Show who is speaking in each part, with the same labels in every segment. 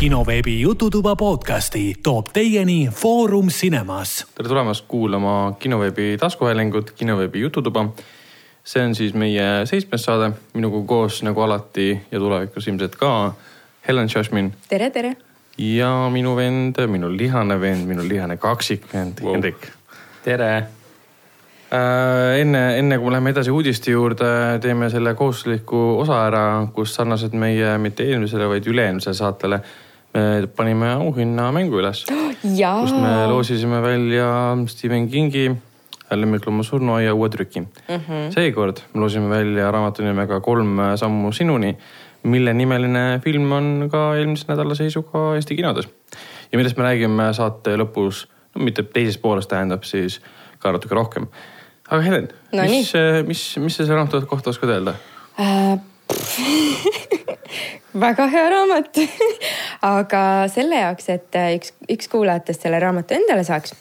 Speaker 1: kinoveebi Jututuba podcasti toob teieni Foorum Cinemas.
Speaker 2: tere tulemast kuulama kinoveebi taskuhäälingut, kinoveebi Jututuba. see on siis meie seitsmes saade, minuga koos nagu alati ja tulevikus ilmselt ka Helen Šašmin
Speaker 3: tere, tere.
Speaker 2: ja minu vend, minu lihane vend, minu lihane kaksikvend wow. Hendrik.
Speaker 4: tere
Speaker 2: Äh, enne, enne kui me läheme edasi uudiste juurde, teeme selle kohustusliku osa ära, kus sarnaselt meie mitte eelmisele, vaid üle-eelmisele saatele me panime auhinna mängu üles. kus me loosisime välja Stephen Kingi Lemmiklooma surnuaia uue trüki mm. -hmm. seekord me loosime välja raamatu nimega Kolm sammu sinuni, mille nimeline film on ka eelmise nädala seisuga Eesti kinodes. ja millest me räägime saate lõpus, no mitte teises pooles tähendab siis ka natuke rohkem aga Helen no, mis, mis, mis sa selle raamatu kohta oskad öelda äh,?
Speaker 3: väga hea raamat aga selle jaoks, et äh, üks, üks kuulajatest selle raamatu endale saaks,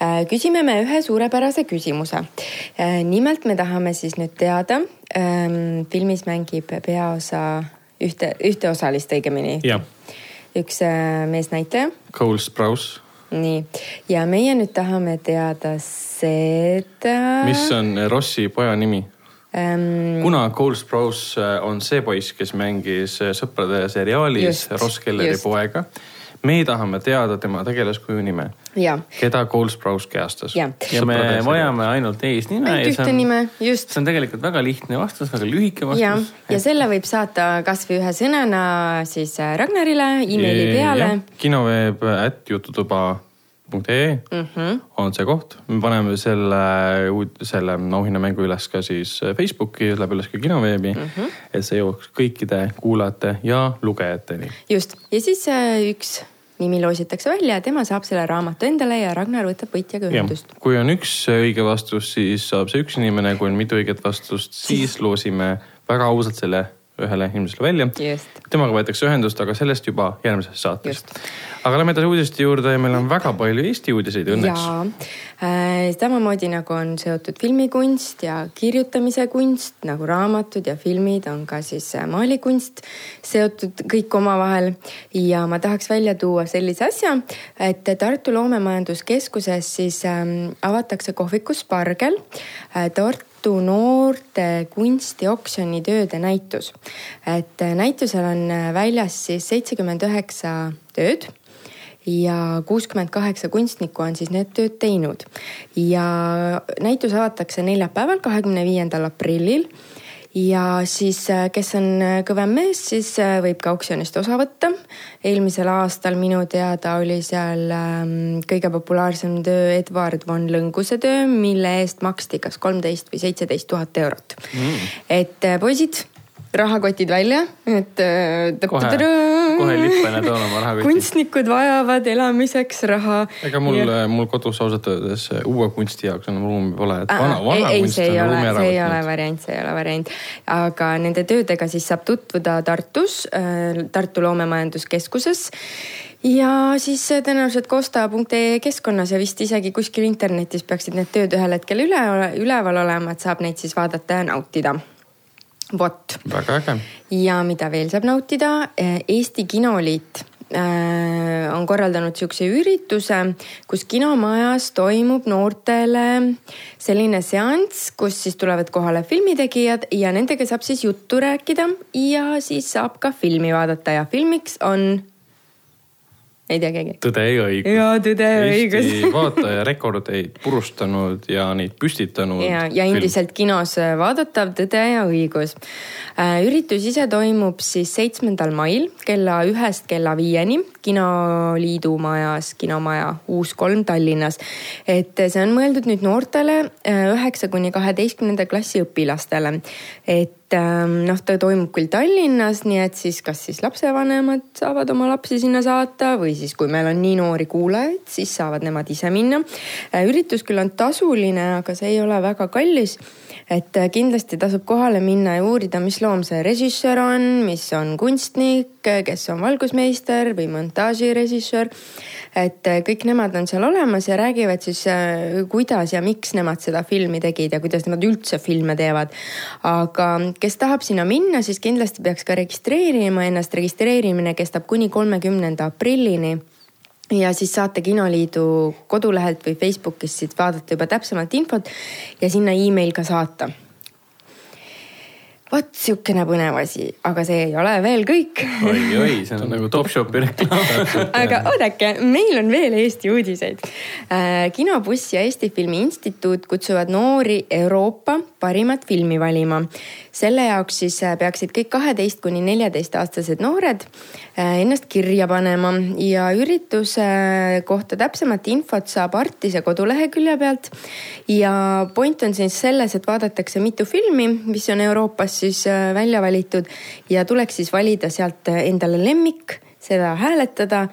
Speaker 3: äh, küsime me ühe suurepärase küsimuse. nimelt me tahame siis nüüd teada, ähm, filmis mängib peaosa ühte, ühte osalist õigemini. üks meesnäitleja.
Speaker 2: Cole Sprouse
Speaker 3: nii, ja meie nüüd tahame teada seda.
Speaker 2: mis on Rossi poja nimi ähm...? kuna Cole Sprouse äh, on see poiss, kes mängis äh, Sõprade seriaalis just, Ross Kelleri just. poega me tahame teada tema tegelaskuju nime. keda Cole Sprouse kehastas.
Speaker 4: ja, ja me vajame ainult eesnime.
Speaker 3: ainult ühte nime, just.
Speaker 4: see on tegelikult väga lihtne vastus, väga lühike vastus.
Speaker 3: ja, ja selle võib saata kasvõi ühe sõnana siis äh, Ragnarile emaili peale.
Speaker 2: kinoveeb at jututuba ee mm -hmm. on see koht, me paneme selle, selle auhinnamängu üles ka siis Facebooki, läheb üles ka kinoveebi mm. -hmm. et see jõuaks kõikide kuulajate ja lugejateni.
Speaker 3: just ja siis äh, üks nimi loositakse välja ja tema saab selle raamatu endale ja Ragnar võtab võitjaga ühendust.
Speaker 2: kui on üks õige vastus, siis saab see üks inimene, kui on mitu õiget vastust, siis loosime väga ausalt selle ühele inimesele välja. temaga võetakse ühendust, aga sellest juba järgmises saates. aga lähme edasi uudiste juurde ja meil on väga palju Eesti uudiseid õnneks.
Speaker 3: Äh, samamoodi nagu on seotud filmikunst ja kirjutamise kunst nagu raamatud ja filmid on ka siis äh, maalikunst seotud kõik omavahel. ja ma tahaks välja tuua sellise asja, et Tartu Loomemajanduskeskuses siis ähm, avatakse kohvikus Spargel äh, Tartu Tartu noorte kunstioksjoni tööde näitus. et näitusel on väljas siis seitsekümmend üheksa tööd ja kuuskümmend kaheksa kunstnikku on siis need tööd teinud. ja näitus avatakse neljapäeval, kahekümne viiendal aprillil ja siis, äh, kes on äh, kõvem mees, siis äh, võib ka oksjonist osa võtta. eelmisel aastal minu teada oli seal ähm, kõige populaarsem töö Edward von Lõnguse töö, mille eest maksti kas kolmteist või seitseteist tuhat eurot mm.. et poisid rahakotid välja, et.
Speaker 4: Äh, kohe, kohe lippena toon oma rahakoti.
Speaker 3: kunstnikud vajavad elamiseks raha.
Speaker 2: ega mul ja..., mul kodus ausalt öeldes uue kunsti jaoks enam ruumi pole, et vana,
Speaker 3: vana ei, kunst ei, on ruumi ära võtnud. see ei ole variant, see ei ole variant. aga nende töödega siis saab tutvuda Tartus, äh, Tartu Loomemajanduskeskuses ja siis äh, tõenäoliselt kosta.ee keskkonnas ja vist isegi kuskil internetis peaksid need tööd ühel hetkel üle, üleval olema, et saab neid siis vaadata ja nautida vot.
Speaker 2: väga äge.
Speaker 3: ja mida veel saab nautida, eh, Eesti Kinoliit äh, on korraldanud sihukese ürituse, kus kinomajas toimub noortele selline seanss, kus siis tulevad kohale filmitegijad ja nendega saab siis juttu rääkida ja siis saab ka filmi vaadata ja filmiks on ei tea keegi.
Speaker 2: Tõde ja õigus.
Speaker 3: ja Tõde ja õigus.
Speaker 2: Eesti vaataja rekordeid purustanud ja neid püstitanud.
Speaker 3: ja, ja endiselt kinos vaadatav Tõde ja õigus. Äh, üritus ise toimub siis seitsmendal mail kella ühest kella viieni Kinoliidu majas, kinomaja Uus kolm Tallinnas. et see on mõeldud nüüd noortele äh, üheksa kuni kaheteistkümnenda klassi õpilastele. et noh, ta toimub küll Tallinnas, nii et siis kas siis lapsevanemad saavad oma lapsi sinna saata või siis, kui meil on nii noori kuulajaid, siis saavad nemad ise minna. Äh, üritus küll on tasuline, aga see ei ole väga kallis et äh, kindlasti tasub kohale minna ja uurida, mis loom see režissöör on, mis on kunstnik, kes on valgusmeister või montaažirežissöör. et äh, kõik nemad on seal olemas ja räägivad siis, äh, kuidas ja miks nemad seda filmi tegid ja kuidas nemad üldse filme teevad. aga kes tahab sinna minna, siis kindlasti peaks ka registreerima ennast, registreerimine kestab kuni kolmekümnenda aprillini ja siis saate Kinoliidu kodulehelt või Facebookist siit vaadata juba täpsemalt infot ja sinna email ka saata vot sihukene põnev asi, aga see ei ole veel kõik.
Speaker 4: oi, oi, see on nagu Topshopi reklaam
Speaker 3: aga oodake, meil on veel Eesti uudiseid. Äh, kinobuss ja Eesti Filmi Instituut kutsuvad noori Euroopa parimat filmi valima. selle jaoks siis äh, peaksid kõik kaheteist kuni neljateistaastased noored äh, ennast kirja panema ja ürituse kohta täpsemat infot saab Artise kodulehekülje pealt. ja point on siis selles, et vaadatakse mitu filmi, mis on Euroopas siis äh, välja valitud ja tuleks siis valida sealt äh, endale lemmik, seda hääletada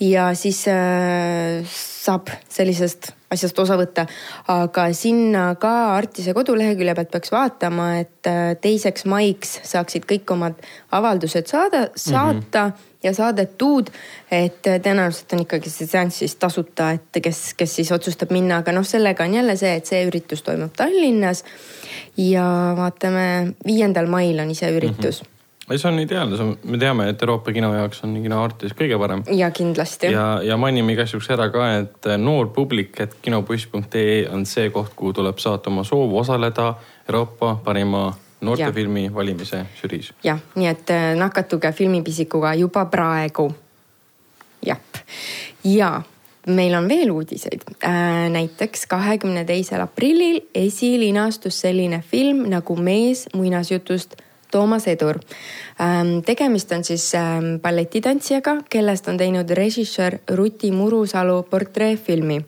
Speaker 3: ja siis äh, saab sellisest asjast osa võtta. aga sinna ka Artise kodulehekülje pealt peaks vaatama, et teiseks maiks saaksid kõik omad avaldused saada, saata mm. -hmm ja saadetud, et tõenäoliselt on ikkagi see seanss siis tasuta, et kes, kes siis otsustab minna, aga noh, sellega on jälle see, et see üritus toimub Tallinnas ja vaatame, viiendal mail on ise üritus mm. -hmm
Speaker 2: ei, see on ideaalne, me teame, et Euroopa kino jaoks on kino Artis kõige parem.
Speaker 3: ja kindlasti.
Speaker 2: ja, ja mainime igaks juhuks ära ka, et noor publik, et kinobuss.ee on see koht, kuhu tuleb saata oma soov osaleda Euroopa parima noortefilmi valimise žüriis.
Speaker 3: jah, nii et äh, nakatuge filmipisikuga juba praegu. jah, ja meil on veel uudiseid. Äh, näiteks kahekümne teisel aprillil esilinastus selline film nagu Mees muinasjutust Toomas Edur. Ähm, tegemist on siis ähm, balletitantsijaga, kellest on teinud režissöör Ruti Murusalu portreefilmi.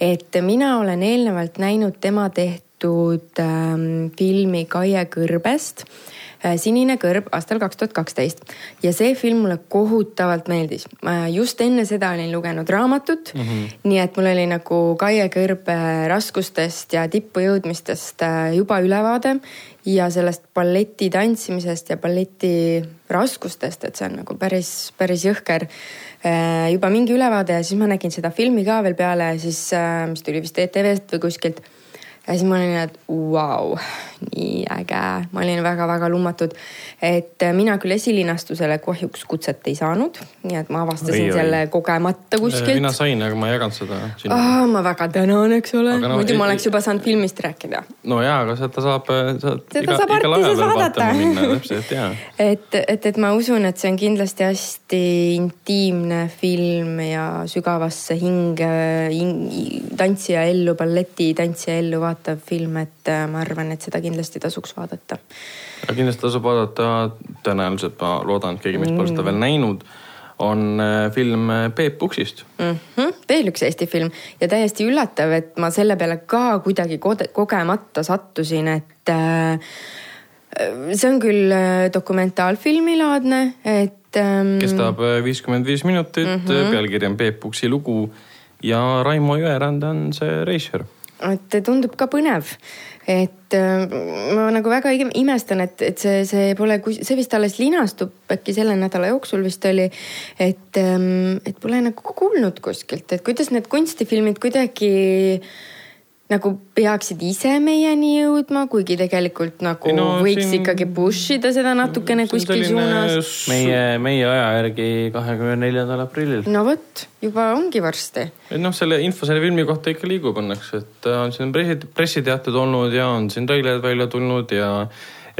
Speaker 3: et mina olen eelnevalt näinud tema tehtud ähm, filmi Kaie kõrbest Äh, sinine kõrb aastal kaks tuhat kaksteist ja see film mulle kohutavalt meeldis. ma just enne seda olin lugenud raamatut mm, -hmm. nii et mul oli nagu Kaie Kõrbe raskustest ja tippu jõudmistest äh, juba ülevaade ja sellest balleti tantsimisest ja balleti raskustest, et see on nagu päris, päris jõhker. Äh, juba mingi ülevaade ja siis ma nägin seda filmi ka veel peale, siis mis tuli vist ETV-st või kuskilt ja siis ma olin, et vau wow,, nii äge, ma olin väga-väga lummatud. et äh, mina küll esilinastusele kahjuks kutset ei saanud, nii et ma avastasin oi, selle oi. kogemata kuskilt.
Speaker 2: mina sain, aga ma ei jaganud seda.
Speaker 3: Oh, ma väga tänan, eks ole, no, muidu ma oleks juba saanud filmist rääkida.
Speaker 2: no ja, aga seda saab, saad
Speaker 3: seda iga, saab artises vaadata.
Speaker 2: täpselt ja.
Speaker 3: et, et, et ma usun, et see on kindlasti hästi intiimne film ja sügavasse hinge hing, tantsija ellu, balletitantsija ellu vaatav film, et äh, ma arvan, et seda kindlasti tasuks vaadata.
Speaker 2: kindlasti tasub vaadata, tõenäoliselt ma loodan, et keegi meist pole seda veel mm. näinud on äh, film äh, Peep Puksist
Speaker 3: mm. -hmm. veel üks Eesti film ja täiesti üllatav, et ma selle peale ka kuidagi kogemata sattusin, et äh, see on küll dokumentaalfilmilaadne, et ähm....
Speaker 2: kestab viiskümmend viis minutit mm, -hmm. pealkiri on Peep Puksi lugu ja Raimo Jõerand on see reisijal
Speaker 3: et tundub ka põnev, et äh, ma nagu väga imestan, et, et see, see pole, see vist alles linastub äkki selle nädala jooksul vist oli. et, ähm, et pole nagu kuulnud kuskilt, et kuidas need kunstifilmid kuidagi nagu peaksid ise meieni jõudma, kuigi tegelikult nagu no, võiks siin... ikkagi push ida seda natukene kuskil suunas.
Speaker 4: meie, meie aja järgi kahekümne neljandal aprillil.
Speaker 3: no vot, juba ongi varsti.
Speaker 2: et noh, selle info selle filmi kohta ikka liigub õnneks, et on siin pressiteated olnud ja on siin treilerid välja tulnud ja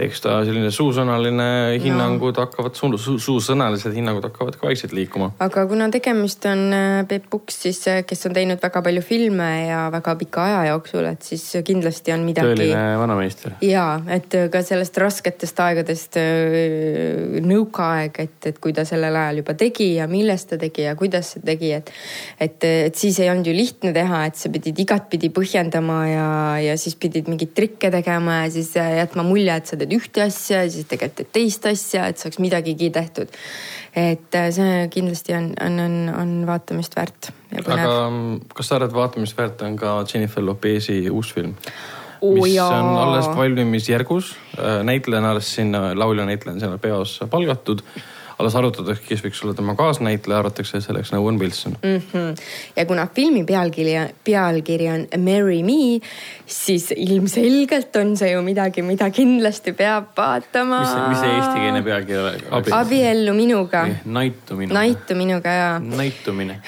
Speaker 2: eks ta selline suusõnaline hinnangud no. hakkavad su, su, suusõnalised hinnangud hakkavad ka vaikselt liikuma.
Speaker 3: aga kuna tegemist on äh, Peep Puks siis, äh, kes on teinud väga palju filme ja väga pika aja jooksul, et siis kindlasti on midagi.
Speaker 4: tõeline vanameister.
Speaker 3: ja, et ka sellest rasketest aegadest äh, nõukaaeg, et, et kui ta sellel ajal juba tegi ja millest ta tegi ja kuidas ta tegi, et. et, et siis ei olnud ju lihtne teha, et sa pidid igatpidi põhjendama ja, ja siis pidid mingeid trikke tegema ja siis jätma mulje, et sa teed teed ühte asja ja siis tegelikult teed teist asja, et saaks midagigi tehtud. et äh, see kindlasti on, on, on, on vaatamist väärt.
Speaker 2: aga mm, kas sa arvad, vaatamist väärt on ka Jennifer Lopez'i uus film?
Speaker 3: Oo
Speaker 2: mis
Speaker 3: jaa.
Speaker 2: on alles valmimisjärgus. näitleja on alles sinna, laulja näitleja on sinna peos palgatud. Alles arutatakse, kes võiks olla tema kaasnäitleja, arvatakse, selleks on Owen Wilson mm..
Speaker 3: Mhm. ja kuna filmi pealkiri, pealkiri on Marry me, siis ilmselgelt on see ju midagi, mida kindlasti peab vaatama.
Speaker 4: mis see, mis see eestikeelne pealkiri oleks?
Speaker 3: abiellu minuga,
Speaker 4: naitumine.
Speaker 3: naitu minuga ja.
Speaker 4: naitumine.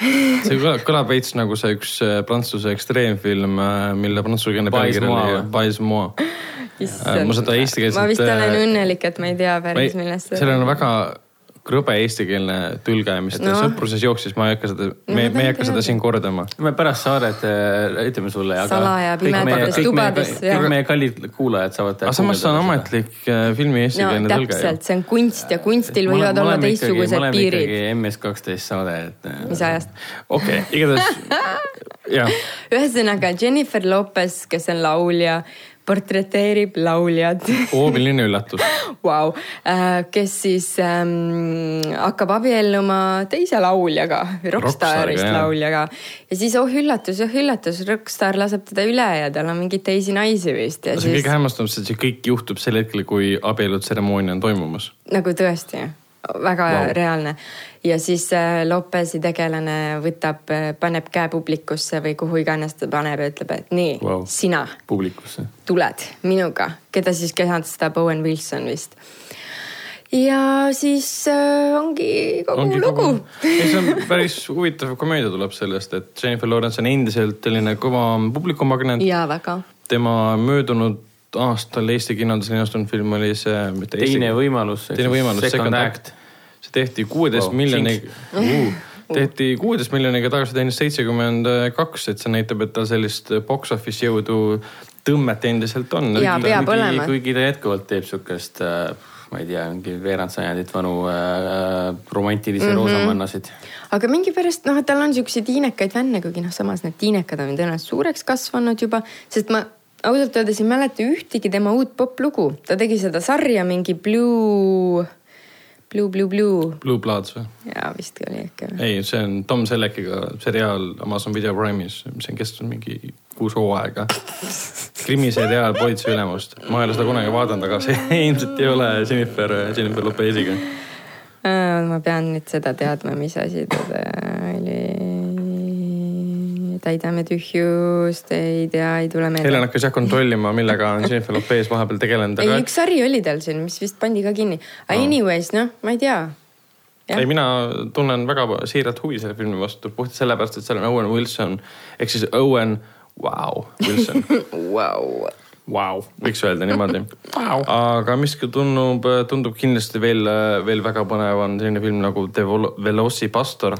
Speaker 2: see kõlab, kõlab veits nagu see üks äh, prantsuse ekstreemfilm, mille prantsusekeelne pealkiri oli? Bais moi. ma seda eestikeelset.
Speaker 3: ma vist olen õnnelik, et ma ei tea päris, millest see
Speaker 2: sellel on väga krõbe eestikeelne tõlge, mis
Speaker 3: No.
Speaker 2: no. sõpruses jooksis, ma ei hakka seda,
Speaker 3: No
Speaker 2: me, me ei hakka seda siin kordama.
Speaker 4: me pärast saadet äh, ütleme sulle.
Speaker 3: Salaja pimedates tubades,
Speaker 4: kõik meie kallid kuulajad saavad.
Speaker 2: aga samas see on ametlik äh, filmi
Speaker 3: no
Speaker 2: eestikeelne tõlge ju
Speaker 3: täpselt, see on kunst ja kunstil võivad olla teistsugused piirid.
Speaker 4: MS kaksteist saade, et. äh,
Speaker 3: mis ajast?
Speaker 2: okei okay,, igatahes jah,
Speaker 3: ühesõnaga Jennifer Lopez, kes on laulja, portreteerib lauljat
Speaker 2: oo milline üllatus.
Speaker 3: Vau, kes siis ähm, hakkab abielluma teise lauljaga, rokkstaarist
Speaker 2: jah.
Speaker 3: lauljaga. ja siis oh üllatus, oh üllatus, rokkstaar laseb teda üle ja tal on mingeid teisi naisi vist ja
Speaker 2: see on
Speaker 3: siis
Speaker 2: kõige hämmastavam, sest see kõik juhtub sel hetkel, kui abielutseremoonia on toimumas.
Speaker 3: nagu tõesti, väga wow. reaalne. ja siis äh, Lopezi tegelane võtab, paneb käe publikusse või kuhu iganes ta paneb ja ütleb, et nii wow., sina
Speaker 4: publikusse.
Speaker 3: tuled minuga, keda siis kehatstab Owen Wilson vist. ja siis äh, ongi kogu ongi lugu.
Speaker 2: ei, see on päris huvitav komöödia tuleb sellest, et Jennifer Lawrence on endiselt selline kõva publikumagnet.
Speaker 3: ja väga.
Speaker 2: tema möödunud aastal Eesti kinodes linastunud film oli see.
Speaker 4: teine võimalus.
Speaker 2: teine võimalus, Second Act. see tehti kuueteist
Speaker 4: Wow,
Speaker 2: miljoni uh,, tehti kuueteist miljoniga tagasi teenis seitsekümmend kaks, et see näitab, et tal sellist box office jõudu tõmmet endiselt on.
Speaker 3: Jaa, peab olema.
Speaker 4: kuigi ta jätkuvalt teeb siukest äh, ma ei tea, mingi veerand sajandit vanu äh, romantilisi mm. -hmm. roosamannasid.
Speaker 3: aga mingipärast noh, tal on siukseid tiinekaid fänne, kuigi noh, samas need tiinekad on tõenäoliselt suureks kasvanud juba, sest ma ausalt öeldes ei mäleta ühtegi tema uut poplugu, ta tegi seda sarja mingi Blue, Blue, Blue, Blue
Speaker 2: Blue Bloods või?
Speaker 3: ja vist oli äkki.
Speaker 2: ei, see on Tom Selleckiga seriaal Amazon Video Prime'is, mis on kestnud mingi kuus hooaega. krimiseriaal Politsei ülemust, ma ei ole seda kunagi vaadanud, aga see ilmselt ei ole Jennifer, Jennifer Lopeziga.
Speaker 3: Äh, ma pean nüüd seda teadma, mis asi ta oli. Täidame tühjust, ei tea, ei tule
Speaker 2: Helen
Speaker 3: meelde.
Speaker 2: hakkas jah kontrollima, millega on Jennifer Lopez vahepeal tegelenud,
Speaker 3: ei,
Speaker 2: aga
Speaker 3: üks sari oli tal siin, mis vist pandi ka kinni. aga anyways, noh, ma ei tea.
Speaker 2: ei, mina tunnen väga siirat huvi selle filmi vastu puhtalt sellepärast, et seal on Owen Wilson ehk siis Owen, vau, Wilson
Speaker 3: Vau.
Speaker 2: wow., võiks öelda niimoodi wow.. aga mis tundub, tundub kindlasti veel, veel väga põnev on selline film nagu The Vol- Velocipastor.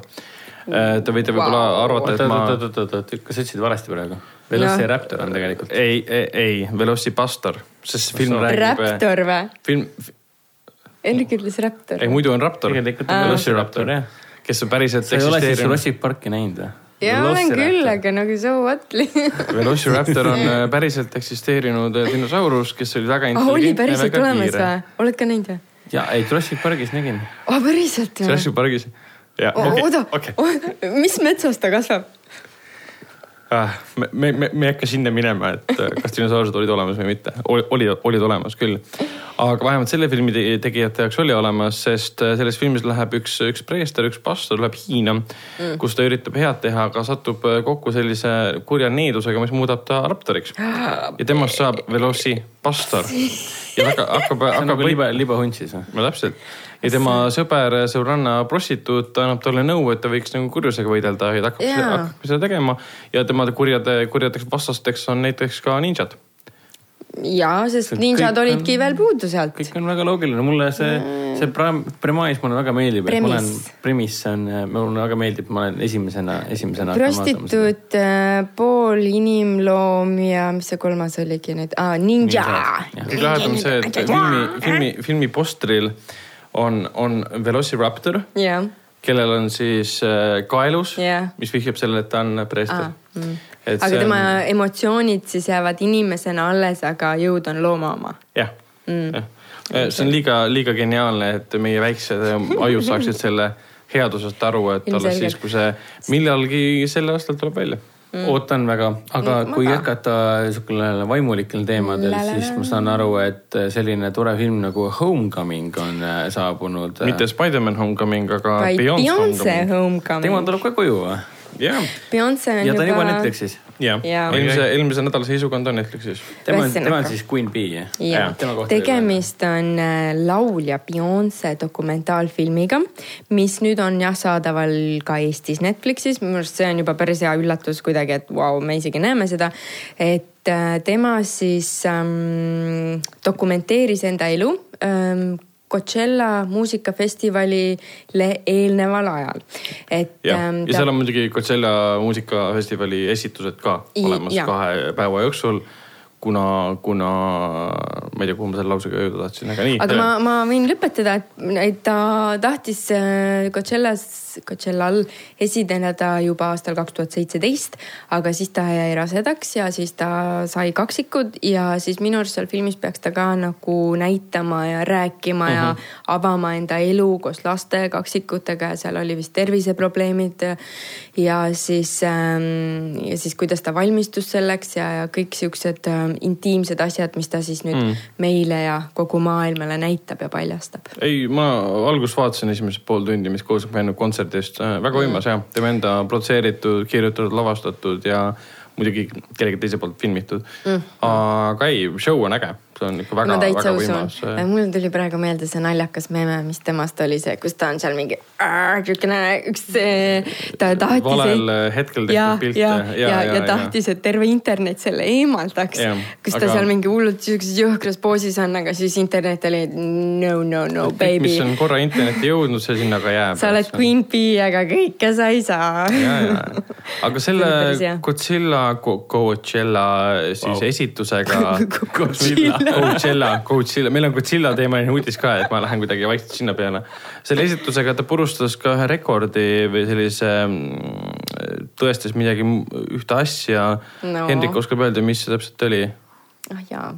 Speaker 2: Te võite võib-olla
Speaker 3: Wow.
Speaker 2: arvata, et ma
Speaker 4: oot, oot, oot, oot, kas sa ütlesid valesti praegu? Velociraptor on tegelikult.
Speaker 2: ei, ei, ei, Velocipastor, sest see film räägib.
Speaker 3: Raptor või?
Speaker 2: film,
Speaker 3: Hendrik ütles Raptor
Speaker 2: ei. muidu on Raptor,
Speaker 4: tegelikult on Velociraptor jah.
Speaker 2: kes on päriselt
Speaker 4: sa ei ole siis
Speaker 2: eksisteerinud.
Speaker 4: Jurassic Parki näinud või?
Speaker 3: ja olen küll, aga nagu so what.
Speaker 2: Velociraptor on äh, päriselt eksisteerinud äh, dinosaurus, kes oli väga
Speaker 3: ah, oli
Speaker 2: intelligentne,
Speaker 3: päriselt
Speaker 2: väga
Speaker 3: olemas
Speaker 2: kiire.
Speaker 3: või? oled ka näinud või?
Speaker 4: ja ei, Jurassic Pargis nägin.
Speaker 3: aa, päriselt või?
Speaker 2: Jurassic Pargis. Ja okei,
Speaker 3: oota
Speaker 2: okei,
Speaker 3: mis metsas ta kasvab?
Speaker 2: Ah, me, me, me, me ei hakka sinna minema, et äh, kas dinosaurused olid olemas või mitte. oli, olid olemas küll. aga vähemalt selle filmi te- tegijate jaoks oli olemas, sest äh, selles filmis läheb üks, üks preester, üks pastor läheb Hiina mm., kus ta üritab head teha, aga satub äh, kokku sellise kurja needusega, mis muudab ta raptoriks. ja temast saab Velocipastor. ja väga hakkab, hakkab
Speaker 4: nagu libe, libehunt siis või?
Speaker 2: no täpselt. Ja tema sõber, sõbranna prostituut annab talle nõu, et ta võiks nagu kurjusega võidelda ja ta hakkab, seda, hakkab seda tegema. ja tema kurjade, kurjadeks vastasteks on näiteks ka ninjad.
Speaker 3: jaa, sest
Speaker 4: See
Speaker 3: ninjad
Speaker 4: kõik on-
Speaker 3: olidki veel puudu sealt.
Speaker 4: kõik on väga loogiline, mulle see, see pram- premise mulle väga meeldib. olen
Speaker 3: premise
Speaker 4: on, mulle väga meeldib, ma olen esimesena, esimesena.
Speaker 3: prostituut, pool inimloom ja mis see kolmas oligi nüüd ah,, ninja.
Speaker 2: kõige lahedam see, et filmi, filmi, filmi postril on, on Velociraptor,
Speaker 3: jah,
Speaker 2: kellel on siis äh, kaelus
Speaker 3: Jah.
Speaker 2: mis vihjab sellele, et ta on preester
Speaker 3: Ah, mm.
Speaker 2: et
Speaker 3: aga tema
Speaker 2: on-
Speaker 3: emotsioonid siis jäävad inimesena alles, aga jõud on looma oma.
Speaker 2: jah mm., jah. see on liiga, liiga geniaalne, et meie väiksed ajud saaksid selle headusest aru, et alles siis, kui see millalgi sel aastal tuleb välja.
Speaker 4: Ootan väga, aga
Speaker 3: Mm,
Speaker 4: kui
Speaker 3: ka.
Speaker 4: jätkata niisugune vaimulikel teemadel, siis ma saan aru, et selline tore film nagu Homecoming on äh, saabunud.
Speaker 2: mitte Spider-man Homecoming, aga Beyonce Homecoming.
Speaker 3: Homecoming
Speaker 4: tema. tuleb ka koju või?
Speaker 2: jah,
Speaker 3: Beyonce on
Speaker 4: ja ta on juba
Speaker 3: juba
Speaker 4: Netflixis.
Speaker 2: jah,
Speaker 3: Jaa.
Speaker 2: eelmise, eelmise nädala seisuga on ta Netflixis.
Speaker 4: tema on, tema on siis Queen Bee, jah?
Speaker 3: ja
Speaker 4: tema kohta
Speaker 3: tegemist on äh, laulja Beyonce dokumentaalfilmiga, mis nüüd on jah saadaval ka Eestis Netflixis, minu arust see on juba päris hea üllatus kuidagi, et vau, me isegi näeme seda. et äh, tema siis ähm, dokumenteeris enda elu ähm, Coachella muusikafestivalile eelneval ajal, et
Speaker 2: jah,
Speaker 3: ähm,
Speaker 2: ja seal on muidugi Coachella muusikafestivali esitused ka olemas
Speaker 3: jah.
Speaker 2: kahe päeva jooksul. kuna, kuna ma ei tea, kuhu ma selle lausega jõuda tahtsin, aga nii.
Speaker 3: aga ma, ma võin lõpetada, et, et ta tahtis äh, Coachellas, Coachellal esineda juba aastal kaks tuhat seitseteist, aga siis ta jäi rasedaks ja siis ta sai kaksikud ja siis minu arust seal filmis peaks ta ka nagu näitama ja rääkima uh -huh. ja avama enda elu koos laste kaksikutega ja seal oli vist terviseprobleemid ja siis ähm,, ja siis kuidas ta valmistus selleks ja, ja kõik siuksed ähm, intiimsed asjad, mis ta siis nüüd mm. meile ja kogu maailmale näitab ja paljastab.
Speaker 2: ei, ma alguses vaatasin esimesed pool tundi, mis koosneb ainult kontserdist, väga võimas jah, tema enda produtseeritud, kirjutatud, lavastatud ja muidugi kellegi teise poolt filmitud mm.. aga ei, show on äge, see on ikka väga väga võimas.,
Speaker 3: mul tuli praegu meelde see naljakas meeme, mis temast oli see, kus ta on seal mingi siukene üks, ta tahtis.
Speaker 2: valel hetkel
Speaker 3: ja
Speaker 2: tehtud, pilte
Speaker 3: ja, ja, ja, ja tahtis, et terve internet selle eemaldaks kus ta
Speaker 2: aga-
Speaker 3: seal mingi hullult siukses jõhkras poosis on, aga siis internet oli no, no, no
Speaker 2: kõik, mis
Speaker 3: baby.
Speaker 2: on korra internetti jõudnud, see sinna ka jääb.
Speaker 3: sa oled Queen Bee, aga kõike sa ei saa.
Speaker 2: ja, ja, aga selle
Speaker 3: See.
Speaker 2: Godzilla, Coachella siis wow. Esitusega.
Speaker 3: Godzilla.
Speaker 2: Coachella, Coachella, meil on Godzilla teemaline uudis ka, et ma lähen kuidagi vaikselt sinna peale. selle esitusega ta purustas ka ühe rekordi või sellise, tõestas midagi, ühte asja
Speaker 3: no..
Speaker 2: Hendrik oskab öelda, mis see täpselt oli?
Speaker 3: ah jaa.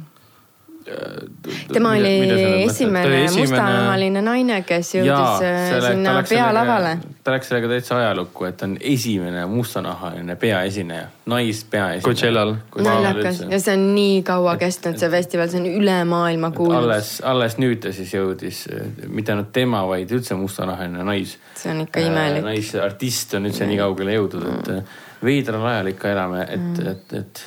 Speaker 3: Tema oli esimene mustanahaline naine, kes jõudis äh, sinna pealavale.
Speaker 4: ta läks sellega täitsa ajalukku, et ta on esimene mustanahaline peaesineja, naispeaesineja.
Speaker 2: Coachellal.
Speaker 3: naljakas ja see on nii kaua kestnud, see festival, see on üle maailma kuulus.
Speaker 4: alles, alles nüüd ta siis jõudis, mitte ainult tema, vaid üldse mustanahaline nais.
Speaker 3: see on ikka imelik.
Speaker 4: naisartist on üldse nii kaugele jõudnud, et äh, veidral ajal ikka elame, et
Speaker 3: Mm.
Speaker 4: et, et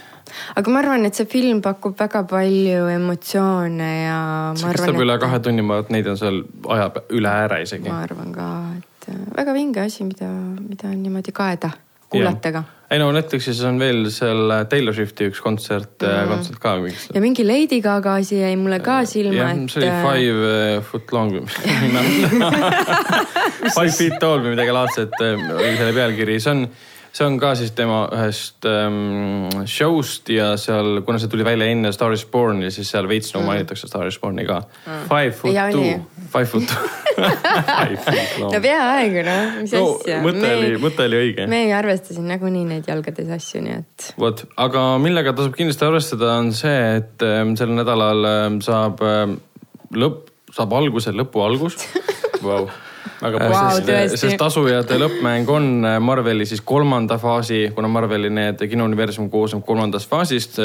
Speaker 3: aga ma arvan, et see film pakub väga palju emotsioone ja
Speaker 2: see kestab
Speaker 3: arvan,
Speaker 2: üle
Speaker 3: et
Speaker 2: kahe tunni, ma arvan, et neid on seal aja üle ääre isegi.
Speaker 3: ma arvan ka, et äh, väga vinge asi, mida, mida on niimoodi kaeda, kuulata ka.
Speaker 2: ei no Netflixis on veel seal Taylor Swifti üks kontsert mm., kontsert ka miks.
Speaker 3: ja mingi Lady Gaga asi jäi mulle ka silma,
Speaker 2: jah,
Speaker 3: et
Speaker 2: see oli
Speaker 3: äh,
Speaker 2: Five Foot Long või mis ma ei mäleta. Five Feet Tall või midagi laadset oli selle pealkiri, see on, see on ka siis tema ühest ähm, show'st ja seal, kuna see tuli välja enne Star is Born'i, siis seal veits nagu mainitakse Star is Born'i ka mm.. Five Foot
Speaker 3: Ja
Speaker 2: Two Five Foot Two. Long
Speaker 3: no. peaaegu noh, mis
Speaker 2: no
Speaker 3: asja.
Speaker 2: mõte oli, mõte oli õige
Speaker 3: me ei arvesta siin nagunii neid jalgades asju, nii et
Speaker 2: vot, aga millega tasub kindlasti arvestada, on see, et ähm, sel nädalal ähm, saab ähm, lõpp, saab alguse lõpu algus
Speaker 4: vau, väga
Speaker 3: Vau,
Speaker 2: sest,
Speaker 3: tõesti.
Speaker 2: Äh, sest tasujate lõppmäng on äh, Marveli siis kolmanda faasi, kuna Marveli need kinouniversum koosneb kolmandast faasist,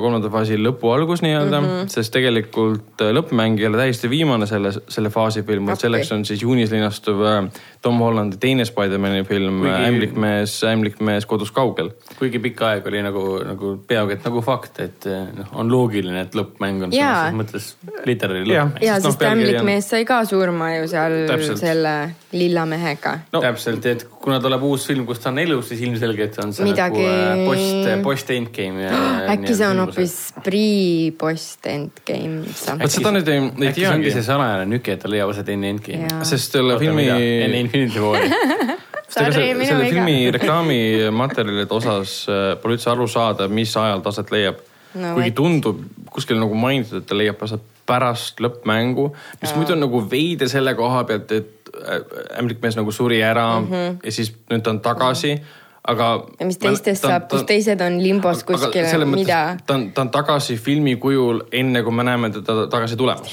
Speaker 2: kolmanda faasi lõpu algus nii-öelda mm, -hmm. sest tegelikult äh, lõppmäng ei ole täiesti viimane selle, selle faasi film, vaid
Speaker 3: Appi.
Speaker 2: selleks on siis juunis linastuv äh, Tom Hollandi teine Spider-man'i film
Speaker 4: Kuigi-
Speaker 2: ämblikmees, ämblikmees kodus kaugel.
Speaker 4: kuigi pikka aega oli nagu, nagu peaaegu et nagu fakt, et noh, on loogiline, et lõppmäng on selles mõttes literaali lõppmäng.
Speaker 3: ja
Speaker 2: Sest noh,
Speaker 3: sest
Speaker 2: pealkiri
Speaker 3: ämblik
Speaker 2: on-
Speaker 3: mees sai ka surma ju seal
Speaker 2: Täpselt.
Speaker 3: Selle lilla mehega.
Speaker 2: No-
Speaker 4: täpselt, et kuna tuleb uus film, kus ta on elus, siis ilmselgelt on see
Speaker 3: Midagi-
Speaker 4: nagu äh, post, post endgame.
Speaker 3: äkki see on hoopis pre-post endgame.
Speaker 2: vot seda nüüd ei, ei
Speaker 4: äkki see ongi
Speaker 2: teagi
Speaker 4: see. salajane nüke, et ta leiab aset enne endgame'i.
Speaker 2: Sest selle filmi,
Speaker 4: enne Infinity War'i.
Speaker 3: Sorry,
Speaker 2: selle, selle filmi reklaamimaterjalide osas äh, pole üldse aru saada, mis ajal ta aset leiab
Speaker 3: No
Speaker 2: kuigi tundub kuskil nagu mainitud, et ta leiab aset pärast lõppmängu, mis muidu on nagu veider selle koha pealt, et äh, ämblik mees nagu suri ära mm. -hmm. ja siis nüüd ta on tagasi. Aga.
Speaker 3: ja mis teistest ta, saab, kus teised on limbos kuskil, mida?
Speaker 2: ta on, ta on tagasi filmi kujul, enne kui me näeme teda tagasi tulemas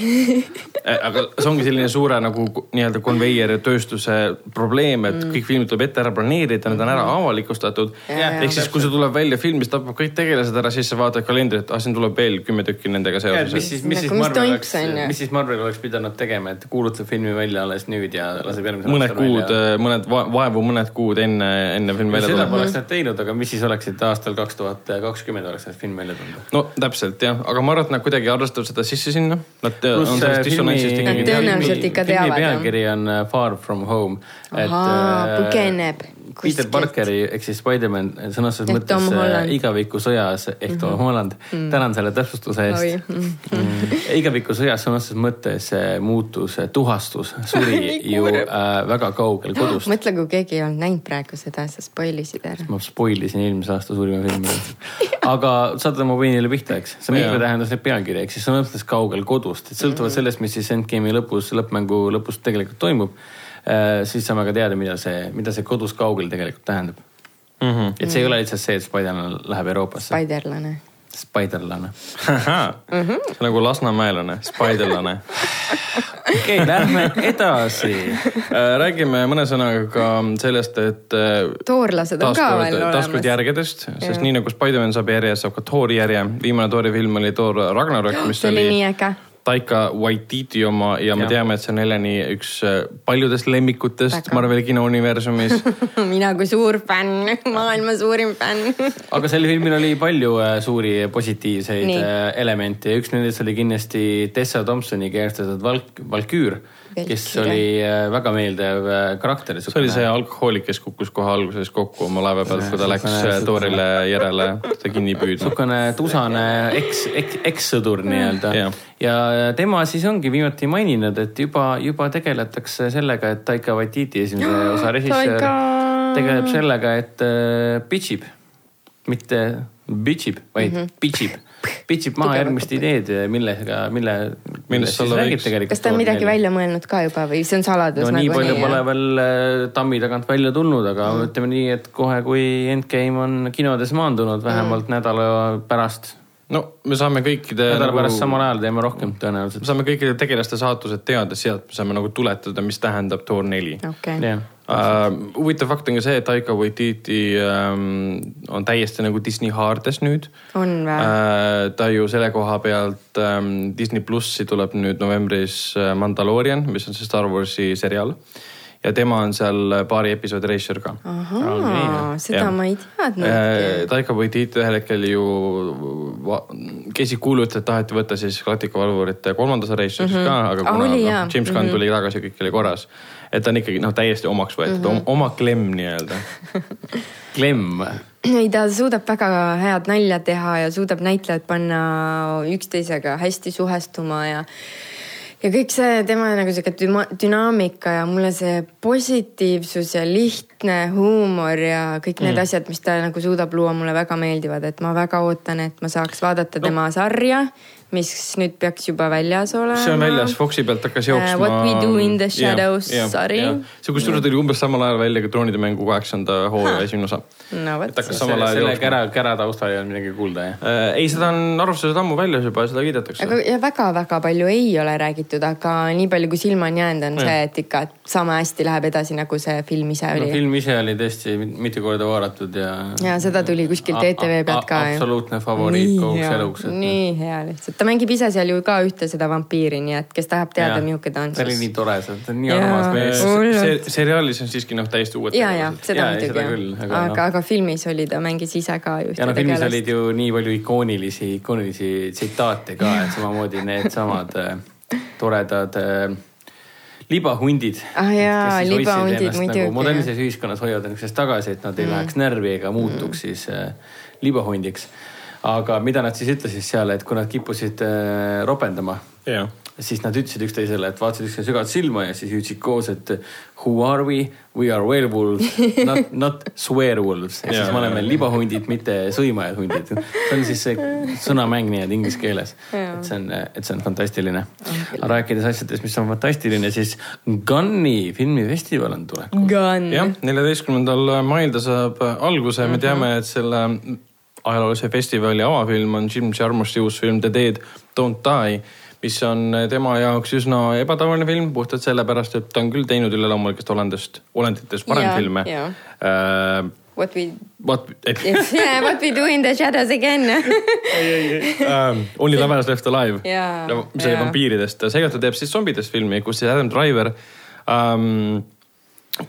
Speaker 2: aga see ongi selline suure nagu nii-öelda konveieri tööstuse probleem, et mm. kõik filmid tuleb ette ära planeerida, need on ära mm. avalikustatud. ehk siis, kui see tuleb välja film, mis tapab kõik tegelased ära, siis sa vaatad kalendrit, ah siin tuleb veel kümme tükki nendega seoses.
Speaker 4: mis siis, mis siis Marvel oleks, mis siis Marvel oleks pidanud tegema, et kuulutab filmi välja alles nüüd ja laseb järgmisel
Speaker 2: mõned kuud, mõned vaevu mõned kuud enne, enne filmi välja
Speaker 4: tulemist seda poleks nad teinud, aga mis siis oleksid aastal kaks tuhat kakskümmend oleks need film välja tulnud?
Speaker 2: no täpselt jah, aga ma arvan, et nad kuidagi arvestavad seda sisse sinna. Nad
Speaker 3: ikkagi. Nad tõenäoliselt ikka teavad.
Speaker 4: filmi pealkiri on uh, Far from home.
Speaker 3: Ahaa, põgeneb
Speaker 4: Peter Parkeri ehk siis Spider-man sõnastas mõttes äh, igavikusõjas ehk mm -hmm. Tom Holland mm. -hmm. tänan selle täpsustuse eest mm. -hmm. igavikusõjas sõnastas mõttes muutus, tuhastus, suri ju äh, väga kaugel kodust.
Speaker 3: mõtle, kui keegi ei olnud näinud praegu seda, sa spoilisid ära.
Speaker 4: ma spoil isin eelmise aasta suurima filmi aga saate mu peenile pihta, eks, see mitmetähenduslik pealkiri, ehk siis sõnastas kaugel kodust, et sõltuvalt mhm. sellest, mis siis Endgame'i lõpus, lõppmängu lõpus tegelikult toimub Äh, siis saame ka teada, mida see, mida see kodus kaugel tegelikult tähendab mm. -hmm. et see ei ole lihtsalt see, et Spider-man läheb Euroopasse.
Speaker 3: Spiderlane.
Speaker 4: Spiderlane
Speaker 2: mm. -hmm. see on nagu lasnamäelane, Spiderlane
Speaker 4: okei okay,, lähme edasi
Speaker 2: äh, räägime mõne sõnaga ka sellest, et.
Speaker 3: Äh, toorlased on ka veel olemas.
Speaker 2: taaskord järgedest, sest nii nagu Spider-man saab järje, saab ka Thori järje. viimane Thori film oli Thor Ragnarök, mis
Speaker 3: see
Speaker 2: oli.
Speaker 3: see oli nii äge
Speaker 2: Taika Waititi oma ja me ja. teame, et see on Heleni üks äh, paljudest lemmikutest. Marveli kinouniversumis
Speaker 3: mina kui suur fänn, maailma suurim fänn
Speaker 4: aga sel filmil oli palju äh, suuri positiivseid Nii. Äh, elemente ja üks nendest oli kindlasti Tessa Thompsoni keerestatud Valk-, Valküür kes oli äh, väga meeldiv äh, karakter.
Speaker 2: see oli see alkohoolik, kes kukkus kohe alguses kokku oma laeva pealt, kui ta läks äh, Toorile järele seda kinni püüdma.
Speaker 4: niisugune tusane eks, eks, ekssõdur nii-öelda ja. ja tema siis ongi viimati maininud, et juba, juba tegeletakse sellega, et Taika Waititi esimese osa režissöör tegeleb sellega, et pitch ib, mitte bitch ib, vaid mm -hmm. pitch ib pitsib maha järgmist ideed, millega, mille, millest siis räägib tegelikult.
Speaker 3: kas ta on midagi välja mõelnud ka juba või see on saladus?
Speaker 4: no
Speaker 3: nagu
Speaker 4: nii palju pole veel äh, tammi tagant välja tulnud, aga mm. ütleme nii, et kohe, kui Endgame on kinodes maandunud, vähemalt mm. nädala pärast
Speaker 2: no me saame kõikide.
Speaker 4: nädala nagu, pärast samal ajal teeme rohkem tõenäoliselt.
Speaker 2: me saame kõikide tegelaste saatused teada, sealt me saame nagu tuletada, mis tähendab Thor neli
Speaker 3: okay..
Speaker 2: Uh, huvitav fakt on ka see, et Taika Waititi um, on täiesti nagu Disney haardes nüüd.
Speaker 3: on või
Speaker 2: uh,? ta ju selle koha pealt um, Disney plussi tuleb nüüd novembris uh, Mandalorian, mis on see Star Warsi seriaal ja tema on seal paari episoodi režissöör ka.
Speaker 3: ahaa, seda ja. ma ei teadnudki.
Speaker 2: Äh, Taika Waititi ühel hetkel ju käisid kuulujutud, et taheti võtta siis Galactica valvurite kolmanda osa režissööriks mm -hmm. ka, aga kuna ah, no, James Gunn mm -hmm. tuli tagasi, kõik oli korras. et ta on ikkagi noh, täiesti omaks võetud mm, -hmm. oma klemm nii-öelda
Speaker 4: klemm
Speaker 3: ei, ta suudab väga head nalja teha ja suudab näitlejad panna üksteisega hästi suhestuma ja ja kõik see tema nagu sihuke dünaamika ja mulle see positiivsus ja lihtne huumor ja kõik need mm. asjad, mis ta nagu suudab luua, mulle väga meeldivad, et ma väga ootan, et ma saaks vaadata tema no. sarja mis nüüd peaks juba väljas olema.
Speaker 2: see on väljas, Foxi pealt hakkas jooksma uh,.
Speaker 3: What we do in the shadows yeah,, yeah, sari yeah..
Speaker 2: see kusjuures tuli umbes samal ajal välja ka Troonide mängu kaheksanda hooaja esimene osa.
Speaker 3: no vot.
Speaker 4: selle, selle kära, kära taustal ei olnud midagi kuulda, jah
Speaker 2: uh,? ei, seda on arvustused ammu väljas juba seda kiidetakse.
Speaker 3: aga ja väga-väga palju ei ole räägitud, aga nii palju, kui silma on jäänud, on ja. see, et ikka sama hästi läheb edasi, nagu see film ise oli
Speaker 4: no,. film ise oli tõesti mitu korda vaadatud ja.
Speaker 3: ja seda tuli kuskilt ETV pealt ka.
Speaker 4: absoluutne favoriit kogu eluks.
Speaker 3: nii hea lihtsalt, ta mängib ise seal ju ka ühte seda vampiiri, nii et kes tahab teada, milline ta on.
Speaker 4: ta oli nii tore, see on nii armas mees.
Speaker 2: see seriaalis on siiski noh, täiesti uued.
Speaker 3: ja, ja seda muidugi jah. aga, aga, aga filmis oli, ta mängis ise ka
Speaker 4: ju. ja no filmis tegelast. olid ju nii palju ikoonilisi, ikoonilisi tsitaate ka, et samamoodi needsamad äh, toredad äh, libahundid.
Speaker 3: ah jaa, libahundid nagu muidugi nagu.
Speaker 4: modernses ühiskonnas hoiavad ennast tagasi, et nad ei mm. läheks närvi ega muutuks mm. siis äh, libahundiks aga mida nad siis ütlesid seal, et kui nad kippusid äh, ropendama
Speaker 2: yeah.,
Speaker 4: siis nad ütlesid üksteisele, et vaatasid üksteisele sügavalt silma ja siis hüüdsid koos, et who are we? We are werewolves, not, not swearwolves. ehk siis me oleme libahundid, mitte sõimajad hundid. see on siis see sõnamäng nii-öelda inglise keeles. et see on, et see on fantastiline. aga rääkides asjadest, mis on fantastiline, siis Gunni filmifestival on tulekul.
Speaker 2: jah, neljateistkümnendal mail ta saab alguse, me mhm. teame, et selle ajaloolise festivali avafilm on Jim Jarmusi uus film The Dead Don't Die mis on tema jaoks üsna ebatavaline film puhtalt sellepärast, et ta on küll teinud üleloomulikest olendist, olenditest varem yeah, filme yeah..
Speaker 3: Uh, What we
Speaker 2: What
Speaker 3: yeah, what we do in the shadows again
Speaker 2: um, Only lovers left alive yeah,. no see yeah. vampiiridest, seekord ta teeb siis zombidest filmi, kus siis Adam Driver um,.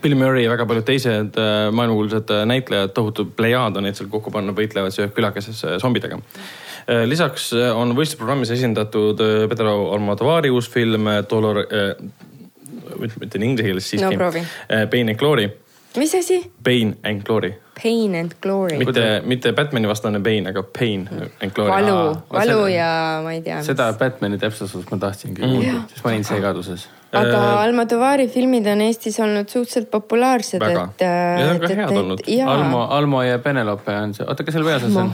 Speaker 2: Bill Murray ja väga paljud teised uh, maailmakuulsad uh, näitlejad, tohutu plejaad on neid seal kokku pannud, võitlevad siis külakeses uh, zombidega Äh, lisaks äh, on võistlusprogrammis esindatud äh, Pedro Almodovari uus film Dolor äh,, ütlen inglise keeles siiski
Speaker 3: no,.
Speaker 2: Pain and Glory.
Speaker 3: mis asi?
Speaker 2: Pain and Glory.
Speaker 3: Pain and Glory.
Speaker 2: mitte, mitte Batman'i vastane Pain, aga Pain and Glory.
Speaker 3: valu, valu seda, ja ma ei tea.
Speaker 4: seda Batman'i täpsustust ma tahtsingi mm. kuulda, siis ma olin segaduses
Speaker 3: aga Almodovari filmid on Eestis olnud suhteliselt populaarsed,
Speaker 2: et. Need on ka head olnud.
Speaker 4: Almo, Almo ja Penelope on see, oota, kes seal peaosas on?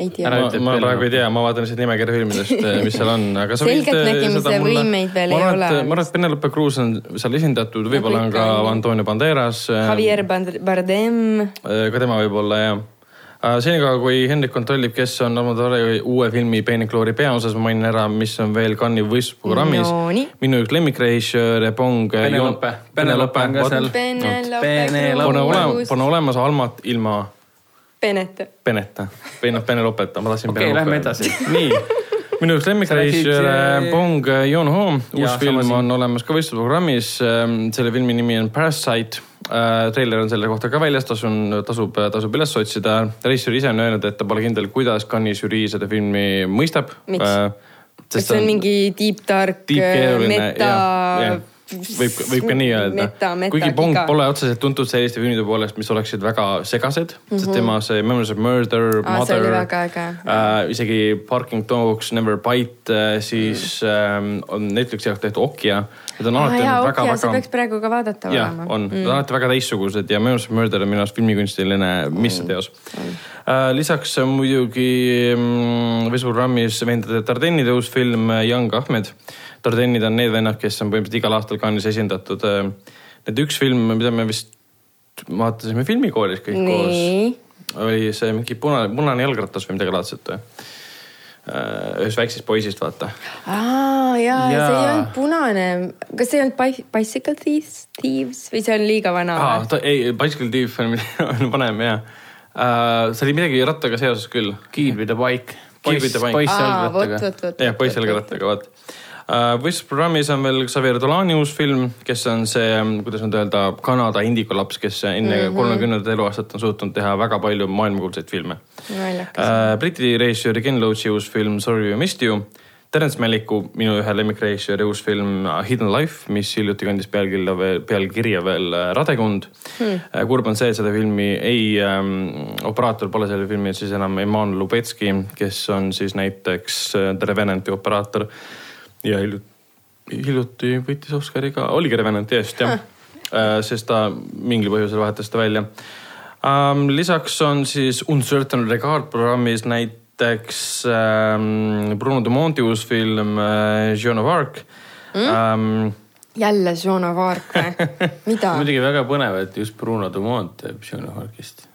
Speaker 3: Ei tea.
Speaker 2: ma, ma praegu ei tea, ma vaatan lihtsalt nimekirja filmidest, mis seal on, aga sa
Speaker 3: võid. eh, võimeid veel ei ole.
Speaker 2: ma arvan, et Penelope Cruz on seal esindatud, võib-olla on ka Antonio Banderas.
Speaker 3: Eh, Javier Bardem.
Speaker 2: ka tema võib-olla jah senikaua, kui Hendrik kontrollib, kes on Almodovari uue filmi Pain and Glory peaosas, ma mainin ära, mis on veel Cannes'i võistlusprogrammis no,. minu üks lemmikrežissöör Pong.
Speaker 4: Penelope. Penelope on ka seal.
Speaker 2: Pole olemas Almat ilma
Speaker 3: Penete.
Speaker 2: Peneta, noh Penelopeta, ma tahtsin.
Speaker 4: okei lähme edasi.
Speaker 2: nii, minu üks lemmikrežissöör Bong Joon-ho, uus film on olemas ka võistlusprogrammis. Ähm, selle filmi nimi on Parasite äh,. treiler on selle kohta ka väljas, tasun, tasub, tasub üles otsida. režissöör ise on öelnud, et ta pole kindel, kuidas Cannes'i žürii seda filmi mõistab.
Speaker 3: miks äh,? kas see on mingi deep dark, meta
Speaker 2: võib, võib ka nii öelda. kuigi Bong iga. pole otseselt tuntud selliste filmide poolest, mis oleksid väga segased mm, -hmm. sest tema see Memories of Murder
Speaker 3: ah,, Mother, äh,
Speaker 2: isegi Parking Dogs, Never Bite äh,, siis mm. äh, on Netflixi jaoks tehtud Okja. Need on alati
Speaker 3: ah, väga, väga. see peaks praegu ka vaadatav
Speaker 2: ja, olema. on mm., need on alati väga teistsugused ja Memories of Murder on minu arust filmikunstiline misseteos mm.. Äh, lisaks muidugi mm, võistlusprogrammis vendade Dardennide uus film Young Ahmed Dardennid on need vennad, kes on põhimõtteliselt igal aastal Cannes'is esindatud. Need üks film, mida me vist vaatasime filmikoolis kõik Nii. koos, oli see mingi punane, punane jalgratas või midagi laadset või? ühest väiksest poisist, vaata.
Speaker 3: aa ja., see ei olnud punane, kas see ei olnud Bicycle Thieves, Thieves või see on liiga vana?
Speaker 2: ei, Bicycle Thief on, on vanem jaa uh,. see oli midagi rattaga seoses küll.
Speaker 4: Kid with a bike.
Speaker 2: Kid with a bike.
Speaker 3: poiss jalgrattaga.
Speaker 2: jah, poiss jalgrattaga, Äh, võistlusprogrammis on veel Xavier Dolani uus film, kes on see, kuidas nüüd öelda, Kanada indikolaps, kes enne mhm. kolmekümnendat mm -hmm. eluaastat on suutnud teha väga palju maailmakuulsaid filme. Äh, Briti režissööri Ken Loachi uus film Sorry we missed you. Terence Maliku, minu ühe lemmikrežissööri uus film Hidden Life, mis hiljuti kandis pealkirja veel, pealkirja veel uh, Radekund hmm.. kurb on see, et seda filmi ei ähm,, operaator pole selle filmi siis enam Emmanuel Lubetski, kes on siis näiteks The Revenanti operaator ja hiljuti, hiljuti võitis Oscari ka, oligi Revenant just jah äh,, sest ta mingil põhjusel vahetas ta välja ähm,. lisaks on siis Uncertain Regard programmis näiteks ähm, Bruno Dumonti uus film äh, Joan of Arc mm? ähm,
Speaker 3: jälle Joan of Arc või? mida
Speaker 4: muidugi väga põnev, et just Bruno Dumont teeb Joan of Arcist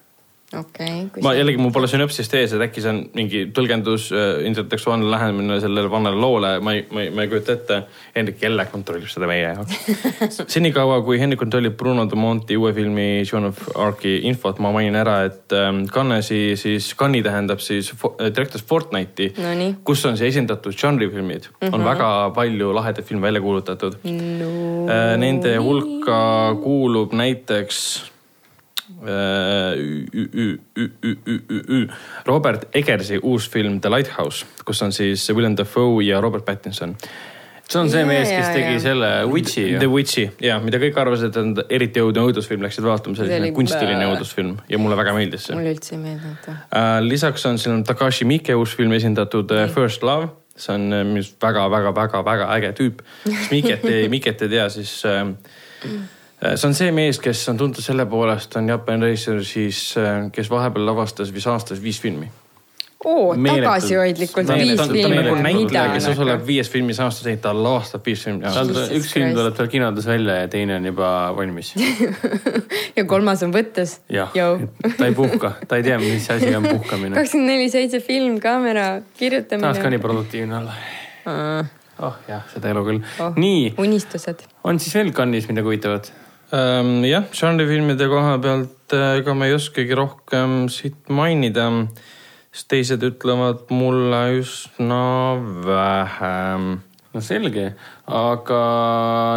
Speaker 3: okei okay,.
Speaker 2: ma jällegi, mul pole sünopsist ees, et äkki see on mingi tõlgendus äh,, intertekstuaalne lähenemine sellele vanale loole, ma ei, ma ei, ma ei kujuta ette. Hendrik jälle kontrollib seda meie jaoks senikaua, kui Hendrik kontrollib Bruno Dumonti uue filmi Joan of Arc'i infot, ma mainin ära, et ähm, Cannes'i siis, Cannes'i tähendab siis äh, Directors Fortnite'i
Speaker 3: no,,
Speaker 2: kus on siis esindatud žanrifilmid mm. -hmm. on mhm. väga palju lahedaid filme välja kuulutatud
Speaker 3: no..
Speaker 2: Äh, nende hulka kuulub näiteks Robert Eggersi uus film The Lighthouse, kus on siis Willem Dafoe ja Robert Pattinson
Speaker 4: see on see yeah, mees, kes tegi yeah. selle Witchi.
Speaker 2: The Witchi ja mida kõik arvasid, et on eriti õudne õudusfilm, läksid vaatama, see oli selline kunstiline õudusfilm ja mulle väga meeldis see.
Speaker 3: mulle üldse ei meeldinud
Speaker 2: uh,. lisaks on siin Takashi Miike uus film esindatud uh, First Love see on minu arust väga-väga-väga-väga äge tüüp. kes Miket ei, Miket ei tea, siis äh, see on see mees, kes on tuntud selle poolest, on Japan Racer siis, kes vahepeal lavastas vist aastas viis filmi
Speaker 3: oo, tagasihoidlikult viis filmi.
Speaker 2: nagu näitleja, kes osaleb viies filmis aastas, ei ta lavastab viis filmi aastas.
Speaker 4: üks film tuleb tal kinodes välja ja teine on juba valmis
Speaker 3: ja kolmas on võttes.
Speaker 4: jah, ta ei puhka, ta ei tea, mis asi on puhkamine.
Speaker 3: kakskümmend neli seitse film, kaamera, kirjutamine.
Speaker 4: tahaks ka nii produktiivne olla oh jah, seda elu küll oh,. nii.
Speaker 3: unistused.
Speaker 4: on siis veel Cannes'is midagi huvitavat?
Speaker 2: Jah, žanrifilmide koha pealt äh, ega ma ei oskagi rohkem siit mainida siis teised ütlevad mulle üsna vähem.
Speaker 4: no selge, aga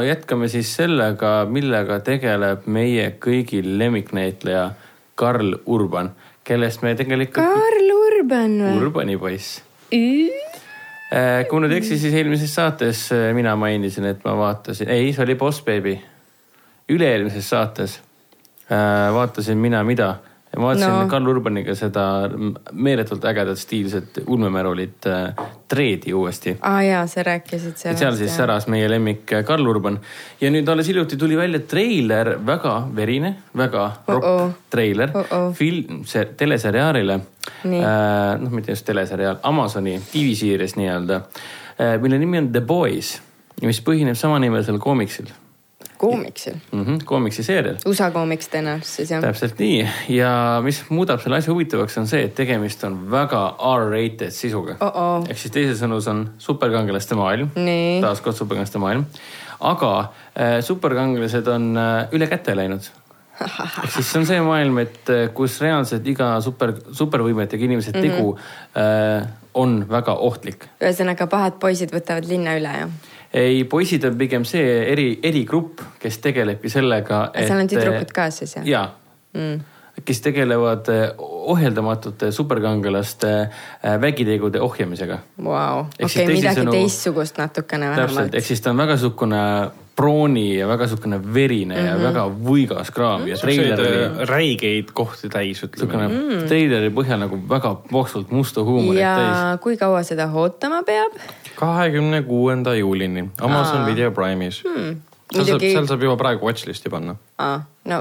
Speaker 4: jätkame siis sellega, millega tegeleb meie kõigi lemmiknäitleja Karl Urban, kellest me tegelikult.
Speaker 3: Karl Urban
Speaker 4: või? Urbani poiss. Äh, kui nüüd ei eksi, siis eelmises saates äh, mina mainisin, et ma vaatasin, ei, see oli Boss Baby. Üle-eelmises saates äh, vaatasin Mina mida ma vaatasin no. Karl Urbaniga seda meeletult ägedat stiilset ulmemärulit äh, Treedi uuesti.
Speaker 3: aa ah, jaa, sa rääkisid
Speaker 4: sellest. seal siis säras meie lemmik äh, Karl Urban ja nüüd alles hiljuti tuli välja treiler, väga verine, väga ropp uh -oh. treiler uh -oh. film, see teleseriaalile. Äh, noh, mitte just teleseriaal, Amazoni TV-seerias nii-öelda äh,, mille nimi on The Boys, mis põhineb samanimelisel koomiksil
Speaker 3: koomiksil
Speaker 4: mm. -hmm, koomiksi seerial.
Speaker 3: USA koomiks tõenäoliselt jah.
Speaker 4: täpselt nii ja mis muudab selle asja huvitavaks, on see, et tegemist on väga R-rated sisuga
Speaker 3: oh. -oh.
Speaker 4: ehk siis teises sõnus on superkangelaste maailm. taaskord superkangelaste maailm. aga äh, superkangelased on äh, üle käte läinud ehk siis see on see maailm, et äh, kus reaalselt iga super, supervõimetega inimese mhm. tegu mm -hmm. äh, on väga ohtlik.
Speaker 3: ühesõnaga pahad poisid võtavad linna üle, jah?
Speaker 4: Ei, poisid on pigem see eri, erigrupp, kes tegelebki sellega.
Speaker 3: seal on tüdrukud ka siis
Speaker 4: jah? jaa mm., kes tegelevad eh, ohjeldamatute superkangelaste eh, vägitegude ohjamisega.
Speaker 3: Vau, okei, midagi sõnu, teistsugust natukene vähemalt.
Speaker 4: täpselt, ehk siis ta on väga sihukene prooni ja väga sihukene verine mm -hmm. ja mhm. väga võigas kraam ja treiler oli.
Speaker 2: Eh, räigeid kohti täis, ütleme
Speaker 4: nii mm.. treileri põhjal nagu väga poksult musta huumorit
Speaker 3: ja täis. ja kui kaua seda ootama peab?
Speaker 2: kahekümne kuuenda juulini Amazon Aa. Video Prime'is hmm.. seal saab, seal saab juba praegu watchlist'i panna.
Speaker 3: Aa no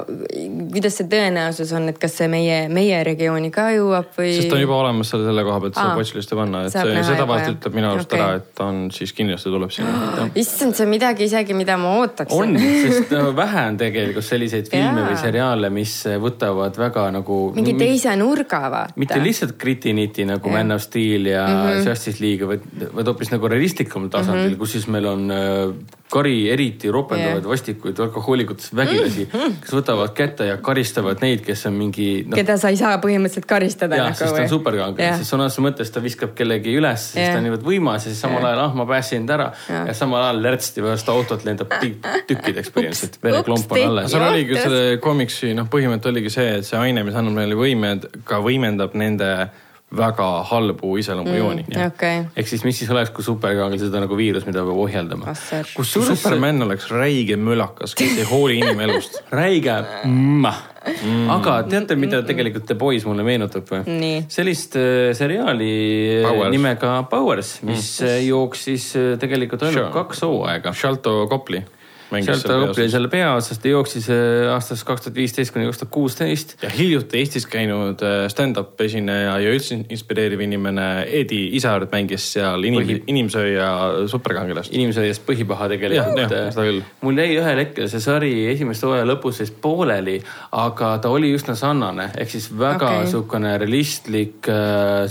Speaker 3: kuidas see tõenäosus on, et kas see meie, meie regiooni ka jõuab või?
Speaker 2: sest ta on juba olemas selle, selle koha pealt, saab watchlist'i panna, et see, seda vahest ütleb minu arust okay. ära, et ta on siis kindlasti tuleb sinna.
Speaker 3: issand, see on midagi isegi, mida ma ootaksin.
Speaker 4: on, sest no, vähe on tegelikult selliseid filme või seriaale, mis võtavad väga nagu.
Speaker 3: mingi teise nurga vaata.
Speaker 4: mitte lihtsalt gritty-nitty nagu Man of Steel ja mm -hmm. Justice League, vaid, vaid hoopis nagu realistlikumal tasandil mm, -hmm. kus siis meil on äh, kari eriti ropendavaid yeah. vastikuid alkohoolikutest vägilasi mm. kes võtavad kätte ja karistavad neid, kes on mingi
Speaker 3: no,. keda sa ei saa põhimõtteliselt karistada.
Speaker 4: jah, sest ta on superkangelane, siis sõna otseses mõttes ta viskab kellegi üles, siis ta on niivõrd võimas ja siis samal ajal, ah ma päästsin ta ära. Ja, ja samal ajal lärtsti pärast autot lendab tükkideks põhimõtteliselt, vereklomp on alles.
Speaker 2: seal oligi selle komiksi noh, põhimõte oligi see, et see aine, mis annab meile võimed, ka võimendab nende väga halbu iseloomujooni
Speaker 3: mm,. Okay.
Speaker 2: ehk siis, mis siis oleks, kui superkangelased on nagu viirus, mida peab ohjeldama. kusjuures Superman oleks räige mölakas, kes ei hooli inimelust
Speaker 4: räige mm.. Mm. aga teate, mida tegelikult The Boys mulle meenutab või? sellist äh, seriaali Powers. nimega Powers, mis mm. Äh, jooksis äh, tegelikult ainult kaks hooaega.
Speaker 2: Shalto Copley
Speaker 4: sealt ta õppis selle peaosas, ta jooksis äh, aastast kaks tuhat viisteist kuni kaks tuhat kuusteist.
Speaker 2: ja hiljuti Eestis käinud äh, stand-up esineja ja üldse inspireeriv inimene Edi Isaart mängis seal inim, Põhi... inimsööja superkangelast.
Speaker 4: inimsööjast põhipaha tegelikult. mul jäi ühel hetkel see sari esimeste hooaja lõpus siis pooleli, aga ta oli üsna sarnane, ehk siis väga okay. sihukene realistlik,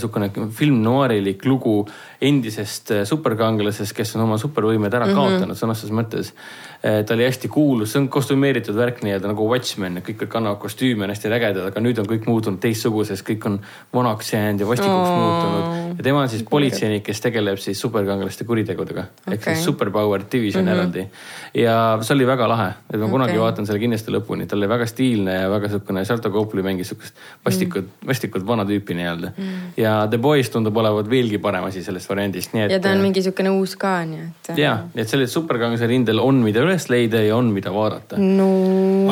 Speaker 4: sihukene film noirilik lugu endisest superkangelasest, kes on oma supervõimed ära mm -hmm. kaotanud sõna otseses mõttes Eh, ta oli hästi kuulus, see on kostümeeritud värk nii-öelda nagu Watchmen, kõik kannavad kostüüme, on hästi ägedad, aga nüüd on kõik muutunud teistsuguseks, kõik on vanaks jäänud ja vastikuks oh. muutunud. ja tema on siis politseinik, kes tegeleb siis superkangelaste kuritegudega okay. ehk siis superpower division mm -hmm. eraldi. ja see oli väga lahe, et ma okay. kunagi vaatan selle kindlasti lõpuni, ta oli väga stiilne ja väga siukene, Salto Copley mängis siukest vastikut mm, vastikut vana tüüpi nii-öelda mm. ja The Boys tundub olevat veelgi parem asi sellest variandist, nii et.
Speaker 3: ja ta on mingi siukene uus ka, nii et.
Speaker 4: ja, nii et selle superkangelase rindel on, mida üles leida ja on, mida vaadata
Speaker 3: no,.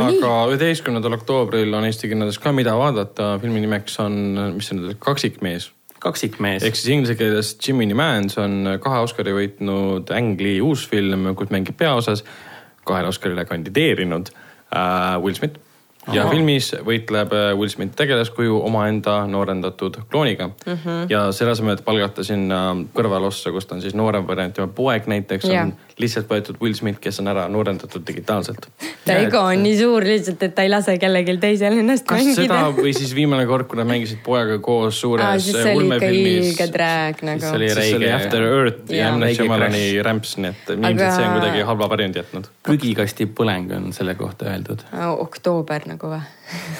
Speaker 2: aga üheteistkümnendal oktoobril on Eesti kinodes ka, mida vaadata. filmi nimeks on, mis see nüüd oli, Kaksikmees
Speaker 4: kaksikmees.
Speaker 2: ehk siis inglise keeles Jiminy Man, see on kahe Oscari võitnud Ang Lee uus film, kus mängib peaosas, kahele Oscarile kandideerinud äh, Will Smith ja Aha. filmis võitleb äh, Will Smith tegelaskuju omaenda noorendatud klooniga mm. -hmm. ja selle asemel, et palgata sinna kõrvalossa, kus ta on siis noorem variant, tema poeg näiteks yeah. on lihtsalt võetud Will Smith, kes on ära noorendatud digitaalselt.
Speaker 3: ta ego on nii suur lihtsalt, et ta ei lase kellelgi teisel ennast
Speaker 2: kas mängida. seda või siis viimane kord, kui nad mängisid pojaga koos suures ulmefilmis.
Speaker 3: nagu.
Speaker 2: siis oli, siis oli After Earth ja M. Night Shyamalani Rämps, nii et ilmselt Aga... see on kuidagi halva variandi jätnud.
Speaker 4: prügikasti põleng on selle kohta öeldud.
Speaker 3: oktoober nagu või?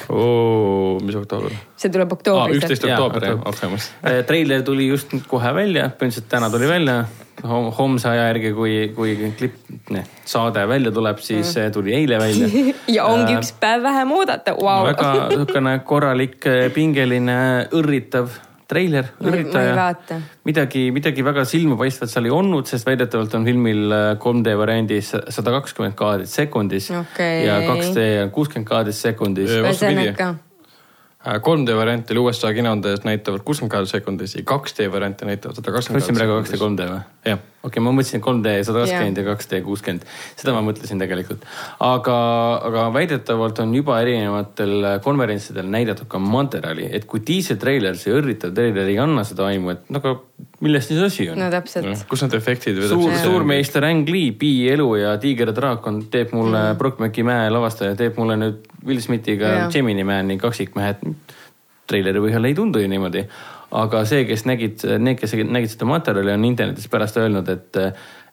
Speaker 2: oo, mis oktoober?
Speaker 3: see tuleb oktoobris.
Speaker 2: üksteist oktoober jah, oktoobris.
Speaker 4: Eh, treiler tuli just kohe välja, põhimõtteliselt täna tuli välja homse aja järgi, kui, kui klipp, saade välja tuleb, siis mm. tuli eile välja
Speaker 3: ja ongi äh, üks päev vähem oodata wow.,
Speaker 4: väga niisugune korralik, pingeline, õrritav treiler, üritaja. midagi, midagi väga silmapaistvat seal ei olnud, sest väidetavalt on filmil 3D äh, variandis sada kakskümmend kaadrit sekundis okay. ja 2D kuuskümmend kaadrit sekundis.
Speaker 2: vastupidi 3D äh, varianti oli USA kinodes näitavad kuuskümmend kaadrit sekundis ja 2D varianti näitavad sada kakskümmend.
Speaker 4: kasutasin praegu 2D, 3D või?
Speaker 2: jah.
Speaker 4: okei okay,, ma mõtlesin 3D sada kakskümmend ja 2D kuuskümmend, seda ma mõtlesin tegelikult. aga, aga väidetavalt on juba erinevatel konverentsidel näidatud ka materjali, et kui diiseltreiler, see õrritav treiler ei anna seda aimu, et no aga milles siis asi on?
Speaker 3: no täpselt.
Speaker 2: kus need efektid?
Speaker 4: suur, suurmeister Ang Lee, Pi elu ja Tiiger ja draakon teeb mulle mm., Brokeback Mäe lavastaja teeb mulle nüüd Will Smithiga Gemini Mani kaksikmehed treileri põhjal ei tundu ju niimoodi. aga see, kes nägid, need, kes nägid seda materjali, on internetis pärast öelnud, et,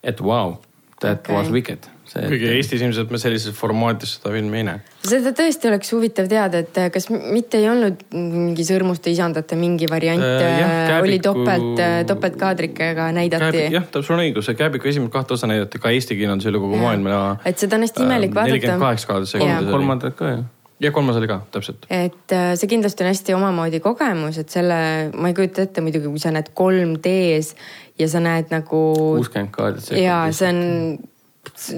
Speaker 4: et vau wow,, that okay. was wicked
Speaker 2: kuigi et... Eestis ilmselt me sellises formaadis seda filmi ei näe.
Speaker 3: seda tõesti oleks huvitav teada, et kas mitte ei olnud mingi Sõrmuste isandate mingi variant äh,, jah, oli topelt, topeltkaadrikega näidati.
Speaker 2: jah, sul on õigus, Kääbiku esimest kahte osa näidati ka Eesti kinodes üle kogu maailma.
Speaker 3: et seda on hästi imelik vaadata.
Speaker 2: nelikümmend kaheksa kaadrit
Speaker 4: kolmandat ka ju
Speaker 2: ja kolmas oli ka, täpselt.
Speaker 3: et äh, see kindlasti on hästi omamoodi kogemus, et selle, ma ei kujuta ette muidugi, kui sa näed 3D-s ja sa näed nagu.
Speaker 4: kuuskümmend kaadrit sekundis.
Speaker 3: ja see on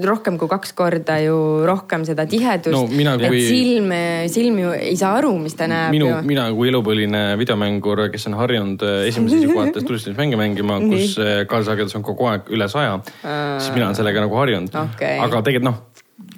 Speaker 3: rohkem kui kaks korda ju rohkem seda tihedust no,. Kui... et silm, silm ju ei saa aru, mis ta näeb.
Speaker 2: minu, mina kui elupõline videomängur, kes on harjunud äh, esimese isiku vaates tulistamismänge mängima, kus kaasasagedus on kogu aeg üle saja, siis mina olen sellega nagu harjunud okay.. aga tegelikult noh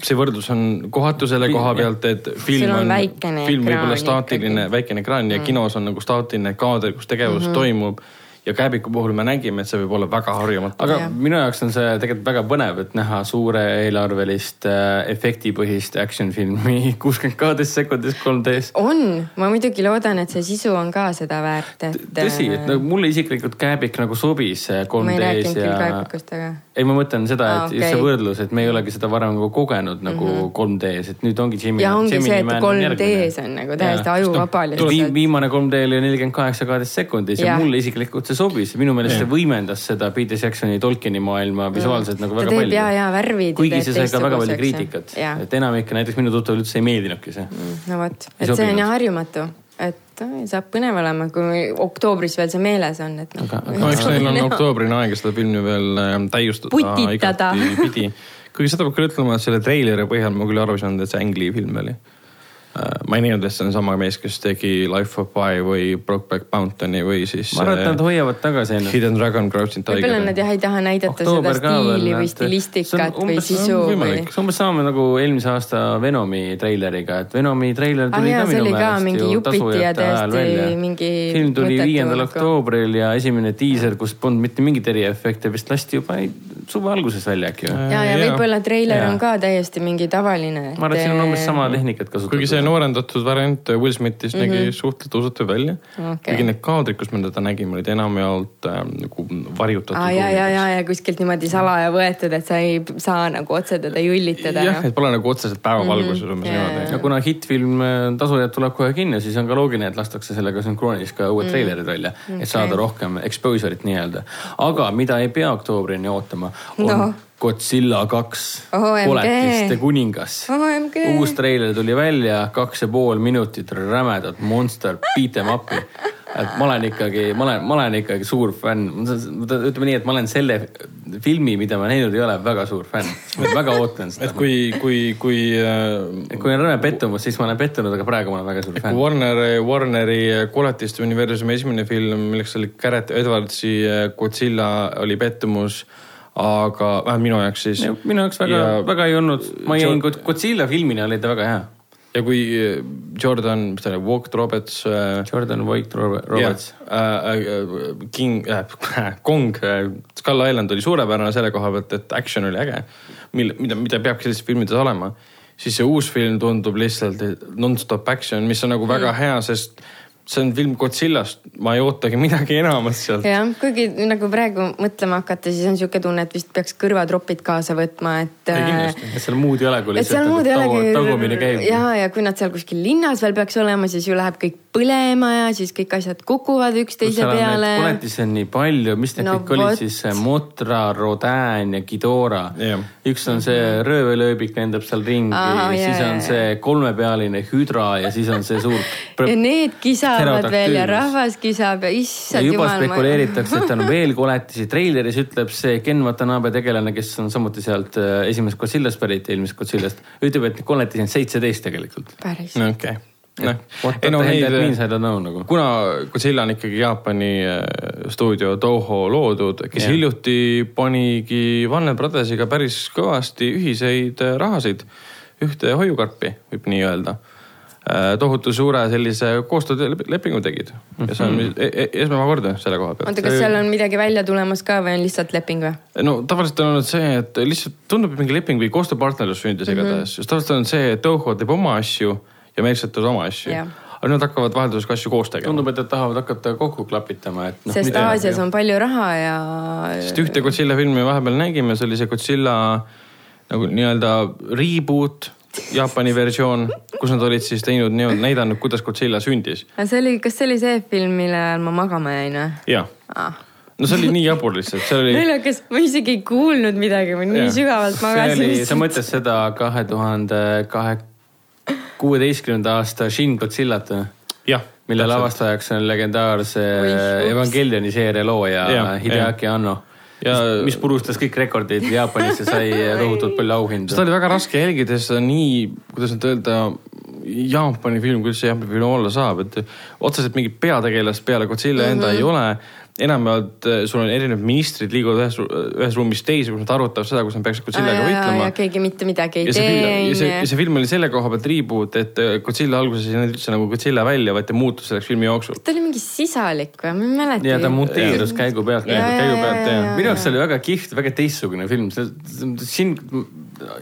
Speaker 2: see võrdlus on kohatu selle koha pealt, et film on, on, film võib olla staatiline, väikene ekraan ja mm. kinos on nagu staatiline kaader, kus tegevus mm -hmm. toimub ja Kääbiku puhul me nägime, et see võib olla väga harjumatu.
Speaker 4: aga ja. minu jaoks on see tegelikult väga põnev, et näha suure eelarvelist äh, efektipõhist action filmi kuuskümmend kaheteist sekundis 3D-s.
Speaker 3: on, ma muidugi loodan, et see sisu on ka seda väärt, et.
Speaker 4: tõsi, et no mulle isiklikult Kääbik nagu sobis 3D-s äh,
Speaker 3: ma ei rääkinud ja... küll Kääbikust, aga.
Speaker 4: ei, ma mõtlen seda, et ah, okay. just see võrdlus, et me ei olegi seda varem nagu kogenud nagu mm -hmm. 3D-s, et nüüd ongi Jimmy.
Speaker 3: ja ongi Jimmy see, et 3D-s on nagu täiesti ajuvaba
Speaker 4: lihtsalt. viimane 3D oli nelikümmend kaheksa kaheteist sekundis ja, ja mulle isiklikult see sobis, minu meelest see võimendas seda Peter Jacksoni Tolkieni maailma visuaalselt nagu väga palju.
Speaker 3: ja, ja värvid.
Speaker 4: kuigi see sai ka väga palju kriitikat, et enamik näiteks minu tuttaval üldse ei meeldinudki see mm,.
Speaker 3: no vot, et see on jah harjumatu et saab põnev olema, kui oktoobris veel see meeles on, et
Speaker 2: noh. no eks neil on oktoobrini aega seda filmi veel ähm, täiustada.
Speaker 3: putitada.
Speaker 2: kuigi seda peab küll ütlema, et selle treileri põhjal ma küll aru saanud, et see Ang Lee film oli Äh, ma ei näinud, et see on sama mees, kes tegi Life of Pi või Brokeback Mountaini või siis.
Speaker 4: ma arvan, et nad hoiavad tagasi ennast.
Speaker 2: Hidden Dragon, Crouching Tiger.
Speaker 3: võib-olla nad jah ei taha näidata Oktoober seda stiili või stilistikat või sisu või.
Speaker 4: see on umbes sama nagu eelmise aasta Venomi treileriga, et Venomi treiler tuli
Speaker 3: ah,
Speaker 4: ka minu
Speaker 3: meelest ju tasujate ajal välja.
Speaker 4: film tuli viiendal oktoobril ja esimene diiser, kus polnud mitte mingeid eriefekte, vist lasti juba suve alguses välja äkki
Speaker 3: või? ja, ja võib-olla treiler on ka täiesti mingi tavaline.
Speaker 4: ma arvan, et siin on umbes sama tehnikat kasutatud.
Speaker 2: kuigi see noorendatud variant Will Smithist mm -hmm. nägi suhteliselt usutav välja okay.. kuigi need kaadrid, kus me teda nägime, olid enamjaolt äh, nagu varjutatud
Speaker 3: ah,. ja, ja, ja, ja kuskilt niimoodi salaja võetud, et sa ei saa nagu otse teda jullitada.
Speaker 2: jah, et pole nagu otseselt päevavalguses mm -hmm. umbes niimoodi.
Speaker 4: ja kuna hitt-film Tasujad tuleb kohe kinno, siis on ka loogiline, et lastakse sellega sünkroonis ka uued mm -hmm. treilerid välja okay., et saada rohkem exposure'it nii-öelda. aga mida ei pea oktoobrini ootama, on no Godzilla kaks, koletiste kuningas. uus treiler tuli välja, kaks ja pool minutit rämedat monster beat em up'i et ma olen ikkagi, ma olen, ma olen ikkagi suur fänn. ütleme nii, et ma olen selle filmi, mida ma näinud ei ole, väga suur fänn. väga ootan seda.
Speaker 2: et kui, kui, kui
Speaker 4: äh,. kui on rõve pettumus, siis ma olen pettunud, aga praegu ma olen väga suur fänn.
Speaker 2: Warner, Warneri koletiste universumi esimene film, milleks oli Garrett Edwardsi Godzilla oli pettumus aga vähemalt minu jaoks siis.
Speaker 4: minu jaoks väga, väga ei olnud, ma jäin Godzilla filmini oli ta väga hea
Speaker 2: ja kui äh, Jordan, mis ta oli, Walk Roberts
Speaker 4: äh,. Jordan Walk Roberts
Speaker 2: yeah,. Äh, King äh,, Kong äh,, Skull Island oli suurepärane selle koha pealt, et action oli äge. mille, mida, mida peabki sellistes filmides olema. siis see uus film tundub lihtsalt nonstop action, mis on nagu väga hea, sest see on film Godzillast, ma ei ootagi midagi enamat sealt.
Speaker 3: jah, kuigi nagu praegu mõtlema hakata, siis on sihuke tunne, et vist peaks kõrvatropid kaasa võtma, et.
Speaker 4: kindlasti, et seal muud ei ole, kui lihtsalt nagu tagumine käib.
Speaker 3: ja, ja kui nad seal kuskil linnas veel peaks olema, siis ju läheb kõik põlema ja siis kõik asjad kukuvad üksteise peale.
Speaker 4: koletisi on nii palju, mis need no, kõik olid siis Motra, Rodin ja Ghidorah yeah.. üks on see röövelööbik lendab seal ringi, siis on see kolmepealine hüdra ja siis on see suur.
Speaker 3: ja need kisavad kisavad veel ja rahvas kisab ja issand
Speaker 4: jumal. juba spekuleeritakse, et on veel koletisi. treileris ütleb see Ken Watanabe tegelane, kes on samuti sealt äh, esimesest Godzillast pärit, eelmisest Godzillast, ütleb, et koletisi on seitseteist tegelikult.
Speaker 3: päris.
Speaker 2: okei okay
Speaker 4: noh, ei no neid, know, nagu.
Speaker 2: kuna Godzilla on ikkagi Jaapani äh, stuudio Toho loodud, kes yeah. hiljuti panigi Warner Brothersiga päris kõvasti ühiseid äh, rahasid ühte hoiukarpi, võib nii öelda Äh, tohutu suure sellise koostöölepingu tegid ja see on mhm. e-, e-, esmakordne selle koha pealt.
Speaker 3: oota, kas seal on midagi välja tulemas ka või on lihtsalt leping või?
Speaker 2: no tavaliselt on olnud see, et lihtsalt tundub, et mingi leping või koostööpartnerlus sündis mhm. igatahes mm -hmm., sest tavaliselt on see, et Toho teeb oma asju ja Merksat teeb oma asju yeah aga nad hakkavad vahelduseks ka asju koos tegema.
Speaker 4: tundub, et nad tahavad hakata kokku klapitama, et
Speaker 3: noh,. sest Aasias on palju raha ja.
Speaker 2: sest ühte Godzilla filmi vahepeal nägime, see oli see Godzilla nagu nii-öelda reboot Jaapani versioon, kus nad olid siis teinud, näidanud, kuidas Godzilla sündis.
Speaker 3: see oli, kas see oli see film, mille ajal ma magama jäin või?
Speaker 2: jah ah no see oli nii jabur lihtsalt, see oli.
Speaker 3: naljakas, ma isegi ei kuulnud midagi, ma nii ja. sügavalt magasin.
Speaker 4: sa mõtled seda kahe tuhande kahe, kuueteistkümnenda aasta Shin Godzillat või?
Speaker 2: jah.
Speaker 4: mille lavastajaks on legendaarse Evangelioni seeria looja Hideaki Anno ja mis, purustas kõik rekordid Jaapanis ja sai tohutult palju auhindu.
Speaker 2: seda oli väga raske jälgida, sest see on nii, kuidas nüüd öelda, Jaapani film, kuidas see Jaapani film olla saab, et otseselt mingit peategelast peale Godzilla mm -hmm. enda ei ole enamjaolt eh, sul on erinevad ministrid liiguvad ühes, ühes ruumis teise, kus nad arutavad seda, kus nad peaksid Godzillaga võitlema.
Speaker 3: keegi mitte midagi ei
Speaker 2: ja tee. ja see, see film oli selle koha pealt reboot, et eh, Godzilla alguses ei näinud üldse nagu Godzilla välja, vaid ta muutus selleks filmi jooksul.
Speaker 3: ta oli mingi sisalik või, ma ei mäleta.
Speaker 4: ja ta muteerus käigu pealt, käigu pealt ja. minu jaoks oli väga kihvt, väga teistsugune film, see, siin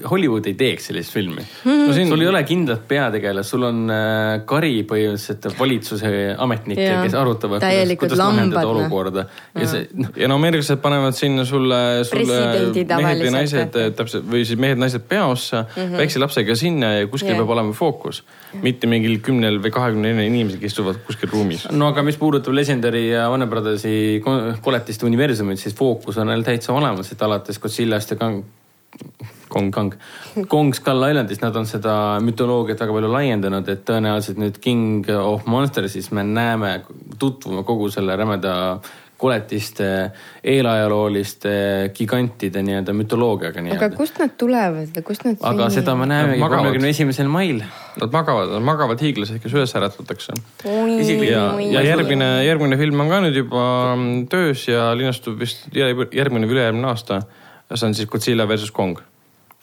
Speaker 4: Hollywood ei teeks sellist filmi mm. no siin... sul ei ole kindlat peategelast, sul on äh, kari põhimõtteliselt valitsuse ametnikke, kes arutavad, kuidas, kuidas lahendada noh. olukorda.
Speaker 2: ja see noh. ja no ameeriklased panevad sinna sulle, sulle mehed ja naised täpselt või siis mehed-naised peosse mm -hmm. väikse lapsega sinna ja kuskil yeah. peab olema fookus. mitte mingil kümnel või kahekümne inimesel, kes istuvad kuskil ruumis.
Speaker 4: no aga mis puudutab Legendary ja Warner Brothersi koletiste universumit, siis fookus on neil täitsa olemas, et alates Godzillast ja Kang Kong, Kong, Kong Skull Islandis, nad on seda mütoloogiat väga palju laiendanud, et tõenäoliselt nüüd King of Monsters'is me näeme, tutvume kogu selle rämeda koletiste, eelajalooliste gigantide nii-öelda mütoloogiaga
Speaker 3: nii-öelda. aga kust nad tulevad, kust nad?
Speaker 4: aga seda me näemegi kolmekümne esimesel mail.
Speaker 2: Nad magavad, nad magavad hiiglased, kes üles äratatakse. ja, ja järgmine, järgmine film on ka nüüd juba töös ja linastub vist järgmine või ülejärgmine aasta. see on siis Godzilla versus Kong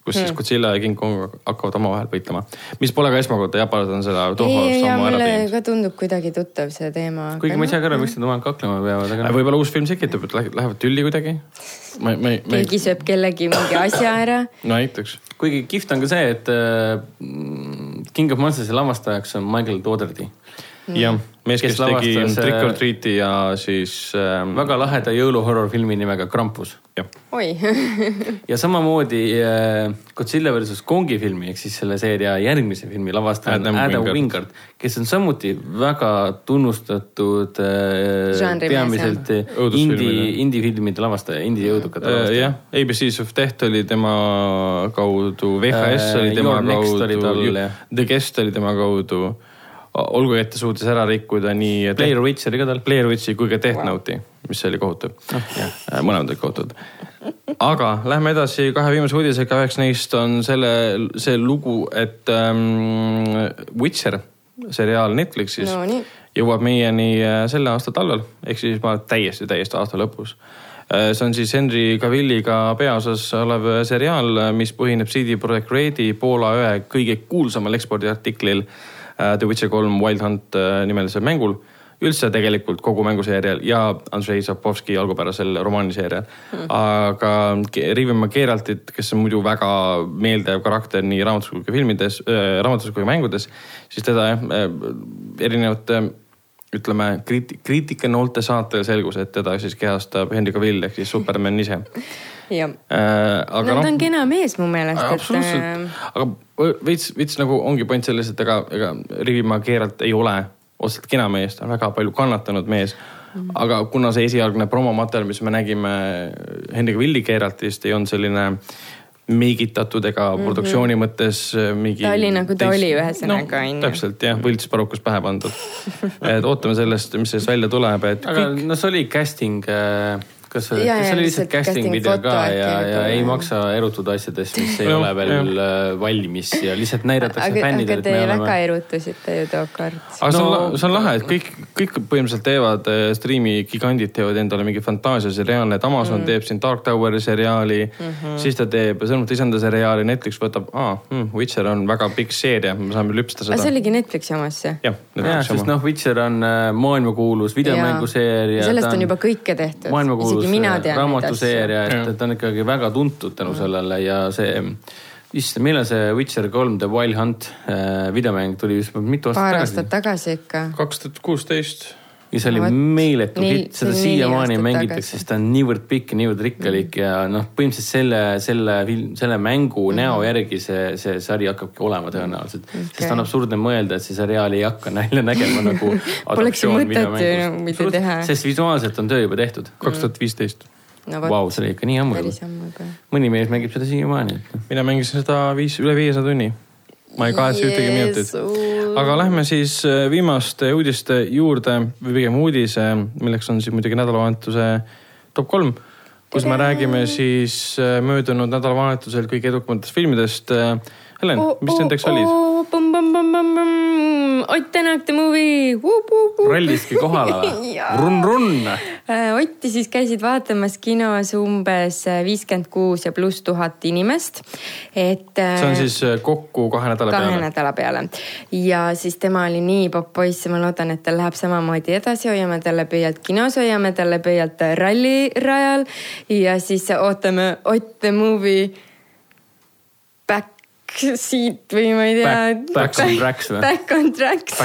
Speaker 2: kus hmm. siis Godzilla ja King Kong hakkavad omavahel võitlema. mis pole ka esmakordne, jaapanlased on seda
Speaker 3: Toho sammu ära teinud. ka tundub kuidagi tuttav see teema.
Speaker 4: kuigi ma ei saa ka aru, miks nad omavahel kaklema peavad,
Speaker 2: aga. võib-olla uus film sekitab, et lähevad tülli kuidagi.
Speaker 3: keegi sööb kellegi mingi asja ära.
Speaker 2: no näiteks.
Speaker 4: kuigi kihvt on ka see, et äh, King of Monsters'i lavastajaks on Michael Dougherty
Speaker 2: mm.. Jah, mees, kes, kes tegi Trick or Treat'i ja siis
Speaker 4: ähm.... väga laheda jõuluhorror filmi nimega Krampus.
Speaker 3: oi.
Speaker 4: Ja samamoodi äh, Godzilla versus Kongi filmi ehk siis selle seeria järgmise filmi lavastaja Adam, Adam Wingard, Wingard, kes on samuti väga tunnustatud äh, peamiselt indie, indie-filmide lavastaja, indie-jõudukate
Speaker 2: äh, lavastaja. jah, ABC's of Death oli tema kaudu, VHS äh, oli tema kaudu, The Guest oli tema kaudu olgugi, et ta suutis ära rikkuda nii.
Speaker 4: Blair Witch oli ka tal.
Speaker 2: Blair Witchi kui ka Death. Note'i, mis oli kohutav oh,. mõlemad olid kohutavad. aga lähme edasi kahe viimase uudisega, üheks neist on selle, see lugu, et ähm, Witcher seriaal Netflixis no, jõuab meieni äh, selle aasta talvel ehk siis ma täiesti, täiesti aasta lõpus äh, see on siis Henry Cavilliga peaosas olev seriaal, mis põhineb CD Projekt Redi Poola ühe kõige kuulsamal ekspordiartiklil Äh, The Witcher kolm Wild Hunt äh, nimelisel mängul. üldse tegelikult kogu mänguseerial ja Andrei Zapovski algupärasel romaaniseerial. Mm.. aga Riivimaa Geraltit, kes on muidu väga meeldejääv karakter nii raamatus kui ka filmides äh,, raamatus kui mängudes, siis teda jah äh,, erinevate ütleme kriit-, kriitikanoolte saatel selgus, et teda siis kehastab Henry Cavill ehk siis Superman ise
Speaker 3: jah äh,. no ta no, on kena mees mu meelest.
Speaker 2: absoluutselt et..., aga veits, veits nagu ongi point selles, et ega, ega Rivimaa Keeralt ei ole otseselt kena mees, ta on väga palju kannatanud mees mm. -hmm. aga kuna see esialgne promomaterjal, mis me nägime Hendrik Villi Keeraltist, ei olnud selline meigitatud ega mm -hmm. produktsiooni mõttes äh, mingi.
Speaker 3: ta oli nagu ta teist... oli ühesõnaga
Speaker 2: no, onju. täpselt jah, võltsparukas pähe pandud et ootame sellest, mis sellest välja tuleb, et.
Speaker 4: aga kõik... no see oli casting äh kas, kas see oli lihtsalt casting video ka ja, ja ei maksa erutuda asjadest, mis ei ole veel ja. Äh, valmis ja lihtsalt näidatakse fännidele.
Speaker 3: aga te oleme... väga erutusite ju tookord.
Speaker 2: aga no, see on, see on lahe, et kõik, kõik põhimõtteliselt teevad äh, striimi gigandid teevad endale mingi fantaasiaseriaali, et Amazon mm. teeb siin Dark Toweri seriaali mm, -hmm. siis ta teeb Sõnumite isanda seriaali, Netflix võtab, aa hmm,, Witcher on väga pikk seeria, me saame lüpsta seda.
Speaker 3: see oligi Netflixi omas
Speaker 2: jah? jah,
Speaker 4: jah, sest noh, Witcher on äh, maailmakuulus videomänguseeria.
Speaker 3: sellest on juba kõike tehtud.
Speaker 4: maailmakuulus tean raamatuseeria, et, et ta on ikkagi väga tuntud tänu sellele ja see issand, millal see Witcher kolm The Wild Hunt äh, videomäng tuli just mitu aastat
Speaker 3: tagasi? paar aastat tagasi ikka.
Speaker 2: kaks tuhat kuusteist
Speaker 4: ja see oli meeletu hitt, seda siiamaani mängitakse, sest ta on niivõrd pikk ja niivõrd rikkalik mm. ja noh, põhimõtteliselt selle, selle film, selle mängu mm. näo järgi see, see sari hakkabki olema tõenäoliselt okay.. sest on absurdne mõelda, et see seriaal ei hakka välja nägema nagu.
Speaker 3: Poleks ju mõtet ju mitte teha.
Speaker 4: sest visuaalselt on töö juba tehtud.
Speaker 2: kaks tuhat viisteist
Speaker 4: no,. Vau, see oli ikka nii ammu. mõni mees mängib seda siiamaani.
Speaker 2: mina mängisin seda viis, üle viiesaja tunni ma ei kahetse ühtegi minutit. aga lähme siis äh, viimaste uudiste juurde või pigem uudise, milleks on siis muidugi nädalavahetuse top kolm, kus me räägime siis äh, möödunud nädalavahetusel kõige edukamatest filmidest. Äh, Helen, mis nendeks olid?
Speaker 3: Ott Tänak the movie.
Speaker 4: rolliski kohale või? run-run.
Speaker 3: Äh, Otti siis käisid vaatamas kinos umbes äh, viiskümmend kuus ja pluss tuhat inimest. et.
Speaker 2: Äh, see on siis kokku kahe nädala
Speaker 3: kahe
Speaker 2: peale?
Speaker 3: kahe nädala peale. ja siis tema oli nii popp poiss ja ma loodan, et tal läheb samamoodi edasi, hoiame talle pöialt kinos, hoiame talle pöialt rallirajal ja siis ootame Ott the movie siit või ma ei tea.
Speaker 4: Back on tracks või?
Speaker 3: Back on tracks.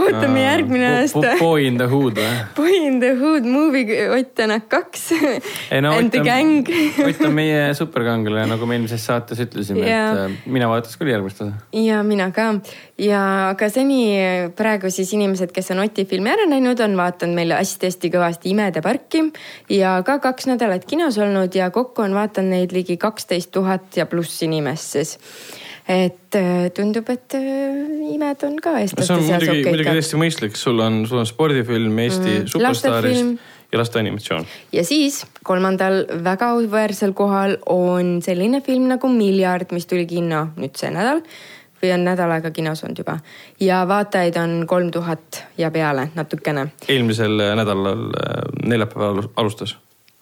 Speaker 3: ootame järgmine aasta.
Speaker 4: Boy in the hood või?
Speaker 3: Boy in the hood movie Ott Tänak kaks.
Speaker 4: No, And the gang. Ott on meie superkangelane, nagu me eelmises saates ütlesime, et äh, mina vaataks küll järgmist osa.
Speaker 3: ja mina ka. ja aga seni praegu siis inimesed, kes on Oti filmi ära näinud, on vaadanud meile hästi-hästi kõvasti Imede parki ja ka kaks nädalat kinos olnud ja kokku on vaadanud neid ligi kaksteist tuhat ja pluss inimest siis et äh, tundub, et äh, imed on ka eestlaste
Speaker 2: seas okei. see on muidugi, muidugi täiesti mõistlik, sul on, sul on spordifilm Eesti mm, superstaarist ja lasteanimatsioon.
Speaker 3: ja siis kolmandal väga auväärsel kohal on selline film nagu Miljard, mis tuli kinno nüüd see nädal või on nädal aega kinos olnud juba ja vaatajaid on kolm tuhat ja peale natukene.
Speaker 2: eelmisel nädalal äh, neljapäeval alustas.